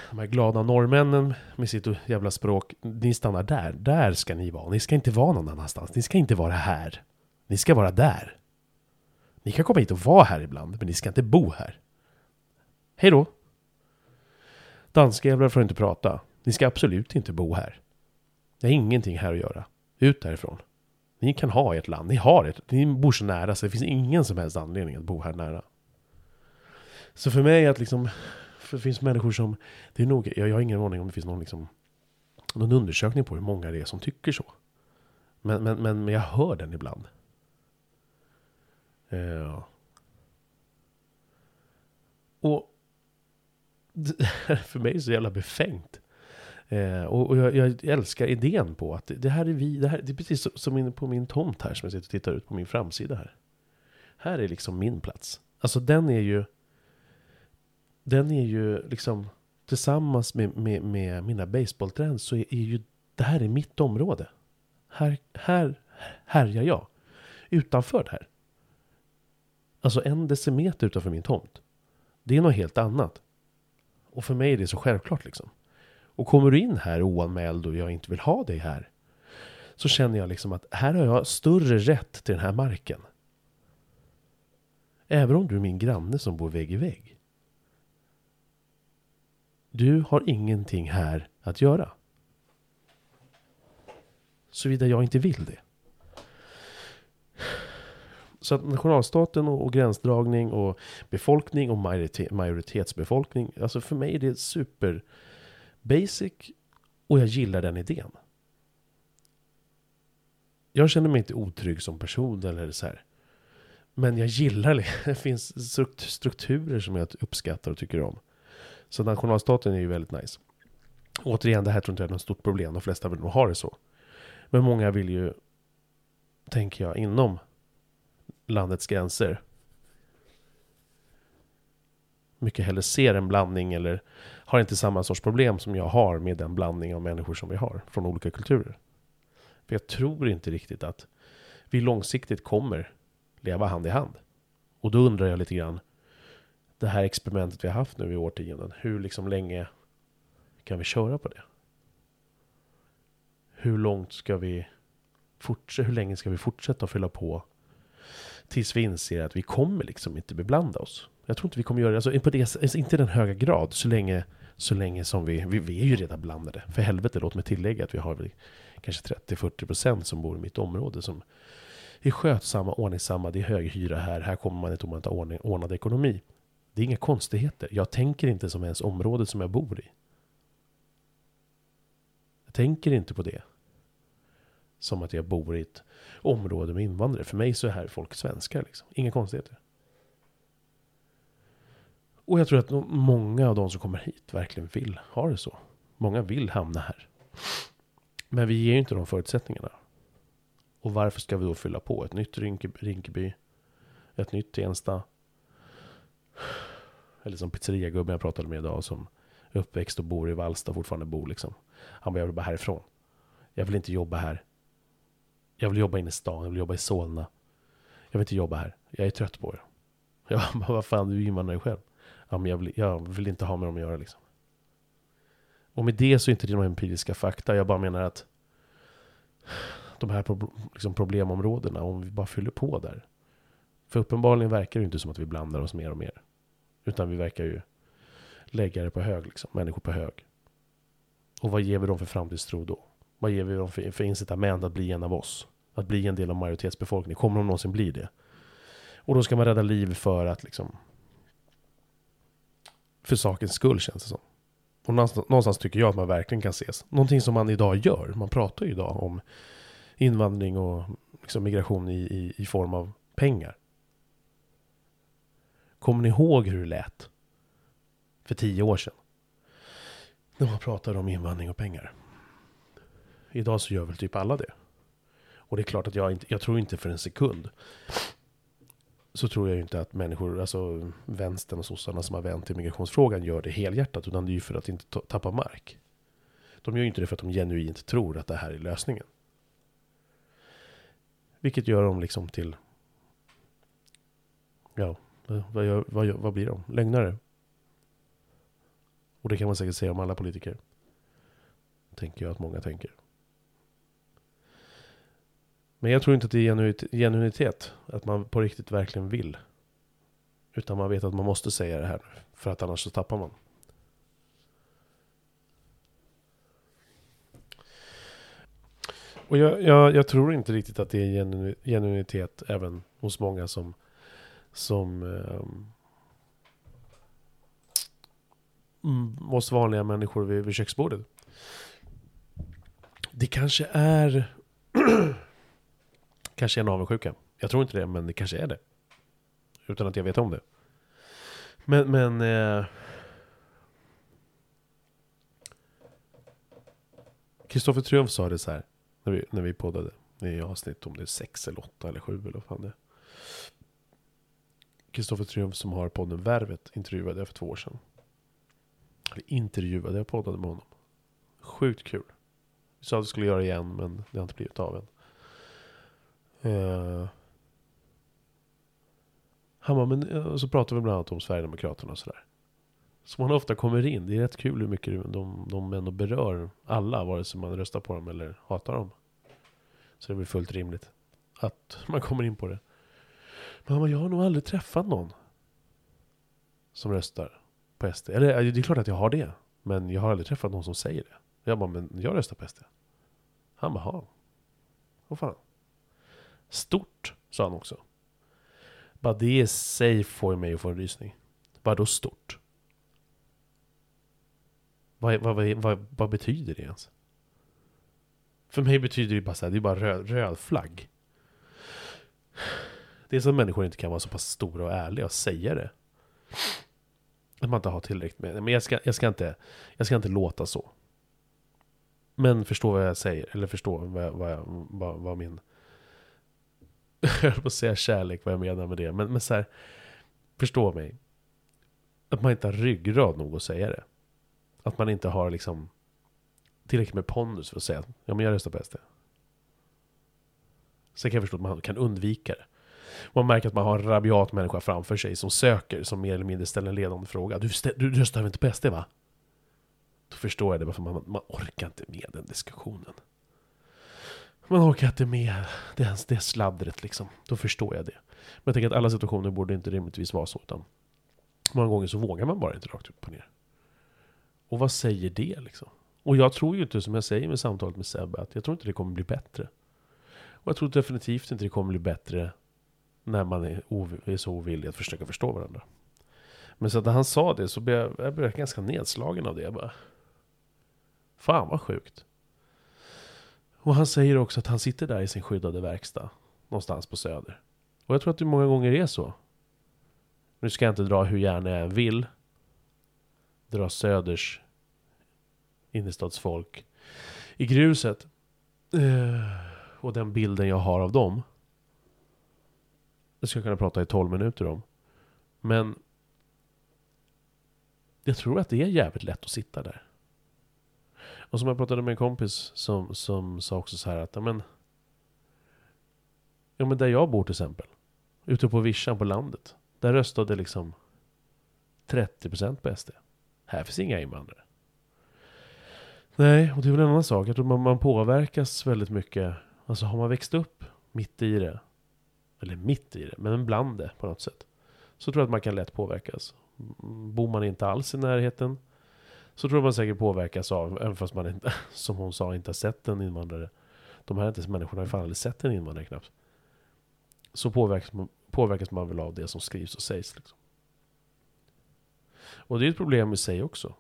de här glada norrmännen med sitt jävla språk, ni stannar där. Där ska ni vara. Ni ska inte vara någon annanstans. Ni ska inte vara här. Ni ska vara där. Ni kan komma hit och vara här ibland, men ni ska inte bo här. Hej då! Danska jävlar får inte prata. Ni ska absolut inte bo här. Det har ingenting här att göra. Ut därifrån. Ni kan ha ert land. Ni har ert. Ni bor så nära så det finns ingen som helst anledning att bo här nära. Så för mig att liksom... För det finns människor som... Det är nog, jag, jag har ingen aning om det finns någon liksom... Någon undersökning på hur många det är som tycker så. Men, men, men, men jag hör den ibland. Eh, Och... Det här för mig är så jävla befängt. Eh, och, och jag, jag, älskar idén på att det, det här är vi, det, här, det är precis som inne på min tomt här som jag sitter och tittar ut på min framsida här. Här är liksom min plats. Alltså den är ju, den är ju liksom tillsammans med, med, med mina baseballträns så är, är ju, det här är mitt område. Här, här härjar jag. Utanför det här. Alltså en decimeter utanför min tomt. Det är något helt annat. Och för mig är det så självklart liksom. Och kommer du in här oanmäld och jag inte vill ha dig här. Så känner jag liksom att här har jag större rätt till den här marken. Även om du är min granne som bor vägg i vägg. Du har ingenting här att göra. Såvida jag inte vill det. Så att nationalstaten och, och gränsdragning och befolkning och majoritetsbefolkning. Alltså för mig är det super basic och jag gillar den idén. Jag känner mig inte otrygg som person eller så här. Men jag gillar det. Det finns strukturer som jag uppskattar och tycker om. Så nationalstaten är ju väldigt nice. Återigen, det här tror inte jag är något stort problem. De flesta vill nog ha det så. Men många vill ju, tänker jag, inom landets gränser mycket hellre ser en blandning eller har inte samma sorts problem som jag har med den blandning av människor som vi har från olika kulturer. För jag tror inte riktigt att vi långsiktigt kommer leva hand i hand. Och då undrar jag lite grann, det här experimentet vi har haft nu i årtionden, hur liksom länge kan vi köra på det? Hur långt ska vi fortsätta, hur länge ska vi fortsätta att fylla på Tills vi inser att vi kommer liksom inte beblanda oss. Jag tror inte vi kommer göra det, alltså, på det, alltså, inte i den höga grad, så länge, så länge som vi, vi, vi är ju redan blandade. För helvete, låt mig tillägga att vi har kanske 30-40% som bor i mitt område som är skötsamma, ordningsamma, det är hög hyra här, här kommer man inte om man inte har ordning, ordnad ekonomi. Det är inga konstigheter. Jag tänker inte som ens området som jag bor i. Jag tänker inte på det. Som att jag bor i ett område med invandrare. För mig så är här folk svenskar. Liksom. Inga konstigheter. Och jag tror att många av de som kommer hit verkligen vill ha det så. Många vill hamna här. Men vi ger ju inte de förutsättningarna. Och varför ska vi då fylla på ett nytt Rinkeby? Ett nytt Tensta? Eller som pizzeriagubben jag pratade med idag som är uppväxt och bor i Vallsta och fortfarande bor liksom. Han bara, jag vill bara härifrån. Jag vill inte jobba här. Jag vill jobba inne i stan, jag vill jobba i Solna. Jag vill inte jobba här. Jag är trött på det. Jag bara, vad fan, du är invandrare själv. Ja, men jag vill, jag vill inte ha med dem att göra liksom. Och med det så är inte det några empiriska fakta. Jag bara menar att de här liksom problemområdena, om vi bara fyller på där. För uppenbarligen verkar det inte som att vi blandar oss mer och mer. Utan vi verkar ju lägga det på hög, liksom. människor på hög. Och vad ger vi dem för framtidstro då? Vad ger vi dem för, för incitament att bli en av oss? Att bli en del av majoritetsbefolkningen? Kommer de någonsin bli det? Och då ska man rädda liv för att liksom... För sakens skull känns det som. Och någonstans, någonstans tycker jag att man verkligen kan ses. Någonting som man idag gör. Man pratar ju idag om invandring och liksom migration i, i, i form av pengar. Kommer ni ihåg hur det lät? För tio år sedan. När man pratade om invandring och pengar. Idag så gör väl typ alla det. Och det är klart att jag inte, jag tror inte för en sekund. Så tror jag ju inte att människor, alltså vänstern och sossarna som har vänt till migrationsfrågan gör det helhjärtat. Utan det är ju för att inte tappa mark. De gör ju inte det för att de genuint tror att det här är lösningen. Vilket gör dem liksom till... Ja, Eh, vad, gör, vad, gör, vad blir de? Lögnare? Och det kan man säkert säga om alla politiker. Tänker jag att många tänker. Men jag tror inte att det är genuinitet. Att man på riktigt verkligen vill. Utan man vet att man måste säga det här. För att annars så tappar man. Och jag, jag, jag, tror inte riktigt att det är genu, genuinitet även hos många som, som eh, oss vanliga människor vid, vid köksbordet. Det kanske är kanske en avundsjuka. Jag tror inte det, men det kanske är det. Utan att jag vet om det. Men, men eh, Kristoffer eh, Triumf sa det så här. När vi, när vi poddade. I avsnitt om det är sex eller åtta eller sju eller vad fan det är. Kristoffer Triumf som har podden Värvet intervjuade jag för två år sedan. Eller intervjuade, jag poddade med honom. Sjukt kul. Vi sa att vi skulle göra det igen men det har inte blivit av än. Uh, han bara, men eh, så pratar vi bland annat om Sverigedemokraterna och sådär. Som man ofta kommer in. Det är rätt kul hur mycket de, de ändå berör alla, vare sig man röstar på dem eller hatar dem. Så det blir fullt rimligt att man kommer in på det. Mamma, jag har nog aldrig träffat någon som röstar på SD. Eller det är klart att jag har det. Men jag har aldrig träffat någon som säger det. Jag bara, men jag röstar på SD. Han bara, ja. Vad fan. Stort, sa han också. Bara det i sig får mig att få en rysning. Vadå stort? Vad, vad, vad, vad, betyder det ens? För mig betyder det bara så här, det är bara röd, röd flagg. Det är som att människor inte kan vara så pass stora och ärliga och säga det. Att man inte har tillräckligt med Men jag ska, jag ska, inte, jag ska inte låta så. Men förstå vad jag säger, eller förstå vad, vad, jag, vad, vad min... jag höll på att säga kärlek, vad jag menar med det. Men, men så här, förstå mig. Att man inte har ryggrad nog att säga det. Att man inte har liksom tillräckligt med pondus för att säga att ja, men jag röstar på SD. Sen kan jag förstå att man kan undvika det. Man märker att man har en rabiat människa framför sig som söker, som mer eller mindre ställer en ledande fråga. Du, du röstar väl inte på SD va? Då förstår jag det, för man, man orkar inte med den diskussionen. man orkar inte med det, det sladdret liksom. Då förstår jag det. Men jag tänker att alla situationer borde inte rimligtvis vara så. Utan många gånger så vågar man bara inte rakt upp och ner. Och vad säger det liksom? Och jag tror ju inte, som jag säger med samtalet med Sebbe, att jag tror inte det kommer bli bättre. Och jag tror definitivt inte det kommer bli bättre när man är, är så ovillig att försöka förstå varandra. Men så att när han sa det så blev jag, jag blev ganska nedslagen av det. Jag bara, Fan vad sjukt. Och han säger också att han sitter där i sin skyddade verkstad. Någonstans på Söder. Och jag tror att det många gånger är så. Nu ska jag inte dra hur gärna jag än vill. Dra Söders innerstadsfolk i gruset. Eh, och den bilden jag har av dem. Det skulle jag kunna prata i 12 minuter om. Men jag tror att det är jävligt lätt att sitta där. Och som jag pratade med en kompis som, som sa också så här att, ja men... Ja men där jag bor till exempel. Ute på vischan på landet. Där röstade liksom 30% på SD. Här finns inga invandrare. Nej, och det är väl en annan sak. Jag tror man, man påverkas väldigt mycket. Alltså har man växt upp mitt i det. Eller mitt i det, men bland det på något sätt. Så tror jag att man kan lätt påverkas. Bor man inte alls i närheten så tror jag man säkert påverkas av, även fast man inte, som hon sa, inte har sett en invandrare. De här inte, människorna har ju fan aldrig sett en invandrare knappt. Så påverkas man, påverkas man väl av det som skrivs och sägs. Liksom. Och det är ett problem i sig också.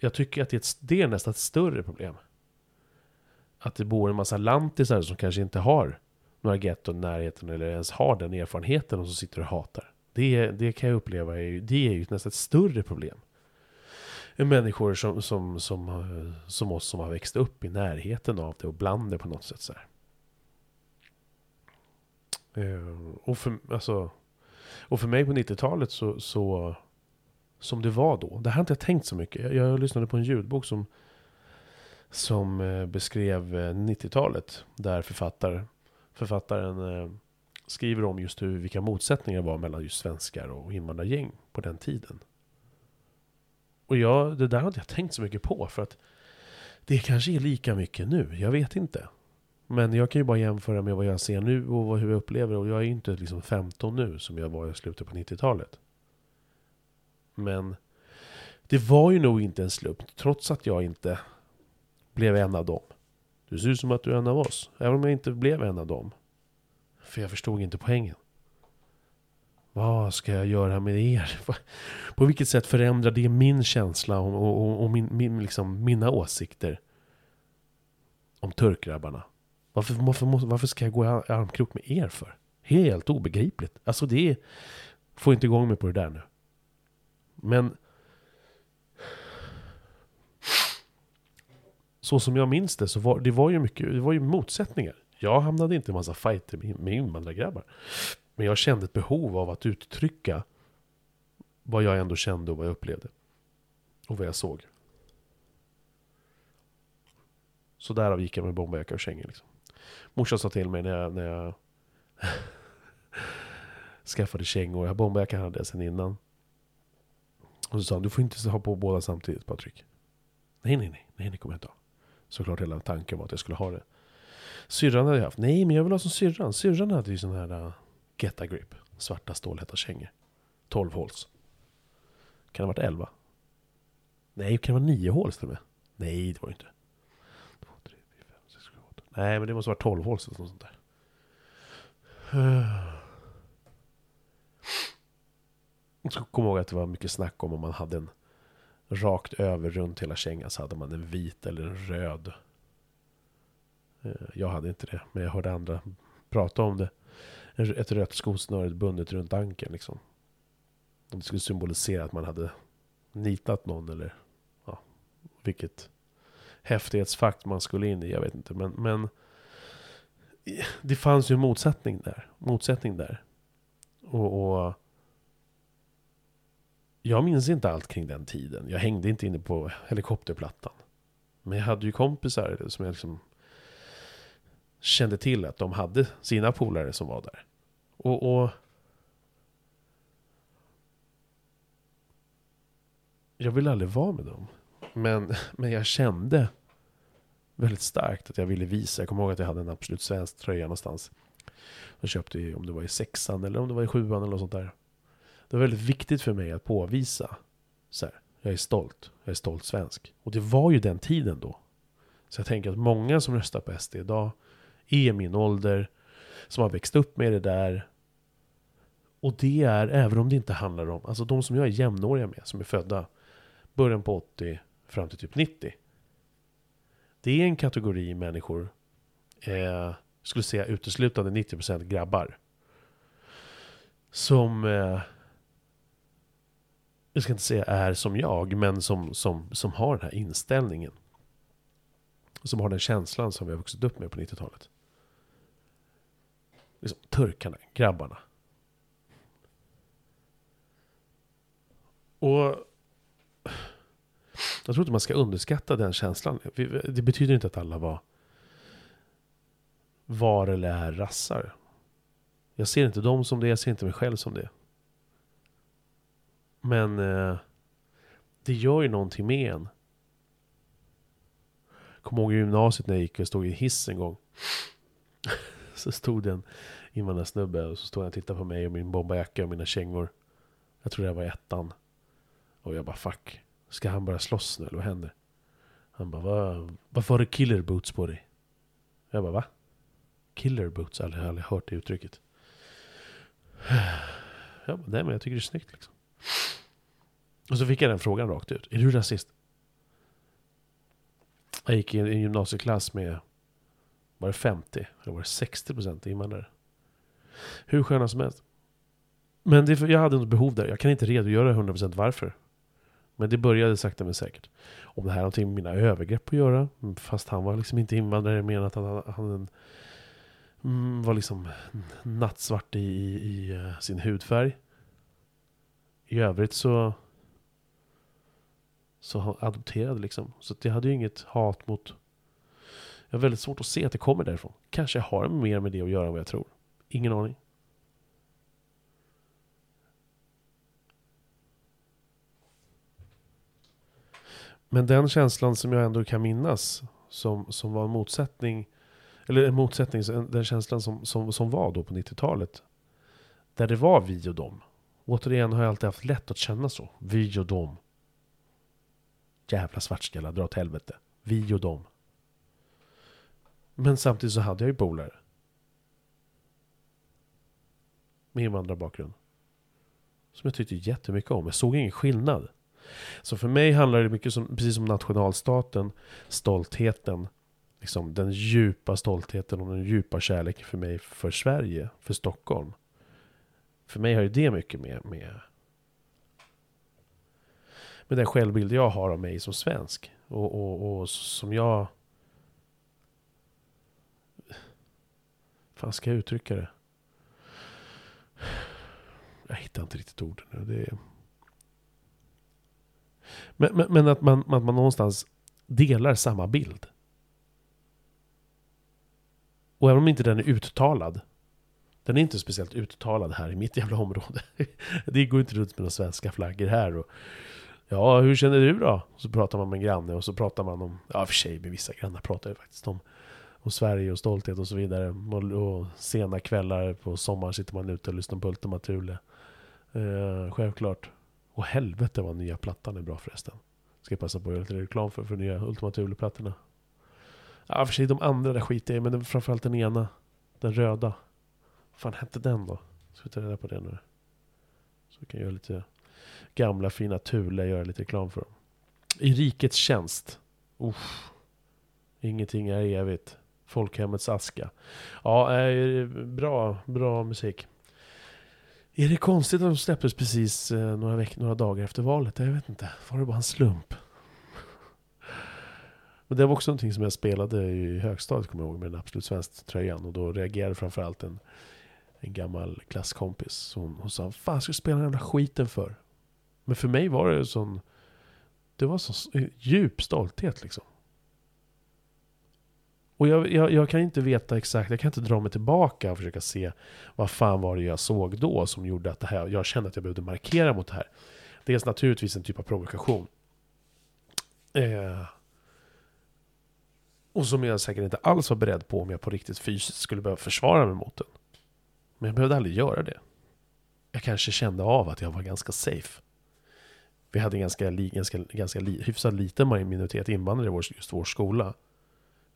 Jag tycker att det är, ett, det är nästan ett större problem. Att det bor en massa lantisar som kanske inte har några getton i närheten eller ens har den erfarenheten och så sitter och hatar. Det, det kan jag uppleva, är, det är ju nästan ett större problem människor som, som, som, som oss som har växt upp i närheten av det och bland det på något sätt. Så här. Eh, och, för, alltså, och för mig på 90-talet så, så, som det var då, det här har inte jag tänkt så mycket. Jag, jag lyssnade på en ljudbok som, som eh, beskrev eh, 90-talet, där författare, författaren eh, skriver om just hur, vilka motsättningar det var mellan just svenskar och invandrargäng på den tiden. Och jag, det där har inte jag tänkt så mycket på för att det kanske är lika mycket nu. Jag vet inte. Men jag kan ju bara jämföra med vad jag ser nu och hur jag upplever Och jag är ju inte liksom 15 nu som jag var i slutet på 90-talet. Men det var ju nog inte en slump, trots att jag inte blev en av dem. Du ser ut som att du är en av oss, även om jag inte blev en av dem. För jag förstod inte poängen. Vad ska jag göra med er? På vilket sätt förändrar det min känsla och, och, och min, min, liksom, mina åsikter om turkgrabbarna? Varför, varför, varför ska jag gå i armkrok med er för? Helt obegripligt. Alltså det är... Får inte igång mig på det där nu. Men... Så som jag minns det så var det var ju mycket, det var ju motsättningar. Jag hamnade inte i massa fighter med, med invandrargrabbar. Men jag kände ett behov av att uttrycka vad jag ändå kände och vad jag upplevde. Och vad jag såg. Så därav gick jag med bomberjacka och kängor. Liksom. Morsan sa till mig när jag, när jag skaffade kängor. Jag bomberjackan hade jag sedan innan. Och så sa han, du får inte ha på båda samtidigt Patrik. Nej, nej, nej, nej, det kommer jag inte ha. Såklart hela tanken var att jag skulle ha det. Syrran hade jag haft. Nej, men jag vill ha som syrran. Syrran hade ju sån här uh, Getta Grip. Svarta stålhätta kängor. 12 håls. Kan det ha varit 11? Nej, kan det vara 9 håls till och med? Nej, det var det inte. 2, 3, 4, 5, 6, 7, 8. Nej, men det måste vara 12 håls eller något sånt där. Jag ska komma ihåg att det var mycket snack om om man hade en rakt över runt hela kängan så hade man en vit eller en röd. Eh, jag hade inte det, men jag hörde andra prata om det ett rött skosnöre bundet runt ankeln liksom. Och det skulle symbolisera att man hade nitat någon eller ja, vilket häftighetsfakt man skulle in i, jag vet inte. Men, men det fanns ju en motsättning där. Motsättning där. Och, och, jag minns inte allt kring den tiden. Jag hängde inte inne på helikopterplattan. Men jag hade ju kompisar som jag liksom kände till att de hade sina polare som var där. Och, och jag ville aldrig vara med dem. Men, men jag kände väldigt starkt att jag ville visa. Jag kommer ihåg att jag hade en Absolut Svensk tröja någonstans. Jag köpte i, om det var i sexan eller om det var i sjuan eller något sånt där. Det var väldigt viktigt för mig att påvisa. Så här, jag är stolt. Jag är stolt svensk. Och det var ju den tiden då. Så jag tänker att många som röstar på SD idag är min ålder. Som har växt upp med det där. Och det är, även om det inte handlar om, alltså de som jag är jämnåriga med, som är födda början på 80 fram till typ 90. Det är en kategori människor, eh, skulle säga uteslutande 90% grabbar. Som, eh, jag ska inte säga är som jag, men som, som, som har den här inställningen. Som har den känslan som vi har vuxit upp med på 90-talet. Liksom, turkarna, grabbarna. Och jag tror inte man ska underskatta den känslan. Det betyder inte att alla var var eller är rassar. Jag ser inte dem som det, jag ser inte mig själv som det. Men eh, det gör ju någonting med en. Kommer ihåg i gymnasiet när jag gick och stod i hiss en gång. så stod det en invandrarsnubbe och så stod han och tittade på mig och min bombajacka och mina kängor. Jag tror det var ettan. Och jag bara fuck. Ska han börja slåss nu eller vad händer? Han bara, Va, varför har du killer boots på dig? Jag bara, va? Killer boots? Jag har aldrig hört det uttrycket. Jag bara, nej men jag tycker det är snyggt liksom. Och så fick jag den frågan rakt ut. Är du rasist? Jag gick i en gymnasieklass med, var det 50? Eller var det 60% invandrare? Hur sköna som helst. Men det, jag hade något behov där. Jag kan inte redogöra 100% varför. Men det började sakta men säkert. Om det här har någonting med mina övergrepp att göra. Mm, fast han var liksom inte invandrare, mer än att han, han mm, var liksom nattsvart i, i, i eh, sin hudfärg. I övrigt så så adopterad liksom. Så jag hade ju inget hat mot... Jag har väldigt svårt att se att det kommer därifrån. Kanske jag har mer med det att göra än vad jag tror. Ingen aning. Men den känslan som jag ändå kan minnas, som, som var en motsättning, eller en motsättning, den känslan som, som, som var då på 90-talet, där det var vi och dem. Återigen har jag alltid haft lätt att känna så. Vi och dem. Jävla svartskallar, dra åt helvete. Vi och dem. Men samtidigt så hade jag ju polare. Med invandrarbakgrund. Som jag tyckte jättemycket om. Jag såg ingen skillnad. Så för mig handlar det mycket som, precis som nationalstaten, stoltheten, liksom den djupa stoltheten och den djupa kärleken för mig för Sverige, för Stockholm. För mig har ju det mycket med, med, med den självbild jag har av mig som svensk. Och, och, och som jag... fan ska jag uttrycka det? Jag hittar inte riktigt orden nu. Det är... Men, men, men att, man, att man någonstans delar samma bild. Och även om inte den är uttalad. Den är inte speciellt uttalad här i mitt jävla område. Det går inte runt med några svenska flaggor här. Och, ja, hur känner du då? Och så pratar man med en granne och så pratar man om, ja för sig med vissa grannar pratar jag faktiskt om, om Sverige och stolthet och så vidare. Och, och sena kvällar på sommaren sitter man ute och lyssnar på Ultima Thule. Eh, självklart. Och helvete vad nya plattan är bra förresten. Ska jag passa på att göra lite reklam för, för nya Ultima Thule-plattorna. Ja, för sig de andra där skiter jag i, men framförallt den ena. Den röda. Vad fan hette den då? Ska vi ta reda på det nu? Så vi kan göra lite gamla fina Thule, göra lite reklam för dem. I rikets tjänst. Uff. Ingenting är evigt. Folkhemmets aska. Ja, eh, bra, bra musik. Är det konstigt att de släpptes precis eh, några, veck- några dagar efter valet? Jag vet inte. Var det bara en slump? Men det var också någonting som jag spelade i högstadiet, kommer jag ihåg, med den Absolut Svenskt-tröjan. Och då reagerade framförallt en, en gammal klasskompis. Hon, hon sa, fan ska du spela den jävla skiten för? Men för mig var det sån... Det var sån eh, djup stolthet liksom. Och jag, jag, jag, kan inte veta exakt, jag kan inte dra mig tillbaka och försöka se vad fan var det jag såg då som gjorde att det här, jag kände att jag behövde markera mot det här. Dels naturligtvis en typ av provokation. Eh, Och som jag säkert inte alls var beredd på om jag på riktigt fysiskt skulle behöva försvara mig mot den. Men jag behövde aldrig göra det. Jag kanske kände av att jag var ganska safe. Vi hade en ganska, ganska, ganska li, hyfsat liten minoritet invandrare i vår, just vår skola.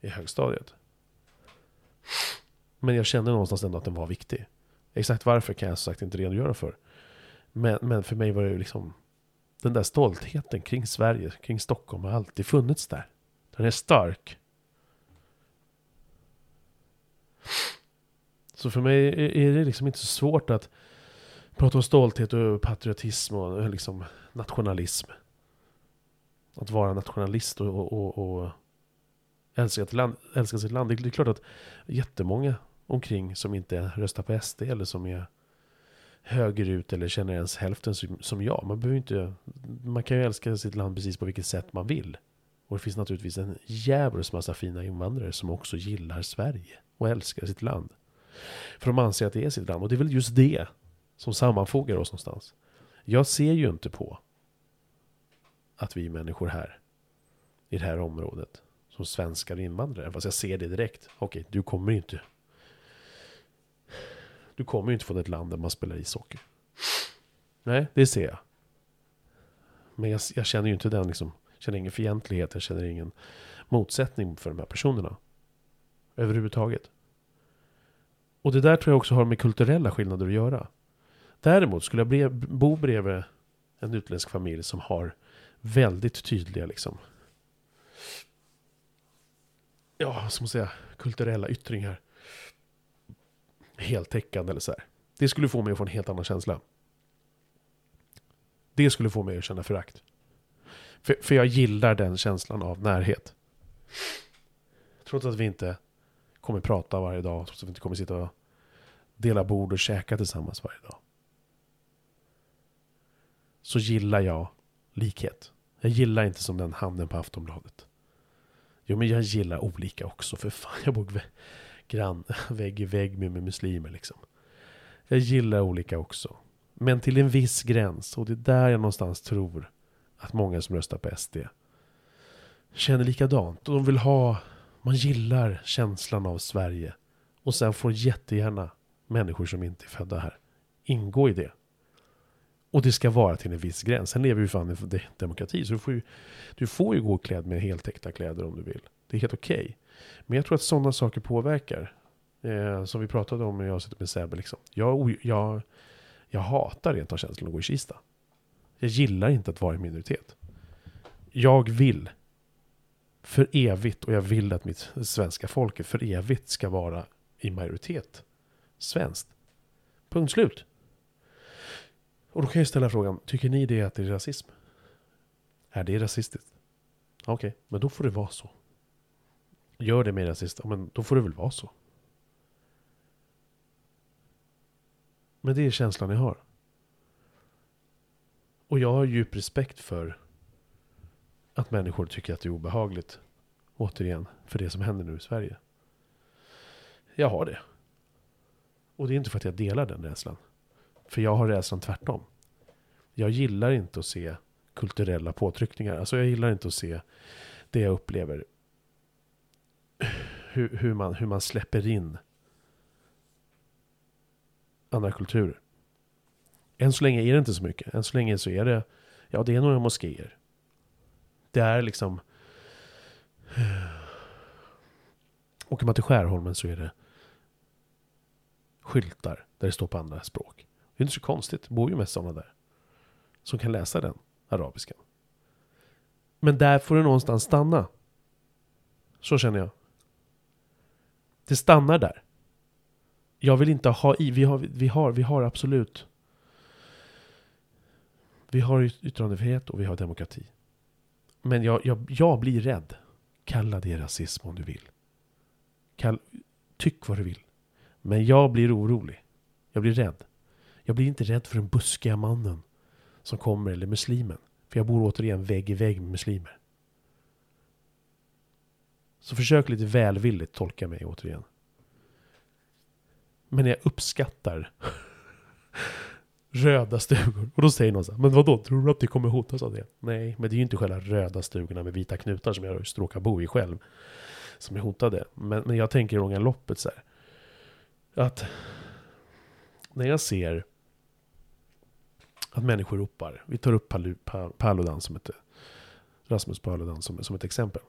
I högstadiet. Men jag kände någonstans ändå att den var viktig. Exakt varför kan jag som sagt inte redogöra för. Men, men för mig var det ju liksom den där stoltheten kring Sverige, kring Stockholm har alltid funnits där. Den är stark. Så för mig är det liksom inte så svårt att prata om stolthet och patriotism och eh, liksom nationalism. Att vara nationalist och, och, och älska, ett land, älska sitt land. Det är klart att jättemånga omkring som inte röstar på SD eller som är högerut eller känner ens hälften som jag. Man, behöver inte, man kan ju älska sitt land precis på vilket sätt man vill. Och det finns naturligtvis en jävligt massa fina invandrare som också gillar Sverige och älskar sitt land. För de anser att det är sitt land. Och det är väl just det som sammanfogar oss någonstans. Jag ser ju inte på att vi människor här, i det här området, som svenskar och invandrare, fast jag ser det direkt. Okej, du kommer ju inte du kommer ju inte från ett land där man spelar ishockey. Nej, det ser jag. Men jag, jag känner ju inte den liksom, känner ingen fientlighet, jag känner ingen motsättning för de här personerna. Överhuvudtaget. Och det där tror jag också har med kulturella skillnader att göra. Däremot skulle jag brev, bo bredvid en utländsk familj som har väldigt tydliga liksom ja, som att säga, kulturella yttringar heltäckande eller så här. Det skulle få mig att få en helt annan känsla. Det skulle få mig att känna förakt. För, för jag gillar den känslan av närhet. Trots att vi inte kommer prata varje dag, trots att vi inte kommer sitta och dela bord och käka tillsammans varje dag. Så gillar jag likhet. Jag gillar inte som den handen på Aftonbladet. Jo, men jag gillar olika också. För fan, jag bor grann, vägg i vägg med, med muslimer liksom. Jag gillar olika också. Men till en viss gräns. Och det är där jag någonstans tror att många som röstar på SD känner likadant. Och de vill ha, man gillar känslan av Sverige. Och sen får jättegärna människor som inte är födda här ingå i det. Och det ska vara till en viss gräns. Sen lever vi fan i demokrati. Så du får ju, du får ju gå klädd med heltäckta kläder om du vill. Det är helt okej. Okay. Men jag tror att sådana saker påverkar. Eh, som vi pratade om när jag satt med Sebbe. Liksom. Jag, jag, jag hatar rent av känslan att gå i Kista. Jag gillar inte att vara i minoritet. Jag vill för evigt, och jag vill att mitt svenska folket för evigt ska vara i majoritet svenskt. Punkt slut. Och då kan jag ställa frågan, tycker ni det att det är rasism? Är det rasistiskt? Okej, okay, men då får det vara så. Gör det med rasist, men då får det väl vara så. Men det är känslan jag har. Och jag har djup respekt för att människor tycker att det är obehagligt. Återigen, för det som händer nu i Sverige. Jag har det. Och det är inte för att jag delar den rädslan. För jag har rädslan tvärtom. Jag gillar inte att se kulturella påtryckningar. Alltså jag gillar inte att se det jag upplever. Hur, hur, man, hur man släpper in andra kulturer. Än så länge är det inte så mycket. Än så länge så är det, ja det är några moskéer. Det är liksom... Åker man till Skärholmen så är det skyltar där det står på andra språk. Det är inte så konstigt, det bor ju mest sådana där. Som kan läsa den arabiskan. Men där får det någonstans stanna. Så känner jag. Det stannar där. Jag vill inte ha i, vi har, vi har, vi har absolut vi har yttrandefrihet och vi har demokrati. Men jag, jag, jag blir rädd. Kalla det rasism om du vill. Kall, tyck vad du vill. Men jag blir orolig. Jag blir rädd. Jag blir inte rädd för den buskiga mannen som kommer, eller muslimen. För jag bor återigen vägg i vägg med muslimer. Så försök lite välvilligt tolka mig återigen. Men jag uppskattar röda stugor. Och då säger någon så här, men vadå, tror du att det kommer hotas av det? Nej, men det är ju inte själva röda stugorna med vita knutar som jag råkar bo i själv. som är hotade. Men, men jag tänker i långa loppet så här. Att när jag ser att människor ropar. Vi tar upp Palu, Pal, Paludan som ett, Rasmus Paludan som, som ett exempel.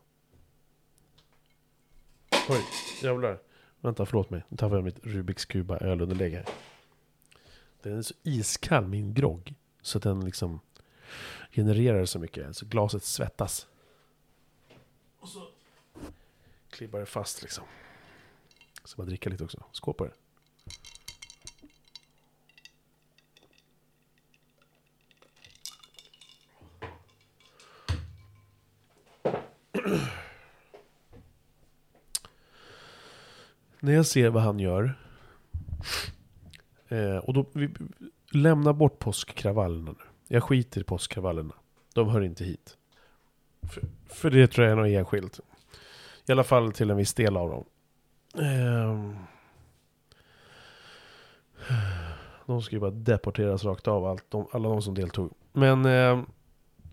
Oj, jävlar. Vänta, förlåt mig. Nu tappade jag mitt Rubiks kuba ölunderlägg här. Den är så iskall, min grogg. Så att den liksom genererar så mycket. Så glaset svettas. Och så klibbar det fast liksom. Så bara dricka lite också. Skål på det. När jag ser vad han gör. Eh, och då, vi lämnar bort påskkravallerna nu. Jag skiter i påskkravallerna. De hör inte hit. För, för det tror jag är något enskilt. I alla fall till en viss del av dem. Eh, de ska ju bara deporteras rakt av, allt, de, alla de som deltog. Men eh,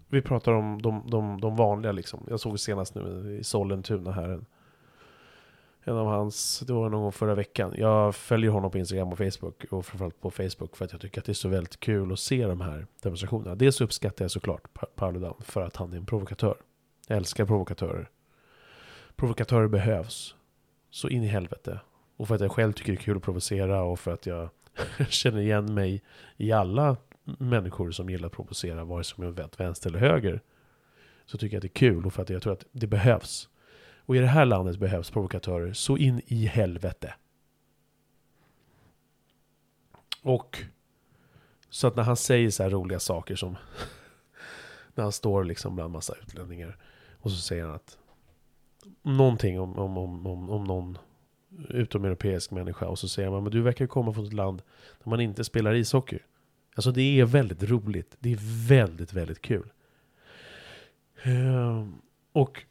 vi pratar om de, de, de vanliga liksom. Jag såg senast nu i Sollentuna här. En, en av hans, det var någon gång förra veckan. Jag följer honom på Instagram och Facebook. Och framförallt på Facebook för att jag tycker att det är så väldigt kul att se de här demonstrationerna. Dels uppskattar jag såklart Paludan för att han är en provokatör. Jag älskar provokatörer. Provokatörer behövs. Så in i helvete. Och för att jag själv tycker det är kul att provocera och för att jag känner igen mig i alla människor som gillar att provocera, vare sig jag är vänster eller höger. Så tycker jag att det är kul och för att jag tror att det behövs. Och i det här landet behövs provokatörer så in i helvete. Och så att när han säger så här roliga saker som när han står liksom bland massa utlänningar och så säger han att någonting om, om, om, om, om någon utomeuropeisk människa och så säger man men du verkar komma från ett land där man inte spelar ishockey. Alltså det är väldigt roligt. Det är väldigt, väldigt kul. Ehm... och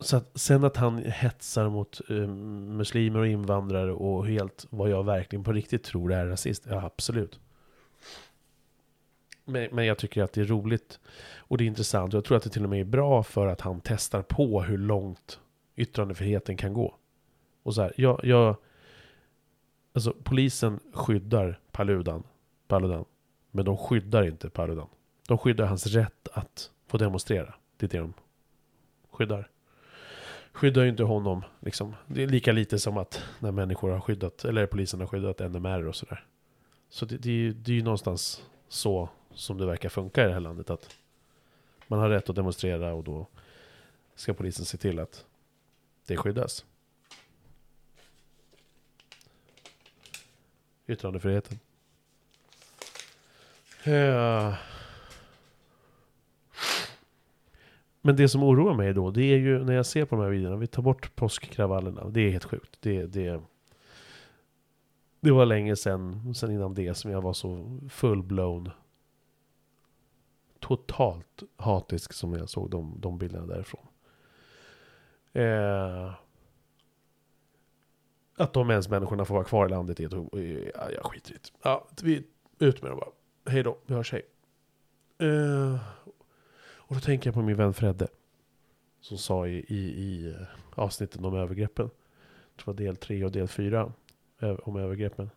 så att, sen att han hetsar mot um, muslimer och invandrare och helt vad jag verkligen på riktigt tror är rasist. Ja, absolut. Men, men jag tycker att det är roligt och det är intressant. Och jag tror att det till och med är bra för att han testar på hur långt yttrandefriheten kan gå. Och så här, jag, jag, alltså polisen skyddar Paludan, Paludan, men de skyddar inte Paludan. De skyddar hans rätt att få demonstrera. Det är det de skyddar. Skyddar ju inte honom, liksom. Det är lika lite som att när människor har skyddat, eller polisen har skyddat NMR och sådär. Så det, det, det är ju någonstans så som det verkar funka i det här landet. Att man har rätt att demonstrera och då ska polisen se till att det skyddas. Yttrandefriheten. Ja. Men det som oroar mig då, det är ju när jag ser på de här videorna, vi tar bort påskkravallerna. Det är helt sjukt. Det, det, det var länge sedan, sen innan det, som jag var så full-blown totalt hatisk som jag såg de, de bilderna därifrån. Eh, att de ens människorna får vara kvar i landet är ett, ja, jag skiter i det. Ja, vi, ut med dem bara. Hej då, vi hörs, hej. Eh, och då tänker jag på min vän Fredde. Som sa i, i, i eh, avsnitten om övergreppen. Jag tror det var del 3 och del 4. Eh, om övergreppen.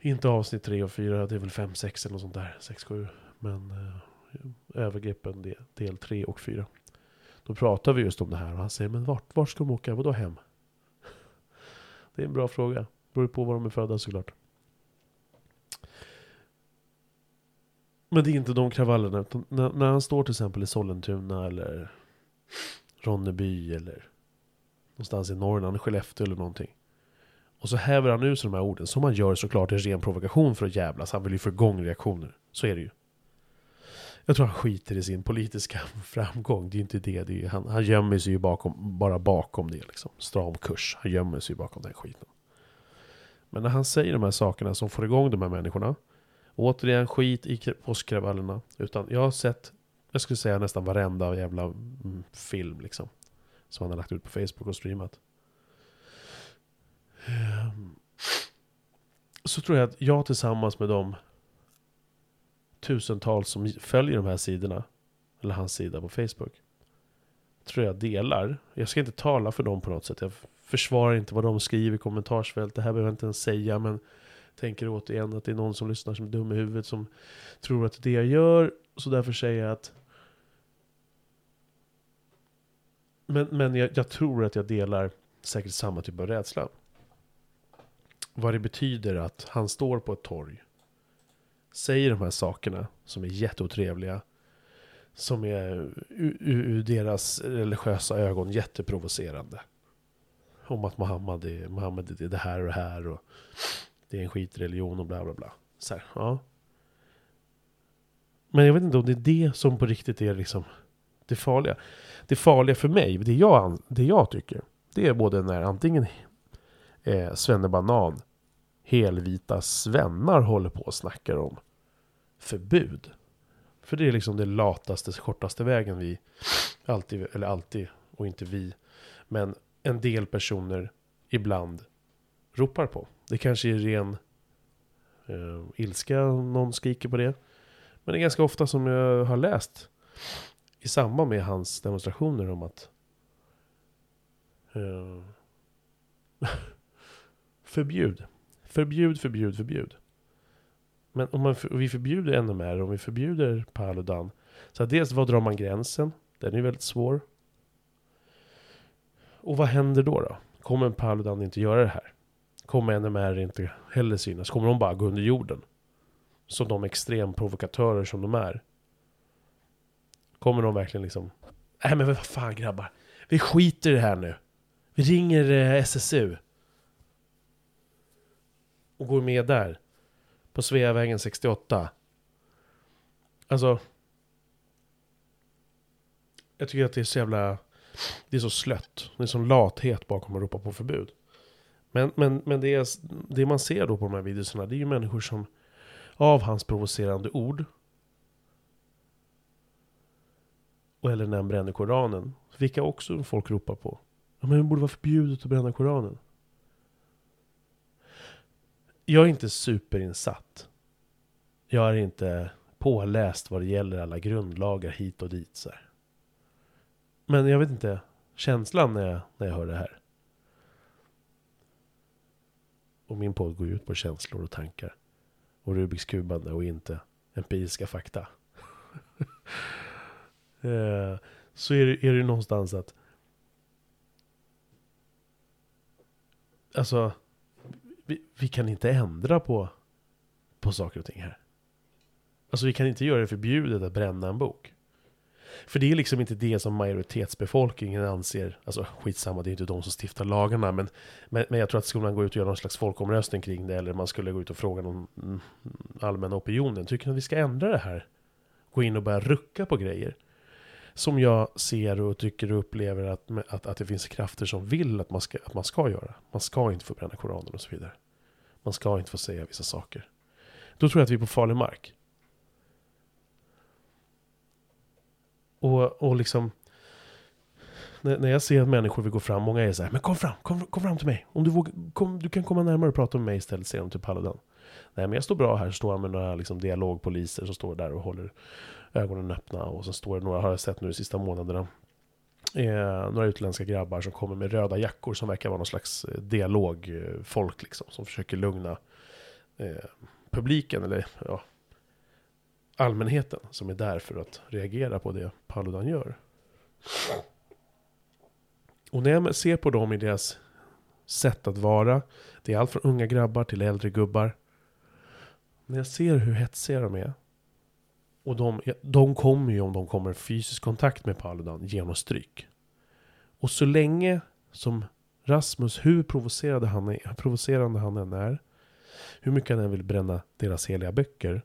Inte avsnitt 3 och 4, det är väl 5, 6 eller något sånt där. 6, 7. Men eh, övergreppen del, del 3 och 4. Då pratar vi just om det här och han säger, men vart, vart ska de åka? Vadå hem? Det är en bra fråga. Beror på var de är födda såklart. Men det är inte de kravallerna. Utan när, när han står till exempel i Sollentuna eller Ronneby eller någonstans i Norrland, Skellefteå eller någonting. Och så häver han ur sig de här orden, som han gör såklart i ren provokation för att jävlas. Han vill ju få igång reaktioner. Så är det ju. Jag tror han skiter i sin politiska framgång. Det är ju inte det. det är, han, han gömmer sig ju bakom, bara bakom det. Liksom. Stram kurs. Han gömmer sig ju bakom den skiten. Men när han säger de här sakerna som får igång de här människorna. Återigen skit i påskkravallerna. Utan jag har sett, jag skulle säga nästan varenda jävla mm, film liksom. Som han har lagt ut på Facebook och streamat. Ehm, så tror jag att jag tillsammans med de tusentals som följer de här sidorna, eller hans sida på Facebook, tror jag delar. Jag ska inte tala för dem på något sätt. Jag försvarar inte vad de skriver i kommentarsfält. Det här behöver jag inte ens säga. Men tänker återigen att det är någon som lyssnar som är dum i huvudet. Som tror att det är det jag gör. Så därför säger jag att Men, men jag, jag tror att jag delar säkert samma typ av rädsla. Vad det betyder att han står på ett torg. Säger de här sakerna som är jätteotrevliga. Som är ur, ur deras religiösa ögon jätteprovocerande. Om att Muhammed är, Muhammed är det här och det här. Och det är en skitreligion och bla bla bla. Så här, ja. Men jag vet inte om det är det som på riktigt är liksom det farliga. Det farliga för mig, det jag, det jag tycker, det är både när antingen eh, Svennebanan, helvita svennar håller på och snackar om förbud. För det är liksom det lataste, kortaste vägen vi alltid, eller alltid, och inte vi, men en del personer ibland ropar på. Det kanske är ren eh, ilska någon skriker på det. Men det är ganska ofta som jag har läst i samband med hans demonstrationer om att eh, förbjud. Förbjud, förbjud, förbjud. Men om, man, om vi förbjuder NMR, om vi förbjuder Paludan. Så att dels, var drar man gränsen? Den är väldigt svår. Och vad händer då? då? Kommer Paludan inte göra det här? Kommer NMR inte heller synas? Kommer de bara gå under jorden? Som de extremprovokatörer som de är. Kommer de verkligen liksom... Nej men vad fan grabbar. Vi skiter i det här nu. Vi ringer eh, SSU. Och går med där. På Sveavägen 68. Alltså. Jag tycker att det är så jävla... Det är så slött. Det är sån lathet bakom att ropa på förbud. Men, men, men det, är, det man ser då på de här videorna, det är ju människor som av hans provocerande ord eller när han bränner Koranen. Vilka också folk ropar på. Ja, men det borde vara förbjudet att bränna Koranen. Jag är inte superinsatt. Jag är inte påläst vad det gäller alla grundlagar hit och dit. Så här. Men jag vet inte, känslan när jag, när jag hör det här. Och min podd går ut på känslor och tankar. Och Rubiks kubande och inte empiriska fakta. Eh, så är det, är det någonstans att Alltså vi, vi, kan inte ändra på, på saker och ting här. Alltså vi kan inte göra det förbjudet att bränna en bok. För det är liksom inte det som majoritetsbefolkningen anser, alltså skitsamma, det är inte de som stiftar lagarna, men, men, men jag tror att skulle man gå ut och göra någon slags folkomröstning kring det, eller man skulle gå ut och fråga någon mm, allmänna opinionen, tycker ni att vi ska ändra det här? Gå in och börja rucka på grejer som jag ser och tycker och upplever att, att, att det finns krafter som vill att man, ska, att man ska göra. Man ska inte få bränna Koranen och så vidare. Man ska inte få säga vissa saker. Då tror jag att vi är på farlig mark. Och, och liksom... När, när jag ser att människor vill gå fram, många är så här, men kom fram, kom, kom fram till mig. Om du, vågar, kom, du kan komma närmare och prata med mig istället, säger de typ till Paludan. Nej men jag står bra här, står med några liksom, dialogpoliser som står där och håller ögonen öppna. Och så står det några, har jag sett nu de sista månaderna, eh, några utländska grabbar som kommer med röda jackor som verkar vara någon slags eh, dialogfolk liksom. Som försöker lugna eh, publiken, eller ja, allmänheten som är där för att reagera på det Paludan gör. Och när jag ser på dem i deras sätt att vara, det är allt från unga grabbar till äldre gubbar. När jag ser hur hetsiga de är, och de, de kommer ju om de kommer i fysisk kontakt med Paludan genom stryk. Och så länge som Rasmus, hur provocerande han, är, provocerande han än är, hur mycket han än vill bränna deras heliga böcker,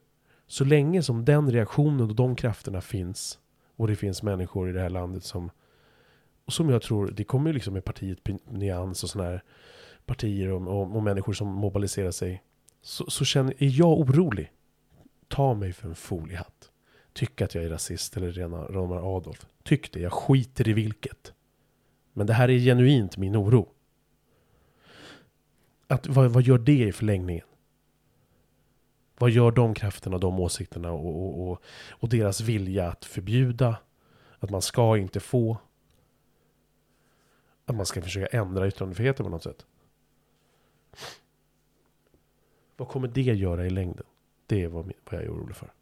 så länge som den reaktionen och de krafterna finns, och det finns människor i det här landet som, och som jag tror, det kommer ju liksom med partiet Nyans och sådana här partier och, och, och, människor som mobiliserar sig, så, så känner, är jag orolig. Ta mig för en foliehatt Tyck att jag är rasist eller rena rama Adolf. Tyck det, jag skiter i vilket. Men det här är genuint min oro. Att, vad, vad gör det i förlängningen? Vad gör de krafterna, de åsikterna och, och, och, och, deras vilja att förbjuda? Att man ska inte få. att man ska försöka ändra yttrandefriheten på något sätt. Vad kommer det göra i längden? Det är vad, jag är orolig för.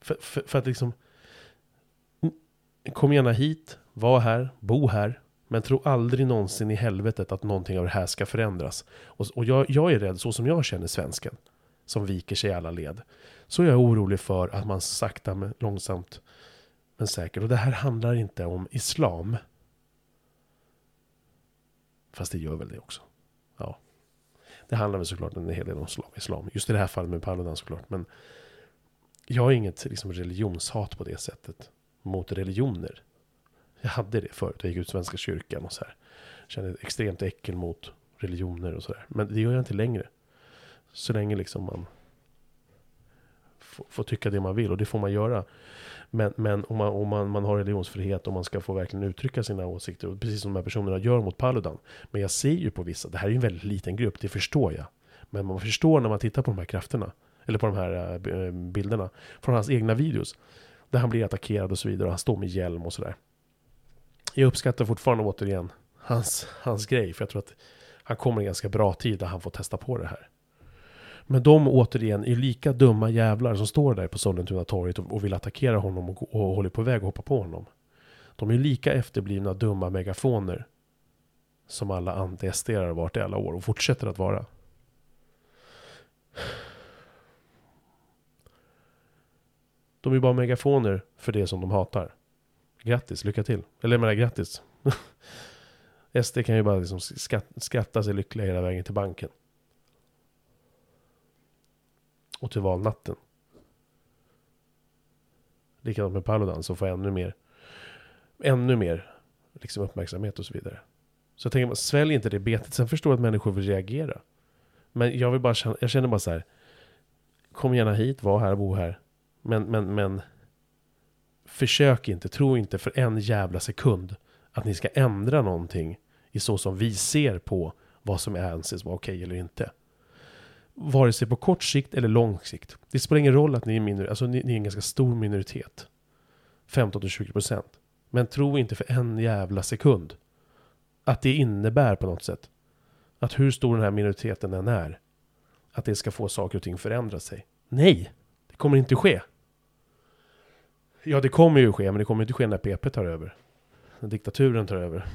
För, för, för att liksom... Kom gärna hit, var här, bo här. Men tro aldrig någonsin i helvetet att någonting av det här ska förändras. Och, och jag, jag är rädd, så som jag känner svensken, som viker sig i alla led. Så är jag orolig för att man sakta men långsamt men säkert. Och det här handlar inte om islam. Fast det gör väl det också. Ja. Det handlar väl såklart en hel del om islam- islam. Just i det här fallet med Paludan såklart. Men jag har inget liksom, religionshat på det sättet. Mot religioner. Jag hade det förut. Jag gick ut Svenska kyrkan och så här. Kände ett extremt äckel mot religioner och sådär. Men det gör jag inte längre. Så länge liksom man får, tycka det man vill. Och det får man göra. Men, men om, man, om man, man har religionsfrihet och man ska få verkligen uttrycka sina åsikter. Och precis som de här personerna gör mot Paludan. Men jag ser ju på vissa, det här är ju en väldigt liten grupp, det förstår jag. Men man förstår när man tittar på de här krafterna. Eller på de här eh, eh, bilderna. Från hans egna videos. Där han blir attackerad och så vidare. Och han står med hjälm och sådär. Jag uppskattar fortfarande återigen hans, hans grej. För jag tror att han kommer i en ganska bra tid där han får testa på det här. Men de återigen är lika dumma jävlar som står där på Sollentuna torget och, vill attackera honom och, och håller på väg att hoppa på honom. De är lika efterblivna dumma megafoner som alla anti-SD har varit i alla år och fortsätter att vara. De är bara megafoner för det som de hatar. Grattis, lycka till. Eller jag menar grattis. SD kan ju bara liksom skratta sig lyckliga hela vägen till banken. Och till valnatten. Likadant med Paludan som får ännu mer, ännu mer liksom uppmärksamhet och så vidare. Så jag tänker, svälj inte det betet. Sen förstår jag att människor vill reagera. Men jag vill bara känna, jag känner bara så här. Kom gärna hit, var här, bo här. Men, men, men. Försök inte, tro inte för en jävla sekund att ni ska ändra någonting i så som vi ser på vad som anses vara okej eller inte. Vare sig på kort sikt eller lång sikt. Det spelar ingen roll att ni är, minor, alltså ni, ni är en ganska stor minoritet. 15-20%. Men tro inte för en jävla sekund att det innebär på något sätt att hur stor den här minoriteten än är, att det ska få saker och ting förändra sig. Nej, det kommer inte ske. Ja, det kommer ju ske, men det kommer inte ske när PP tar över. När diktaturen tar över.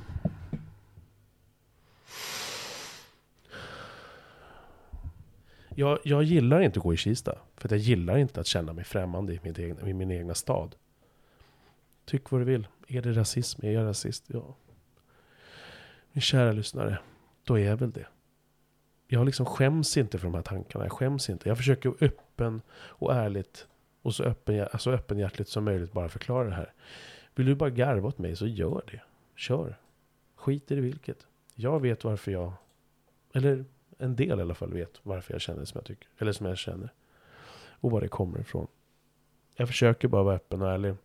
Jag, jag gillar inte att gå i Kista. För att jag gillar inte att känna mig främmande i min egna, i min egna stad. Tyck vad du vill. Är det rasism? Är jag rasist? Ja. Min kära lyssnare, då är jag väl det. Jag liksom skäms inte för de här tankarna. Jag skäms inte. Jag försöker öppen och ärligt och så öppen, så öppenhjärtligt som möjligt bara förklara det här. Vill du bara garva åt mig så gör det. Kör. Skit i det vilket. Jag vet varför jag, eller en del i alla fall vet varför jag känner som jag tycker. Eller som jag känner. Och var det kommer ifrån. Jag försöker bara vara öppen och ärlig.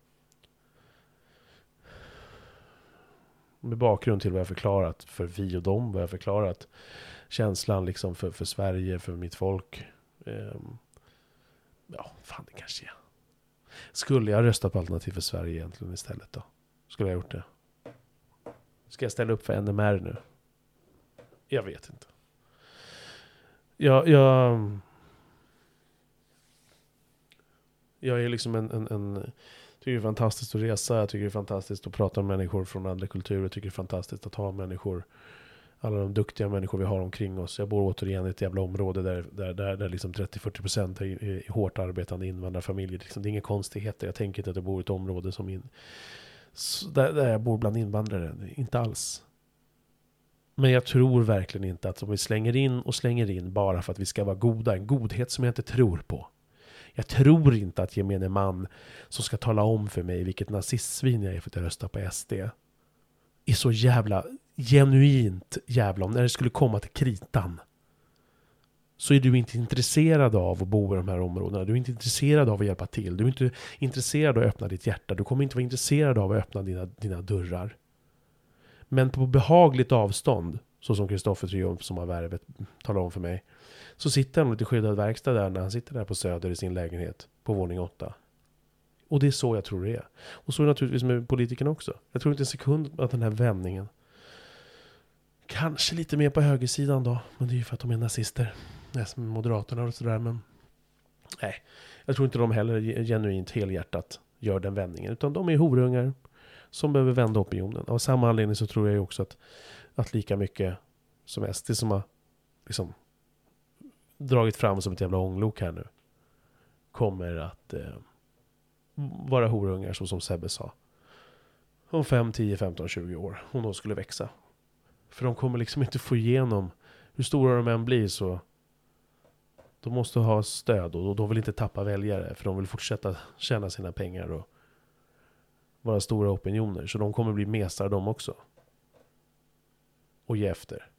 Med bakgrund till vad jag förklarat för vi och dem. Vad jag förklarat. Känslan liksom för, för Sverige, för mitt folk. Ehm, ja, fan det kanske är. Skulle jag rösta på Alternativ för Sverige egentligen istället då? Skulle jag gjort det? Ska jag ställa upp för NMR nu? Jag vet inte. Jag, jag, jag är liksom en, en, en tycker det är fantastiskt att resa, jag tycker det är fantastiskt att prata med människor från andra kulturer, jag tycker det är fantastiskt att ha människor, alla de duktiga människor vi har omkring oss. Jag bor återigen i ett jävla område där, där, där, där liksom 30-40% är, är hårt arbetande invandrarfamiljer. Liksom, det är inga konstigheter, jag tänker inte att jag bor i ett område som in, där, där jag bor bland invandrare, inte alls. Men jag tror verkligen inte att om vi slänger in och slänger in bara för att vi ska vara goda, en godhet som jag inte tror på. Jag tror inte att gemene man som ska tala om för mig vilket nazistsvin jag är för att jag röstar på SD är så jävla genuint jävla om när det skulle komma till kritan så är du inte intresserad av att bo i de här områdena. Du är inte intresserad av att hjälpa till. Du är inte intresserad av att öppna ditt hjärta. Du kommer inte vara intresserad av att öppna dina, dina dörrar. Men på behagligt avstånd, så som Kristoffer Triumf som har värvet talar om för mig, så sitter han lite skyddad verkstad där när han sitter där på Söder i sin lägenhet på våning åtta. Och det är så jag tror det är. Och så är det naturligtvis med politikerna också. Jag tror inte en sekund att den här vändningen Kanske lite mer på högersidan då. Men det är ju för att de är nazister. Som Moderaterna och sådär. Men nej, jag tror inte de heller genuint helhjärtat gör den vändningen. Utan de är horungar som behöver vända opinionen. Av samma anledning så tror jag ju också att, att lika mycket som SD som har liksom dragit fram som ett jävla ånglok här nu. Kommer att eh, vara horungar så som Sebbe sa. Om 5, 10, 15, 20 år. Om de skulle växa. För de kommer liksom inte få igenom, hur stora de än blir så de måste ha stöd och de vill inte tappa väljare för de vill fortsätta tjäna sina pengar och vara stora opinioner. Så de kommer bli mesar de också. Och ge efter.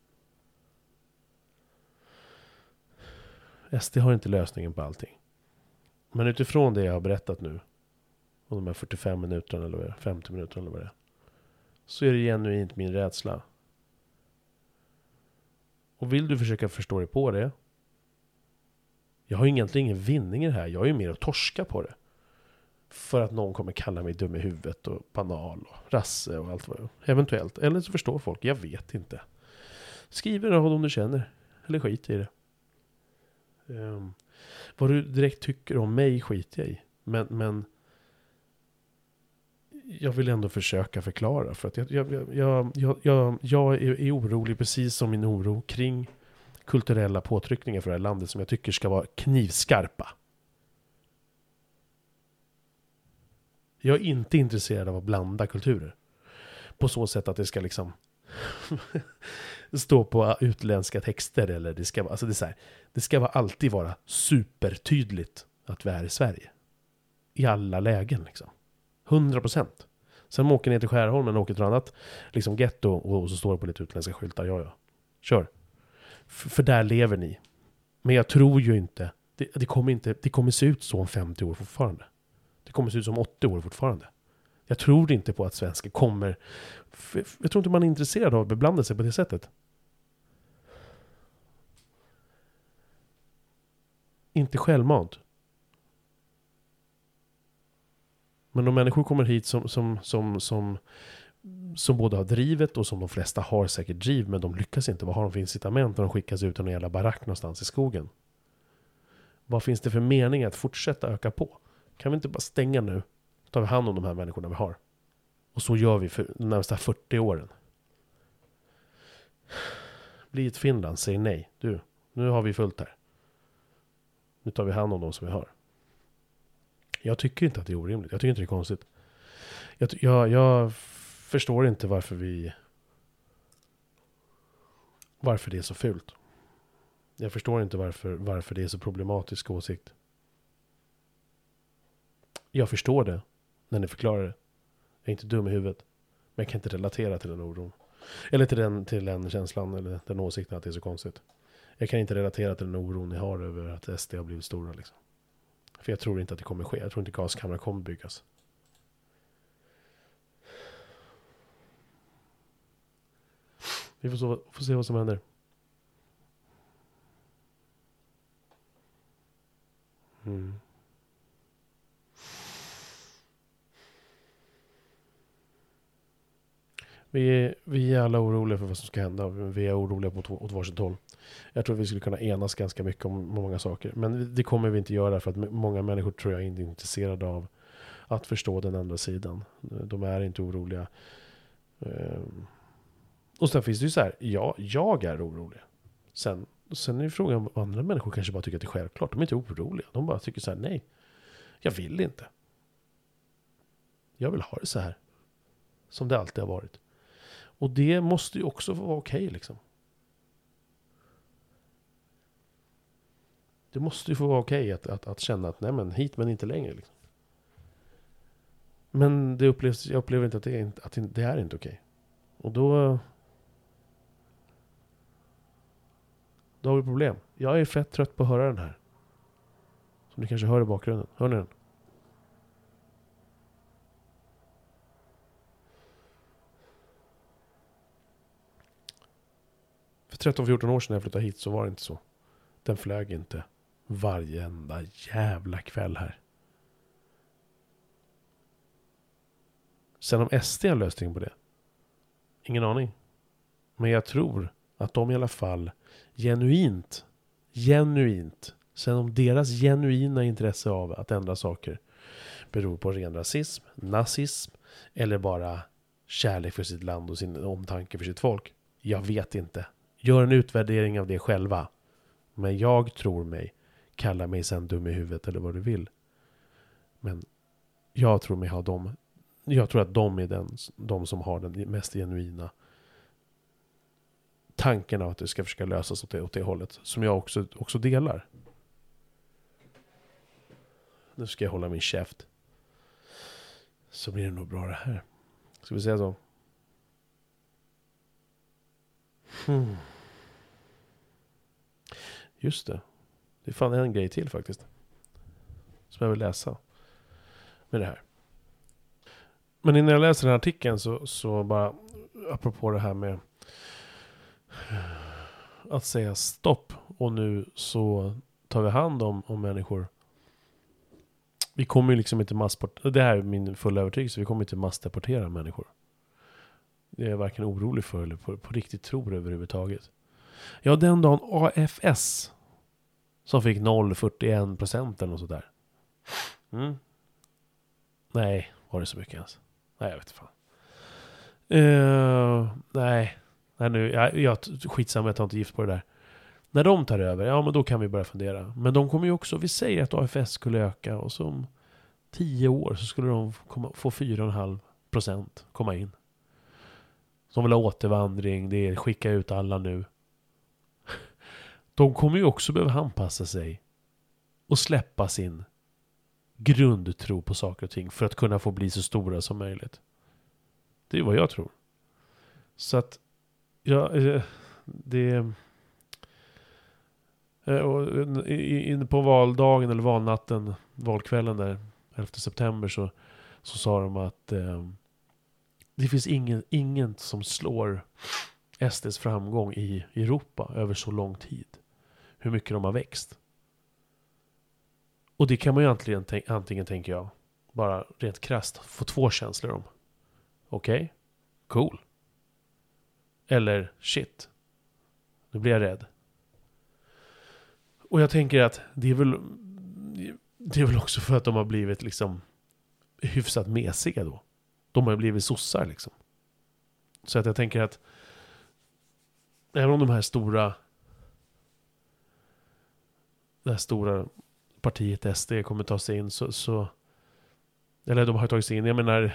SD har inte lösningen på allting. Men utifrån det jag har berättat nu, om de här 45 minuterna eller 50 minuterna eller vad det är. Så är det genuint min rädsla och vill du försöka förstå dig på det. Jag har egentligen ingen vinning i det här. Jag är ju mer att torska på det. För att någon kommer kalla mig dum i huvudet och banal och rasse och allt vad det Eventuellt. Eller så förstår folk. Jag vet inte. Skriv det om du känner. Eller skit i det. Um, vad du direkt tycker om mig skiter jag i. Men, men jag vill ändå försöka förklara. För att jag, jag, jag, jag, jag, jag är orolig, precis som min oro kring kulturella påtryckningar för det här landet som jag tycker ska vara knivskarpa. Jag är inte intresserad av att blanda kulturer. På så sätt att det ska liksom stå på utländska texter eller det ska vara, alltså det är så här, det ska alltid vara supertydligt att vi är i Sverige. I alla lägen liksom. 100 procent. Sen åker ner till Skärholmen och åker till ett annat liksom getto och så står det på lite utländska skyltar. Ja, ja. Kör. F för där lever ni. Men jag tror ju inte det, det, kommer inte, det kommer se ut så om 50 år fortfarande. Det kommer se ut som 80 år fortfarande. Jag tror inte på att svenskar kommer... Jag tror inte man är intresserad av att beblanda sig på det sättet. Inte självmant. Men om människor kommer hit som, som, som, som, som både har drivet och som de flesta har säkert driv, men de lyckas inte. Vad har de för incitament när de skickas ut i någon jävla barack någonstans i skogen? Vad finns det för mening att fortsätta öka på? Kan vi inte bara stänga nu? tar vi hand om de här människorna vi har. Och så gör vi för de närmsta 40 åren. Bli ett Finland, säg nej. Du, nu har vi fullt här. Nu tar vi hand om de som vi har. Jag tycker inte att det är orimligt. Jag tycker inte det är konstigt. Jag, jag, jag förstår inte varför vi... Varför det är så fult. Jag förstår inte varför, varför det är så problematisk åsikt. Jag förstår det när ni förklarar det. Jag är inte dum i huvudet. Men jag kan inte relatera till den oron. Eller till den, till den känslan eller den åsikten att det är så konstigt. Jag kan inte relatera till den oron ni har över att SD har blivit stora. Liksom. För jag tror inte att det kommer ske. Jag tror inte gaskamrar kommer byggas. Vi får, så, får se vad som händer. Mm. Vi är, vi är alla oroliga för vad som ska hända. Vi är oroliga åt, åt varsitt håll. Jag tror att vi skulle kunna enas ganska mycket om många saker. Men det kommer vi inte göra för att många människor tror jag inte är intresserade av att förstå den andra sidan. De är inte oroliga. Ehm, och sen finns det ju så här, ja, jag är orolig. Sen, sen är ju frågan om andra människor kanske bara tycker att det är självklart. De är inte oroliga. De bara tycker så här, nej, jag vill inte. Jag vill ha det så här. Som det alltid har varit. Och det måste ju också vara okej okay, liksom. Det måste ju få vara okej okay att, att, att, känna att nej men hit men inte längre. Liksom. Men det upplevs, jag upplever inte att det är, att det är inte okej. Okay. Och då... Då har vi problem. Jag är fett trött på att höra den här. Som ni kanske hör i bakgrunden. Hör ni den? För 13-14 år sedan när jag flyttade hit så var det inte så. Den flög inte varenda jävla kväll här. Sen om SD har lösning på det? Ingen aning. Men jag tror att de i alla fall genuint, genuint, sen om deras genuina intresse av att ändra saker beror på ren rasism, nazism eller bara kärlek för sitt land och sin omtanke för sitt folk. Jag vet inte. Gör en utvärdering av det själva. Men jag tror mig, kalla mig sen dum i huvudet eller vad du vill. Men jag tror mig ha dem. Jag tror att de är den, de som har den mest genuina tanken av att det ska försöka lösas åt det, åt det hållet. Som jag också, också delar. Nu ska jag hålla min käft. Så blir det nog bra det här. Ska vi säga så? Hmm. Just det. Det är fan en grej till faktiskt. Som jag vill läsa. Med det här. Men innan jag läser den här artikeln så, så bara apropå det här med att säga stopp och nu så tar vi hand om, om människor. Vi kommer ju liksom inte massportera, det här är min fulla övertygelse, vi kommer inte massdeportera människor. Det är jag varken orolig för eller på, på riktigt tror överhuvudtaget. Ja, den dagen AFS som fick 0,41 procent eller något sådär. Mm. Nej, var det så mycket ens? Nej, jag vet inte fan. Uh, nej, nej nu, jag, jag skitsamma, jag tar inte gift på det där. När de tar över, ja men då kan vi börja fundera. Men de kommer ju också, vi säger att AFS skulle öka och så om tio år så skulle de komma, få 4,5 procent komma in. Som vill ha återvandring, det är skicka ut alla nu. De kommer ju också behöva anpassa sig och släppa sin grundtro på saker och ting för att kunna få bli så stora som möjligt. Det är vad jag tror. Så att, ja, eh, det... Eh, eh, inne på valdagen eller valnatten, valkvällen där, 11 september så, så sa de att eh, det finns ingen, ingen som slår SDs framgång i Europa över så lång tid. Hur mycket de har växt. Och det kan man ju antingen, antingen tänker jag, bara rent krasst få två känslor om. Okej, okay, cool. Eller shit, nu blir jag rädd. Och jag tänker att det är väl, det är väl också för att de har blivit liksom hyfsat mesiga då. De har ju blivit sossar liksom. Så att jag tänker att även om de här stora det här stora partiet SD kommer ta sig in så, så eller de har tagit sig in, jag menar,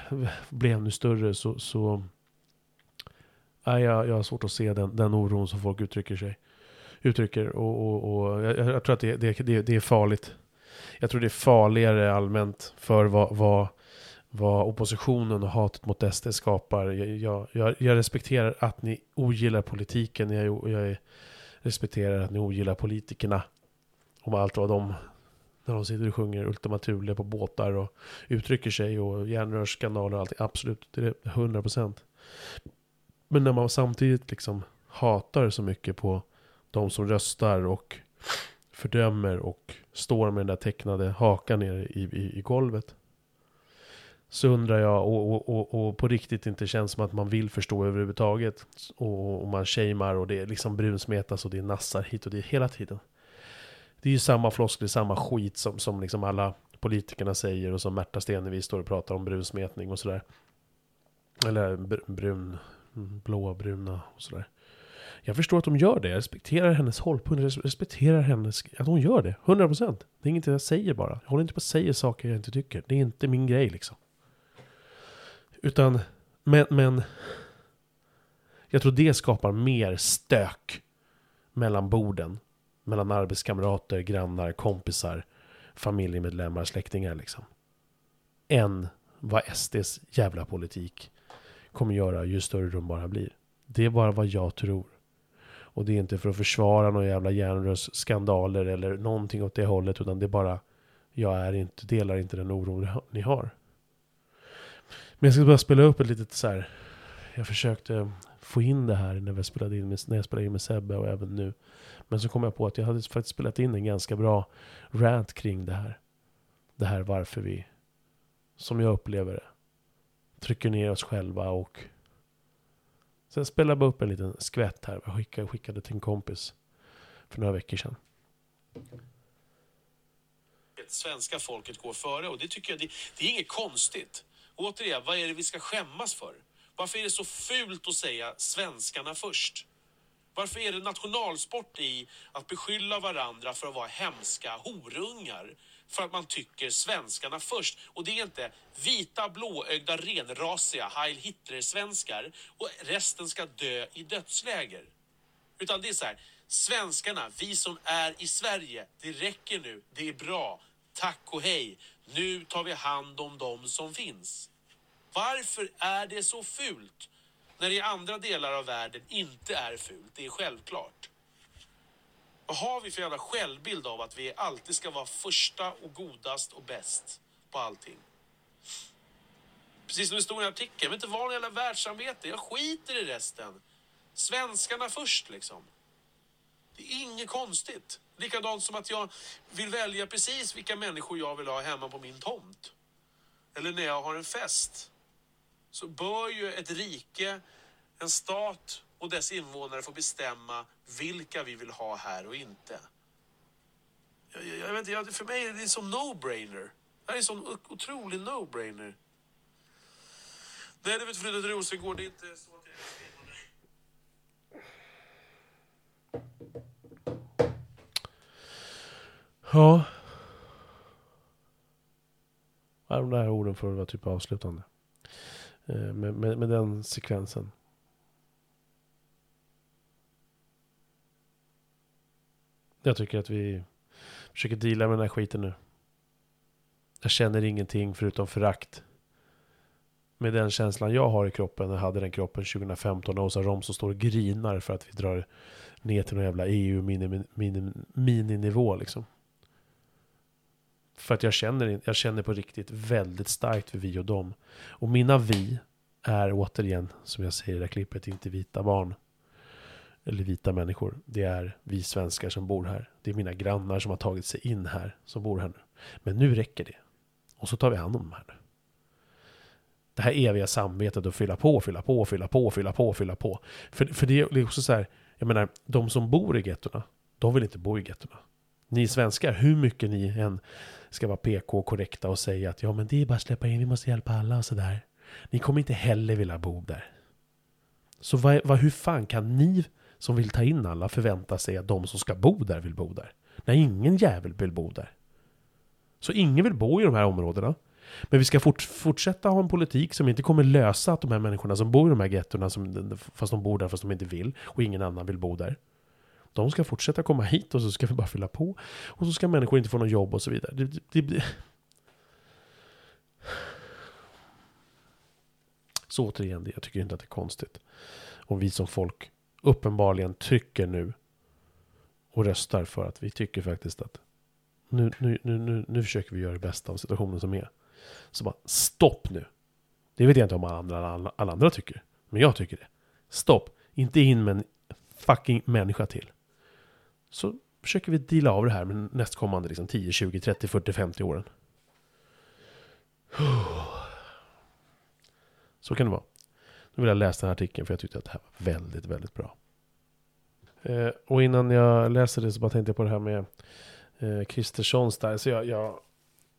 blir ännu större så, så nej, jag, jag har svårt att se den, den oron som folk uttrycker sig. Uttrycker och, och, och jag, jag, tror att det, det, det, är farligt. Jag tror det är farligare allmänt för vad, vad, vad oppositionen och hatet mot SD skapar. Jag, jag, jag respekterar att ni ogillar politiken. Jag, jag respekterar att ni ogillar politikerna. Om allt vad de när de sitter och sjunger Ultima Thule på båtar och uttrycker sig och järnrörsskandaler och allting. Absolut, det är 100%. Men när man samtidigt liksom hatar så mycket på de som röstar och fördömer och står med den där tecknade hakan nere i, i, i golvet. Så undrar jag, och, och, och, och, på riktigt inte känns som att man vill förstå överhuvudtaget. Och, och man shamear och det är liksom brunsmetas och det är nassar hit och dit hela tiden det är ju samma floskler, samma skit som, som liksom alla politikerna säger och som Märta Stenevi står och pratar om brunsmetning och sådär. Eller brun, blåbruna och sådär. Jag förstår att de gör det. Jag respekterar hennes hållpunkt. Jag respekterar hennes, att hon gör det. 100%. Det är inget jag säger bara. Jag håller inte på att säga saker jag inte tycker. Det är inte min grej liksom. Utan, men, men. Jag tror det skapar mer stök mellan borden mellan arbetskamrater, grannar, kompisar, familjemedlemmar, släktingar liksom. Än vad SDs jävla politik kommer göra ju större de bara blir. Det är bara vad jag tror. Och det är inte för att försvara några jävla järnrörsskandaler eller någonting åt det hållet, utan det är bara jag är inte, delar inte den oron ni har. Men jag ska bara spela upp ett litet så här. Jag försökte få in det här när, vi spelade in med, när jag spelade in med Sebbe och även nu. Men så kom jag på att jag hade faktiskt spelat in en ganska bra rant kring det här. Det här varför vi, som jag upplever det, trycker ner oss själva och sen spelade jag bara upp en liten skvätt här. Jag skickade, skickade till en kompis för några veckor sedan.
Svenska folket går före och det tycker jag det, det är inget konstigt. Återigen, vad är det vi ska skämmas för? Varför är det så fult att säga svenskarna först? Varför är det nationalsport i att beskylla varandra för att vara hemska horungar? För att man tycker svenskarna först. Och det är inte vita, blåögda, renrasiga Heil Hitler-svenskar och resten ska dö i dödsläger. Utan det är så här, svenskarna, vi som är i Sverige, det räcker nu, det är bra, tack och hej, nu tar vi hand om dem som finns. Varför är det så fult? När det i andra delar av världen inte är fult, det är självklart. Vad har vi för jävla självbild av att vi alltid ska vara första och godast och bäst på allting? Precis som det stod i artikeln, jag vill inte vara någon jävla världssamvete, jag skiter i resten. Svenskarna först liksom. Det är inget konstigt. Likadant som att jag vill välja precis vilka människor jag vill ha hemma på min tomt. Eller när jag har en fest. Så bör ju ett rike, en stat och dess invånare få bestämma vilka vi vill ha här och inte. Jag, jag, jag vet inte, jag, för mig är det som no-brainer. Det här är en sån otrolig no-brainer. Nej, det vet flytta till Rosengård, det är inte så att jag är
Ja. Ja, De där orden får vara typ avslutande. Eh, med, med, med den sekvensen. Jag tycker att vi försöker deala med den här skiten nu. Jag känner ingenting förutom förakt. Med den känslan jag har i kroppen, jag hade den kroppen 2015 när Åsa Romson står och grinar för att vi drar ner till någon jävla EU-mininivå liksom. För att jag känner, jag känner på riktigt väldigt starkt för vi och dem. Och mina vi är återigen, som jag säger i det här klippet, inte vita barn. Eller vita människor. Det är vi svenskar som bor här. Det är mina grannar som har tagit sig in här, som bor här nu. Men nu räcker det. Och så tar vi hand om de här nu. Det här eviga samvetet att fylla på, fylla på, fylla på, fylla på, fylla på. För, för det är också så här, jag menar, de som bor i gettorna, de vill inte bo i gettorna. Ni svenskar, hur mycket ni än ska vara PK och korrekta och säga att ja men det är bara att släppa in, vi måste hjälpa alla och sådär. Ni kommer inte heller vilja bo där. Så vad, vad, hur fan kan ni som vill ta in alla förvänta sig att de som ska bo där vill bo där? När ingen jävel vill bo där. Så ingen vill bo i de här områdena. Men vi ska fort, fortsätta ha en politik som inte kommer lösa att de här människorna som bor i de här gettorna, som, fast de bor där fast de inte vill, och ingen annan vill bo där. De ska fortsätta komma hit och så ska vi bara fylla på. Och så ska människor inte få något jobb och så vidare. Det, det, det. Så återigen, jag tycker inte att det är konstigt. Om vi som folk uppenbarligen trycker nu och röstar för att vi tycker faktiskt att nu, nu, nu, nu, nu försöker vi göra det bästa av situationen som är. Så bara, stopp nu. Det vet jag inte om alla andra, alla, alla andra tycker. Men jag tycker det. Stopp. Inte in med en fucking människa till. Så försöker vi deala av det här med nästkommande liksom 10, 20, 30, 40, 50 åren. Så kan det vara. Nu vill jag läsa den här artikeln för jag tyckte att det här var väldigt, väldigt bra. Eh, och innan jag läser det så bara tänkte jag på det här med eh, Kristerssons där. Så jag, jag,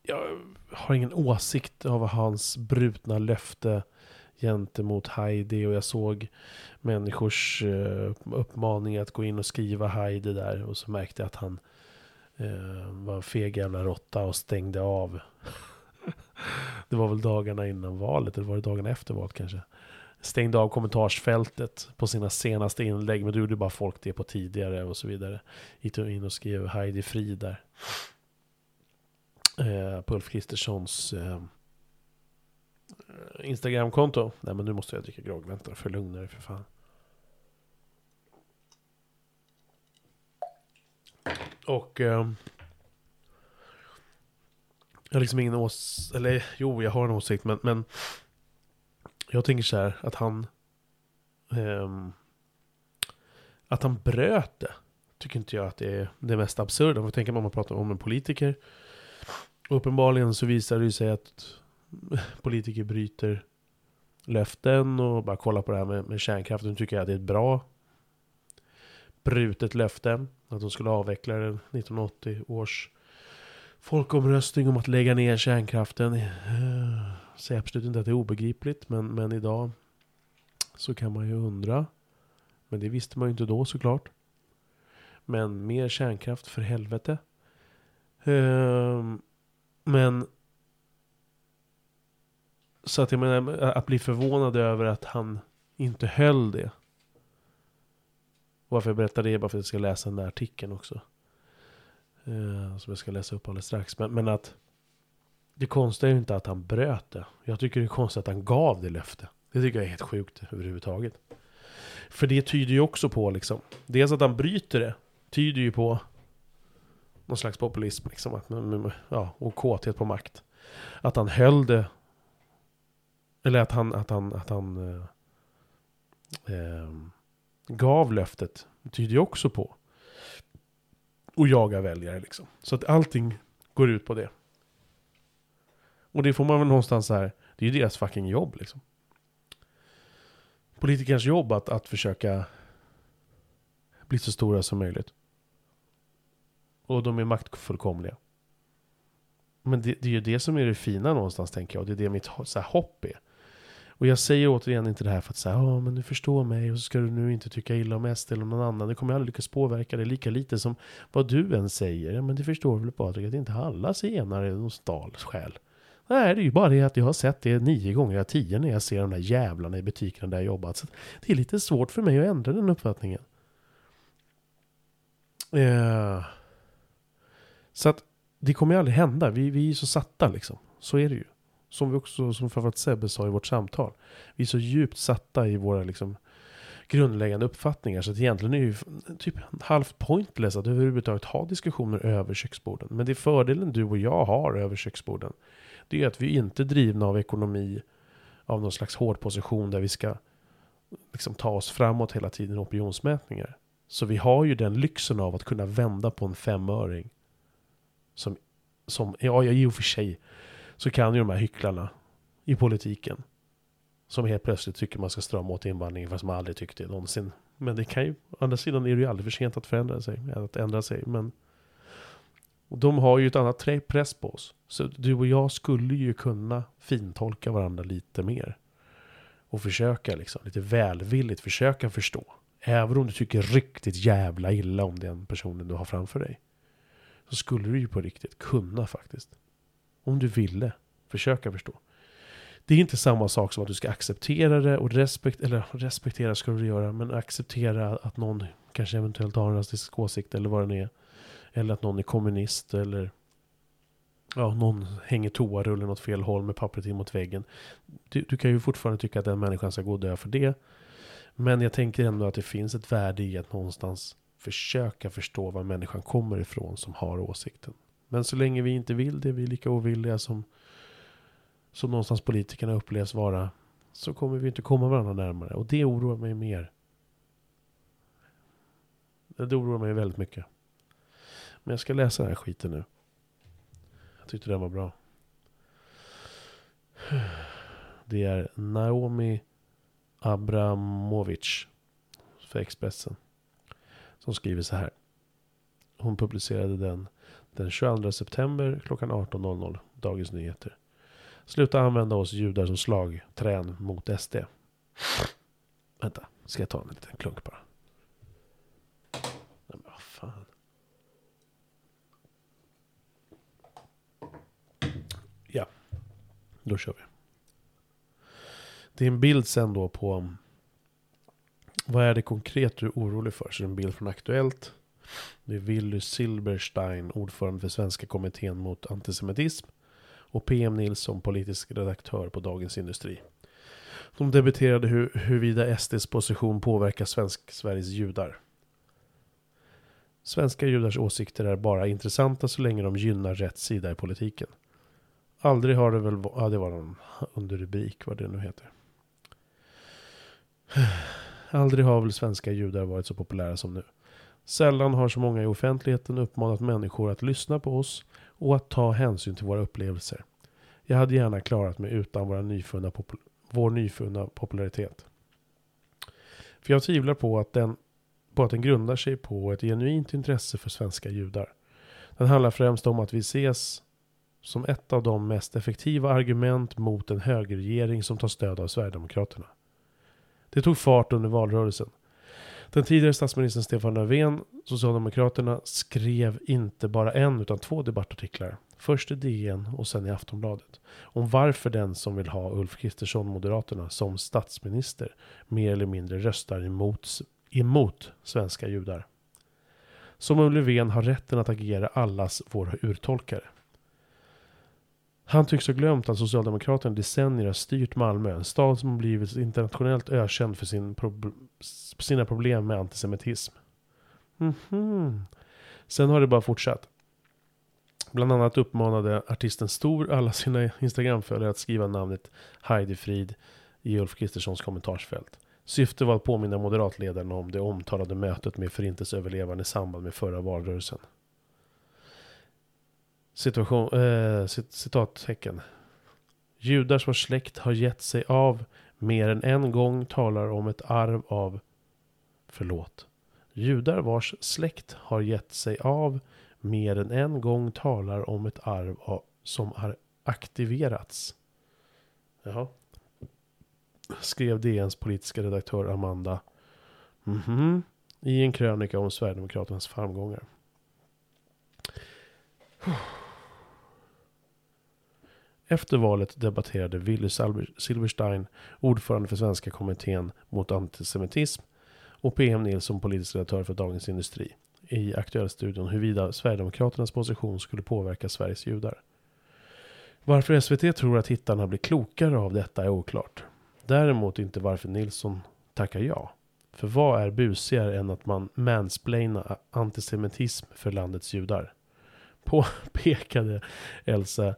jag har ingen åsikt av hans brutna löfte gentemot Heidi och jag såg människors eh, uppmaning att gå in och skriva Heidi där och så märkte jag att han eh, var en feg jävla råtta och stängde av. det var väl dagarna innan valet eller var det dagarna efter valet kanske? Stängde av kommentarsfältet på sina senaste inlägg men då gjorde bara folk det på tidigare och så vidare. Gick in och skrev Heidi Frid där. Eh, på Ulf Kristerssons eh, Eh, Instagramkonto. Nej men nu måste jag dricka grogg. Vänta, för lugna dig för fan. Och... Eh, jag har liksom ingen åsikt, eller jo jag har en åsikt men, men jag tänker så här att han Eh, att han bröt det tycker inte jag att det är det mest absurda. För tänker man om man pratar om en politiker och uppenbarligen så visar det ju sig att politiker bryter löften och bara kolla på det här med, med kärnkraften. Nu tycker jag att det är ett bra brutet löfte. Att de skulle avveckla den 1980 års folkomröstning om att lägga ner kärnkraften. Eh, säger absolut inte att det är obegripligt, men, men idag så kan man ju undra. Men det visste man ju inte då såklart. Men mer kärnkraft för helvete. Eh, men så att jag menar, att bli förvånad över att han inte höll det. Varför jag berättar det är bara för att jag ska läsa den där artikeln också. Eh, som jag ska läsa upp alldeles strax. Men, men att det konstiga är ju inte att han bröt det. Jag tycker det är konstigt att han gav det löfte. Det tycker jag är helt sjukt överhuvudtaget. För det tyder ju också på liksom. Dels att han bryter det. Tyder ju på någon slags populism liksom. Att, ja, och kåthet på makt. Att han höll det. Eller att han, att han, att han eh, eh, gav löftet. Det tyder ju också på. Och jaga väljare liksom. Så att allting går ut på det. Och det får man väl någonstans så här. Det är ju deras fucking jobb liksom. Politikerns jobb att, att försöka bli så stora som möjligt. Och de är maktfullkomliga. Men det, det är ju det som är det fina någonstans tänker jag. Och det är det mitt så här, hopp är. Och jag säger återigen inte det här för att säga ja men du förstår mig och så ska du nu inte tycka illa om SD eller någon annan. Det kommer jag aldrig lyckas påverka dig lika lite som vad du än säger. Ja, men det förstår väl Patrik att inte alla zigenare är någon stalsjäl. Nej, det är ju bara det att jag har sett det nio gånger av tio när jag ser de där jävlarna i butikerna där jag jobbat. Så det är lite svårt för mig att ändra den uppfattningen. Eh, så att det kommer ju aldrig hända. Vi, vi är så satta liksom. Så är det ju. Som vi också, som framförallt Sebbe sa i vårt samtal. Vi är så djupt satta i våra liksom grundläggande uppfattningar. Så att egentligen är det ju typ halvt pointless att överhuvudtaget ha diskussioner över köksborden. Men det är fördelen du och jag har över köksborden det är att vi inte är drivna av ekonomi, av någon slags hård position där vi ska liksom ta oss framåt hela tiden i opinionsmätningar. Så vi har ju den lyxen av att kunna vända på en femöring. Som, som ja, i och för sig så kan ju de här hycklarna i politiken som helt plötsligt tycker man ska strama åt invandringen fast man aldrig tyckt det någonsin. Men det kan ju, å andra sidan är det ju aldrig för sent att förändra sig, att ändra sig. Men och de har ju ett annat press på oss. Så du och jag skulle ju kunna fintolka varandra lite mer. Och försöka liksom, lite välvilligt försöka förstå. Även om du tycker riktigt jävla illa om den personen du har framför dig. Så skulle du ju på riktigt kunna faktiskt. Om du ville. Försöka förstå. Det är inte samma sak som att du ska acceptera det och respekt, eller respektera ska du göra, men acceptera att någon kanske eventuellt har en rasistisk åsikt eller vad det är. Eller att någon är kommunist eller ja, någon hänger toarullen åt fel håll med pappret in mot väggen. Du, du, kan ju fortfarande tycka att den människan ska gå och dö för det. Men jag tänker ändå att det finns ett värde i att någonstans försöka förstå var människan kommer ifrån som har åsikten. Men så länge vi inte vill det, vi är lika ovilliga som, som någonstans politikerna upplevs vara, så kommer vi inte komma varandra närmare. Och det oroar mig mer. Det oroar mig väldigt mycket. Men jag ska läsa den här skiten nu. Jag tyckte den var bra. Det är Naomi Abramovic för Expressen. Som skriver så här. Hon publicerade den den 22 september klockan 18.00. Dagens Nyheter. Sluta använda oss judar som slagträn mot SD. Vänta, ska jag ta en liten klunk bara? Nej men vad fan. Ja, Då kör vi. Det är en bild sen då på vad är det konkret du är orolig för? Så det är en bild från Aktuellt. Det är Willy Silberstein, ordförande för Svenska kommittén mot antisemitism. Och PM Nilsson, politisk redaktör på Dagens Industri. De debatterade hur, huruvida SDs position påverkar svensk, Sveriges judar. Svenska judars åsikter är bara intressanta så länge de gynnar rätt sida i politiken. Aldrig har det väl varit, ja det var någon underrubrik vad det nu heter. Aldrig har väl svenska judar varit så populära som nu. Sällan har så många i offentligheten uppmanat människor att lyssna på oss och att ta hänsyn till våra upplevelser. Jag hade gärna klarat mig utan våra nyfunna, vår nyfunna popularitet. För jag tvivlar på att, den, på att den grundar sig på ett genuint intresse för svenska judar. Den handlar främst om att vi ses som ett av de mest effektiva argument mot en högerregering som tar stöd av Sverigedemokraterna. Det tog fart under valrörelsen. Den tidigare statsministern Stefan Löfven, Socialdemokraterna, skrev inte bara en utan två debattartiklar. Först i DN och sen i Aftonbladet. Om varför den som vill ha Ulf Kristersson, Moderaterna, som statsminister mer eller mindre röstar emot, emot svenska judar. Som om Löfven har rätten att agera allas våra urtolkare. Han tycks ha glömt att Socialdemokraterna i decennier har styrt Malmö, en stad som blivit internationellt ökänd för sin prob sina problem med antisemitism. Mm -hmm. Sen har det bara fortsatt. Bland annat uppmanade artisten Stor alla sina Instagramföljare att skriva namnet Heidi Frid i Ulf Kristerssons kommentarsfält. Syftet var att påminna moderatledaren om det omtalade mötet med förintelseöverlevande i samband med förra valrörelsen. Situation, eh, citattecken. Judars vars släkt har gett sig av mer än en gång talar om ett arv av förlåt. Judar vars släkt har gett sig av mer än en gång talar om ett arv av, som har aktiverats. Jaha. Skrev DNs politiska redaktör Amanda mm -hmm, i en krönika om Sverigedemokraternas framgångar. Efter valet debatterade Willy Silverstein, ordförande för Svenska kommittén mot antisemitism, och PM Nilsson, politisk redaktör för Dagens Industri, i Aktuellstudion huruvida Sverigedemokraternas position skulle påverka Sveriges judar. Varför SVT tror att hittarna blir klokare av detta är oklart. Däremot inte varför Nilsson tackar ja. För vad är busigare än att man mansplainar antisemitism för landets judar? Påpekade Elsa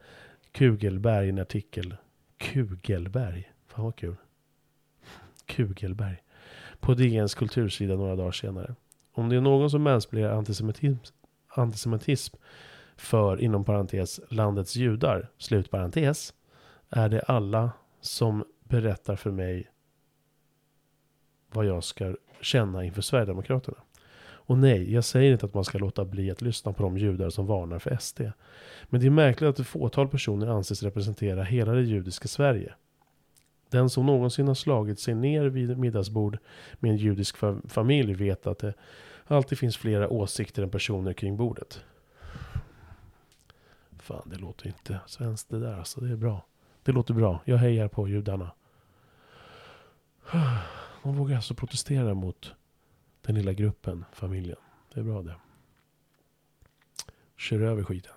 Kugelberg en artikel. Kugelberg? Fan vad kul. Kugelberg. På DNs kultursida några dagar senare. Om det är någon som mänskligar antisemitism, antisemitism för, inom parentes, landets judar, slutparentes, är det alla som berättar för mig vad jag ska känna inför Sverigedemokraterna. Och nej, jag säger inte att man ska låta bli att lyssna på de judar som varnar för SD. Men det är märkligt att ett fåtal personer anses representera hela det judiska Sverige. Den som någonsin har slagit sig ner vid middagsbord med en judisk familj vet att det alltid finns flera åsikter än personer kring bordet. Fan, det låter inte svenskt det där alltså. Det är bra. Det låter bra. Jag hejar på judarna. De vågar alltså protestera mot den lilla gruppen, familjen. Det är bra det. Kör över skiten.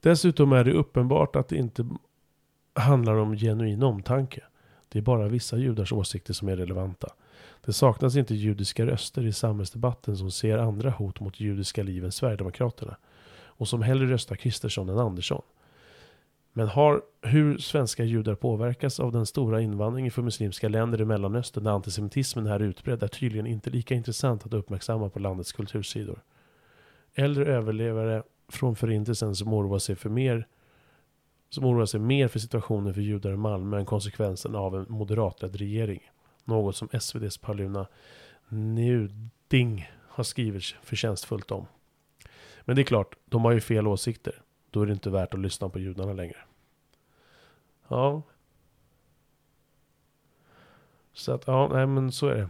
Dessutom är det uppenbart att det inte handlar om genuin omtanke. Det är bara vissa judars åsikter som är relevanta. Det saknas inte judiska röster i samhällsdebatten som ser andra hot mot judiska liv än Sverigedemokraterna. Och som hellre röstar Kristersson än Andersson. Men har hur svenska judar påverkas av den stora invandringen för muslimska länder i Mellanöstern där antisemitismen är utbredd är tydligen inte lika intressant att uppmärksamma på landets kultursidor. Äldre överlevare från förintelsen som oroar sig för mer som oroar sig mer för situationen för judar i Malmö än konsekvensen av en moderatledd regering. Något som SVDs Paulina Nuding har skrivit förtjänstfullt om. Men det är klart, de har ju fel åsikter. Då är det inte värt att lyssna på judarna längre. Ja. Så att, ja, nej men så är det.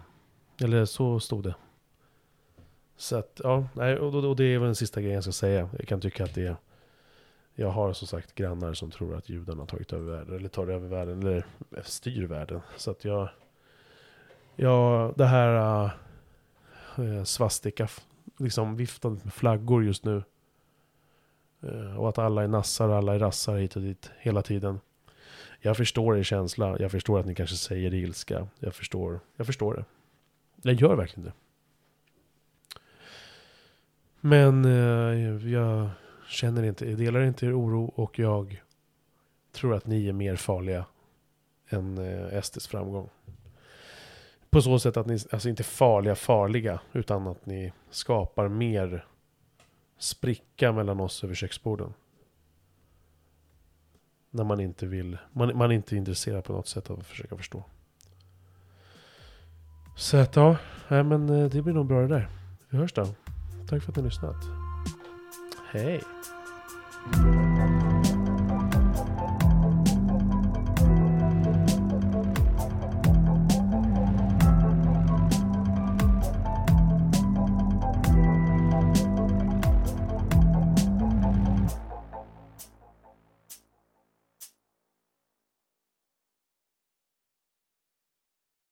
Eller så stod det. Så att, ja, nej, och, och det är väl den sista grejen jag ska säga. Jag kan tycka att det är... Jag har som sagt grannar som tror att judarna har tagit över världen, eller tar över världen, eller styr världen. Så att jag... Ja, det här äh, svastika, liksom viftandet med flaggor just nu. Äh, och att alla är nassar och alla är rassar hit och dit hela tiden. Jag förstår er känsla. Jag förstår att ni kanske säger ilska. Jag förstår, jag förstår det. Jag gör verkligen det. Men eh, jag känner inte, jag delar inte er oro och jag tror att ni är mer farliga än eh, SDs framgång. På så sätt att ni, alltså inte farliga farliga, utan att ni skapar mer spricka mellan oss över köksborden. När man inte vill, man, man är inte intresserad på något sätt av att försöka förstå. Så att ja, nej, men eh, det blir nog bra det där. Vi hörs då. Tack för att ni har lyssnat. Hej!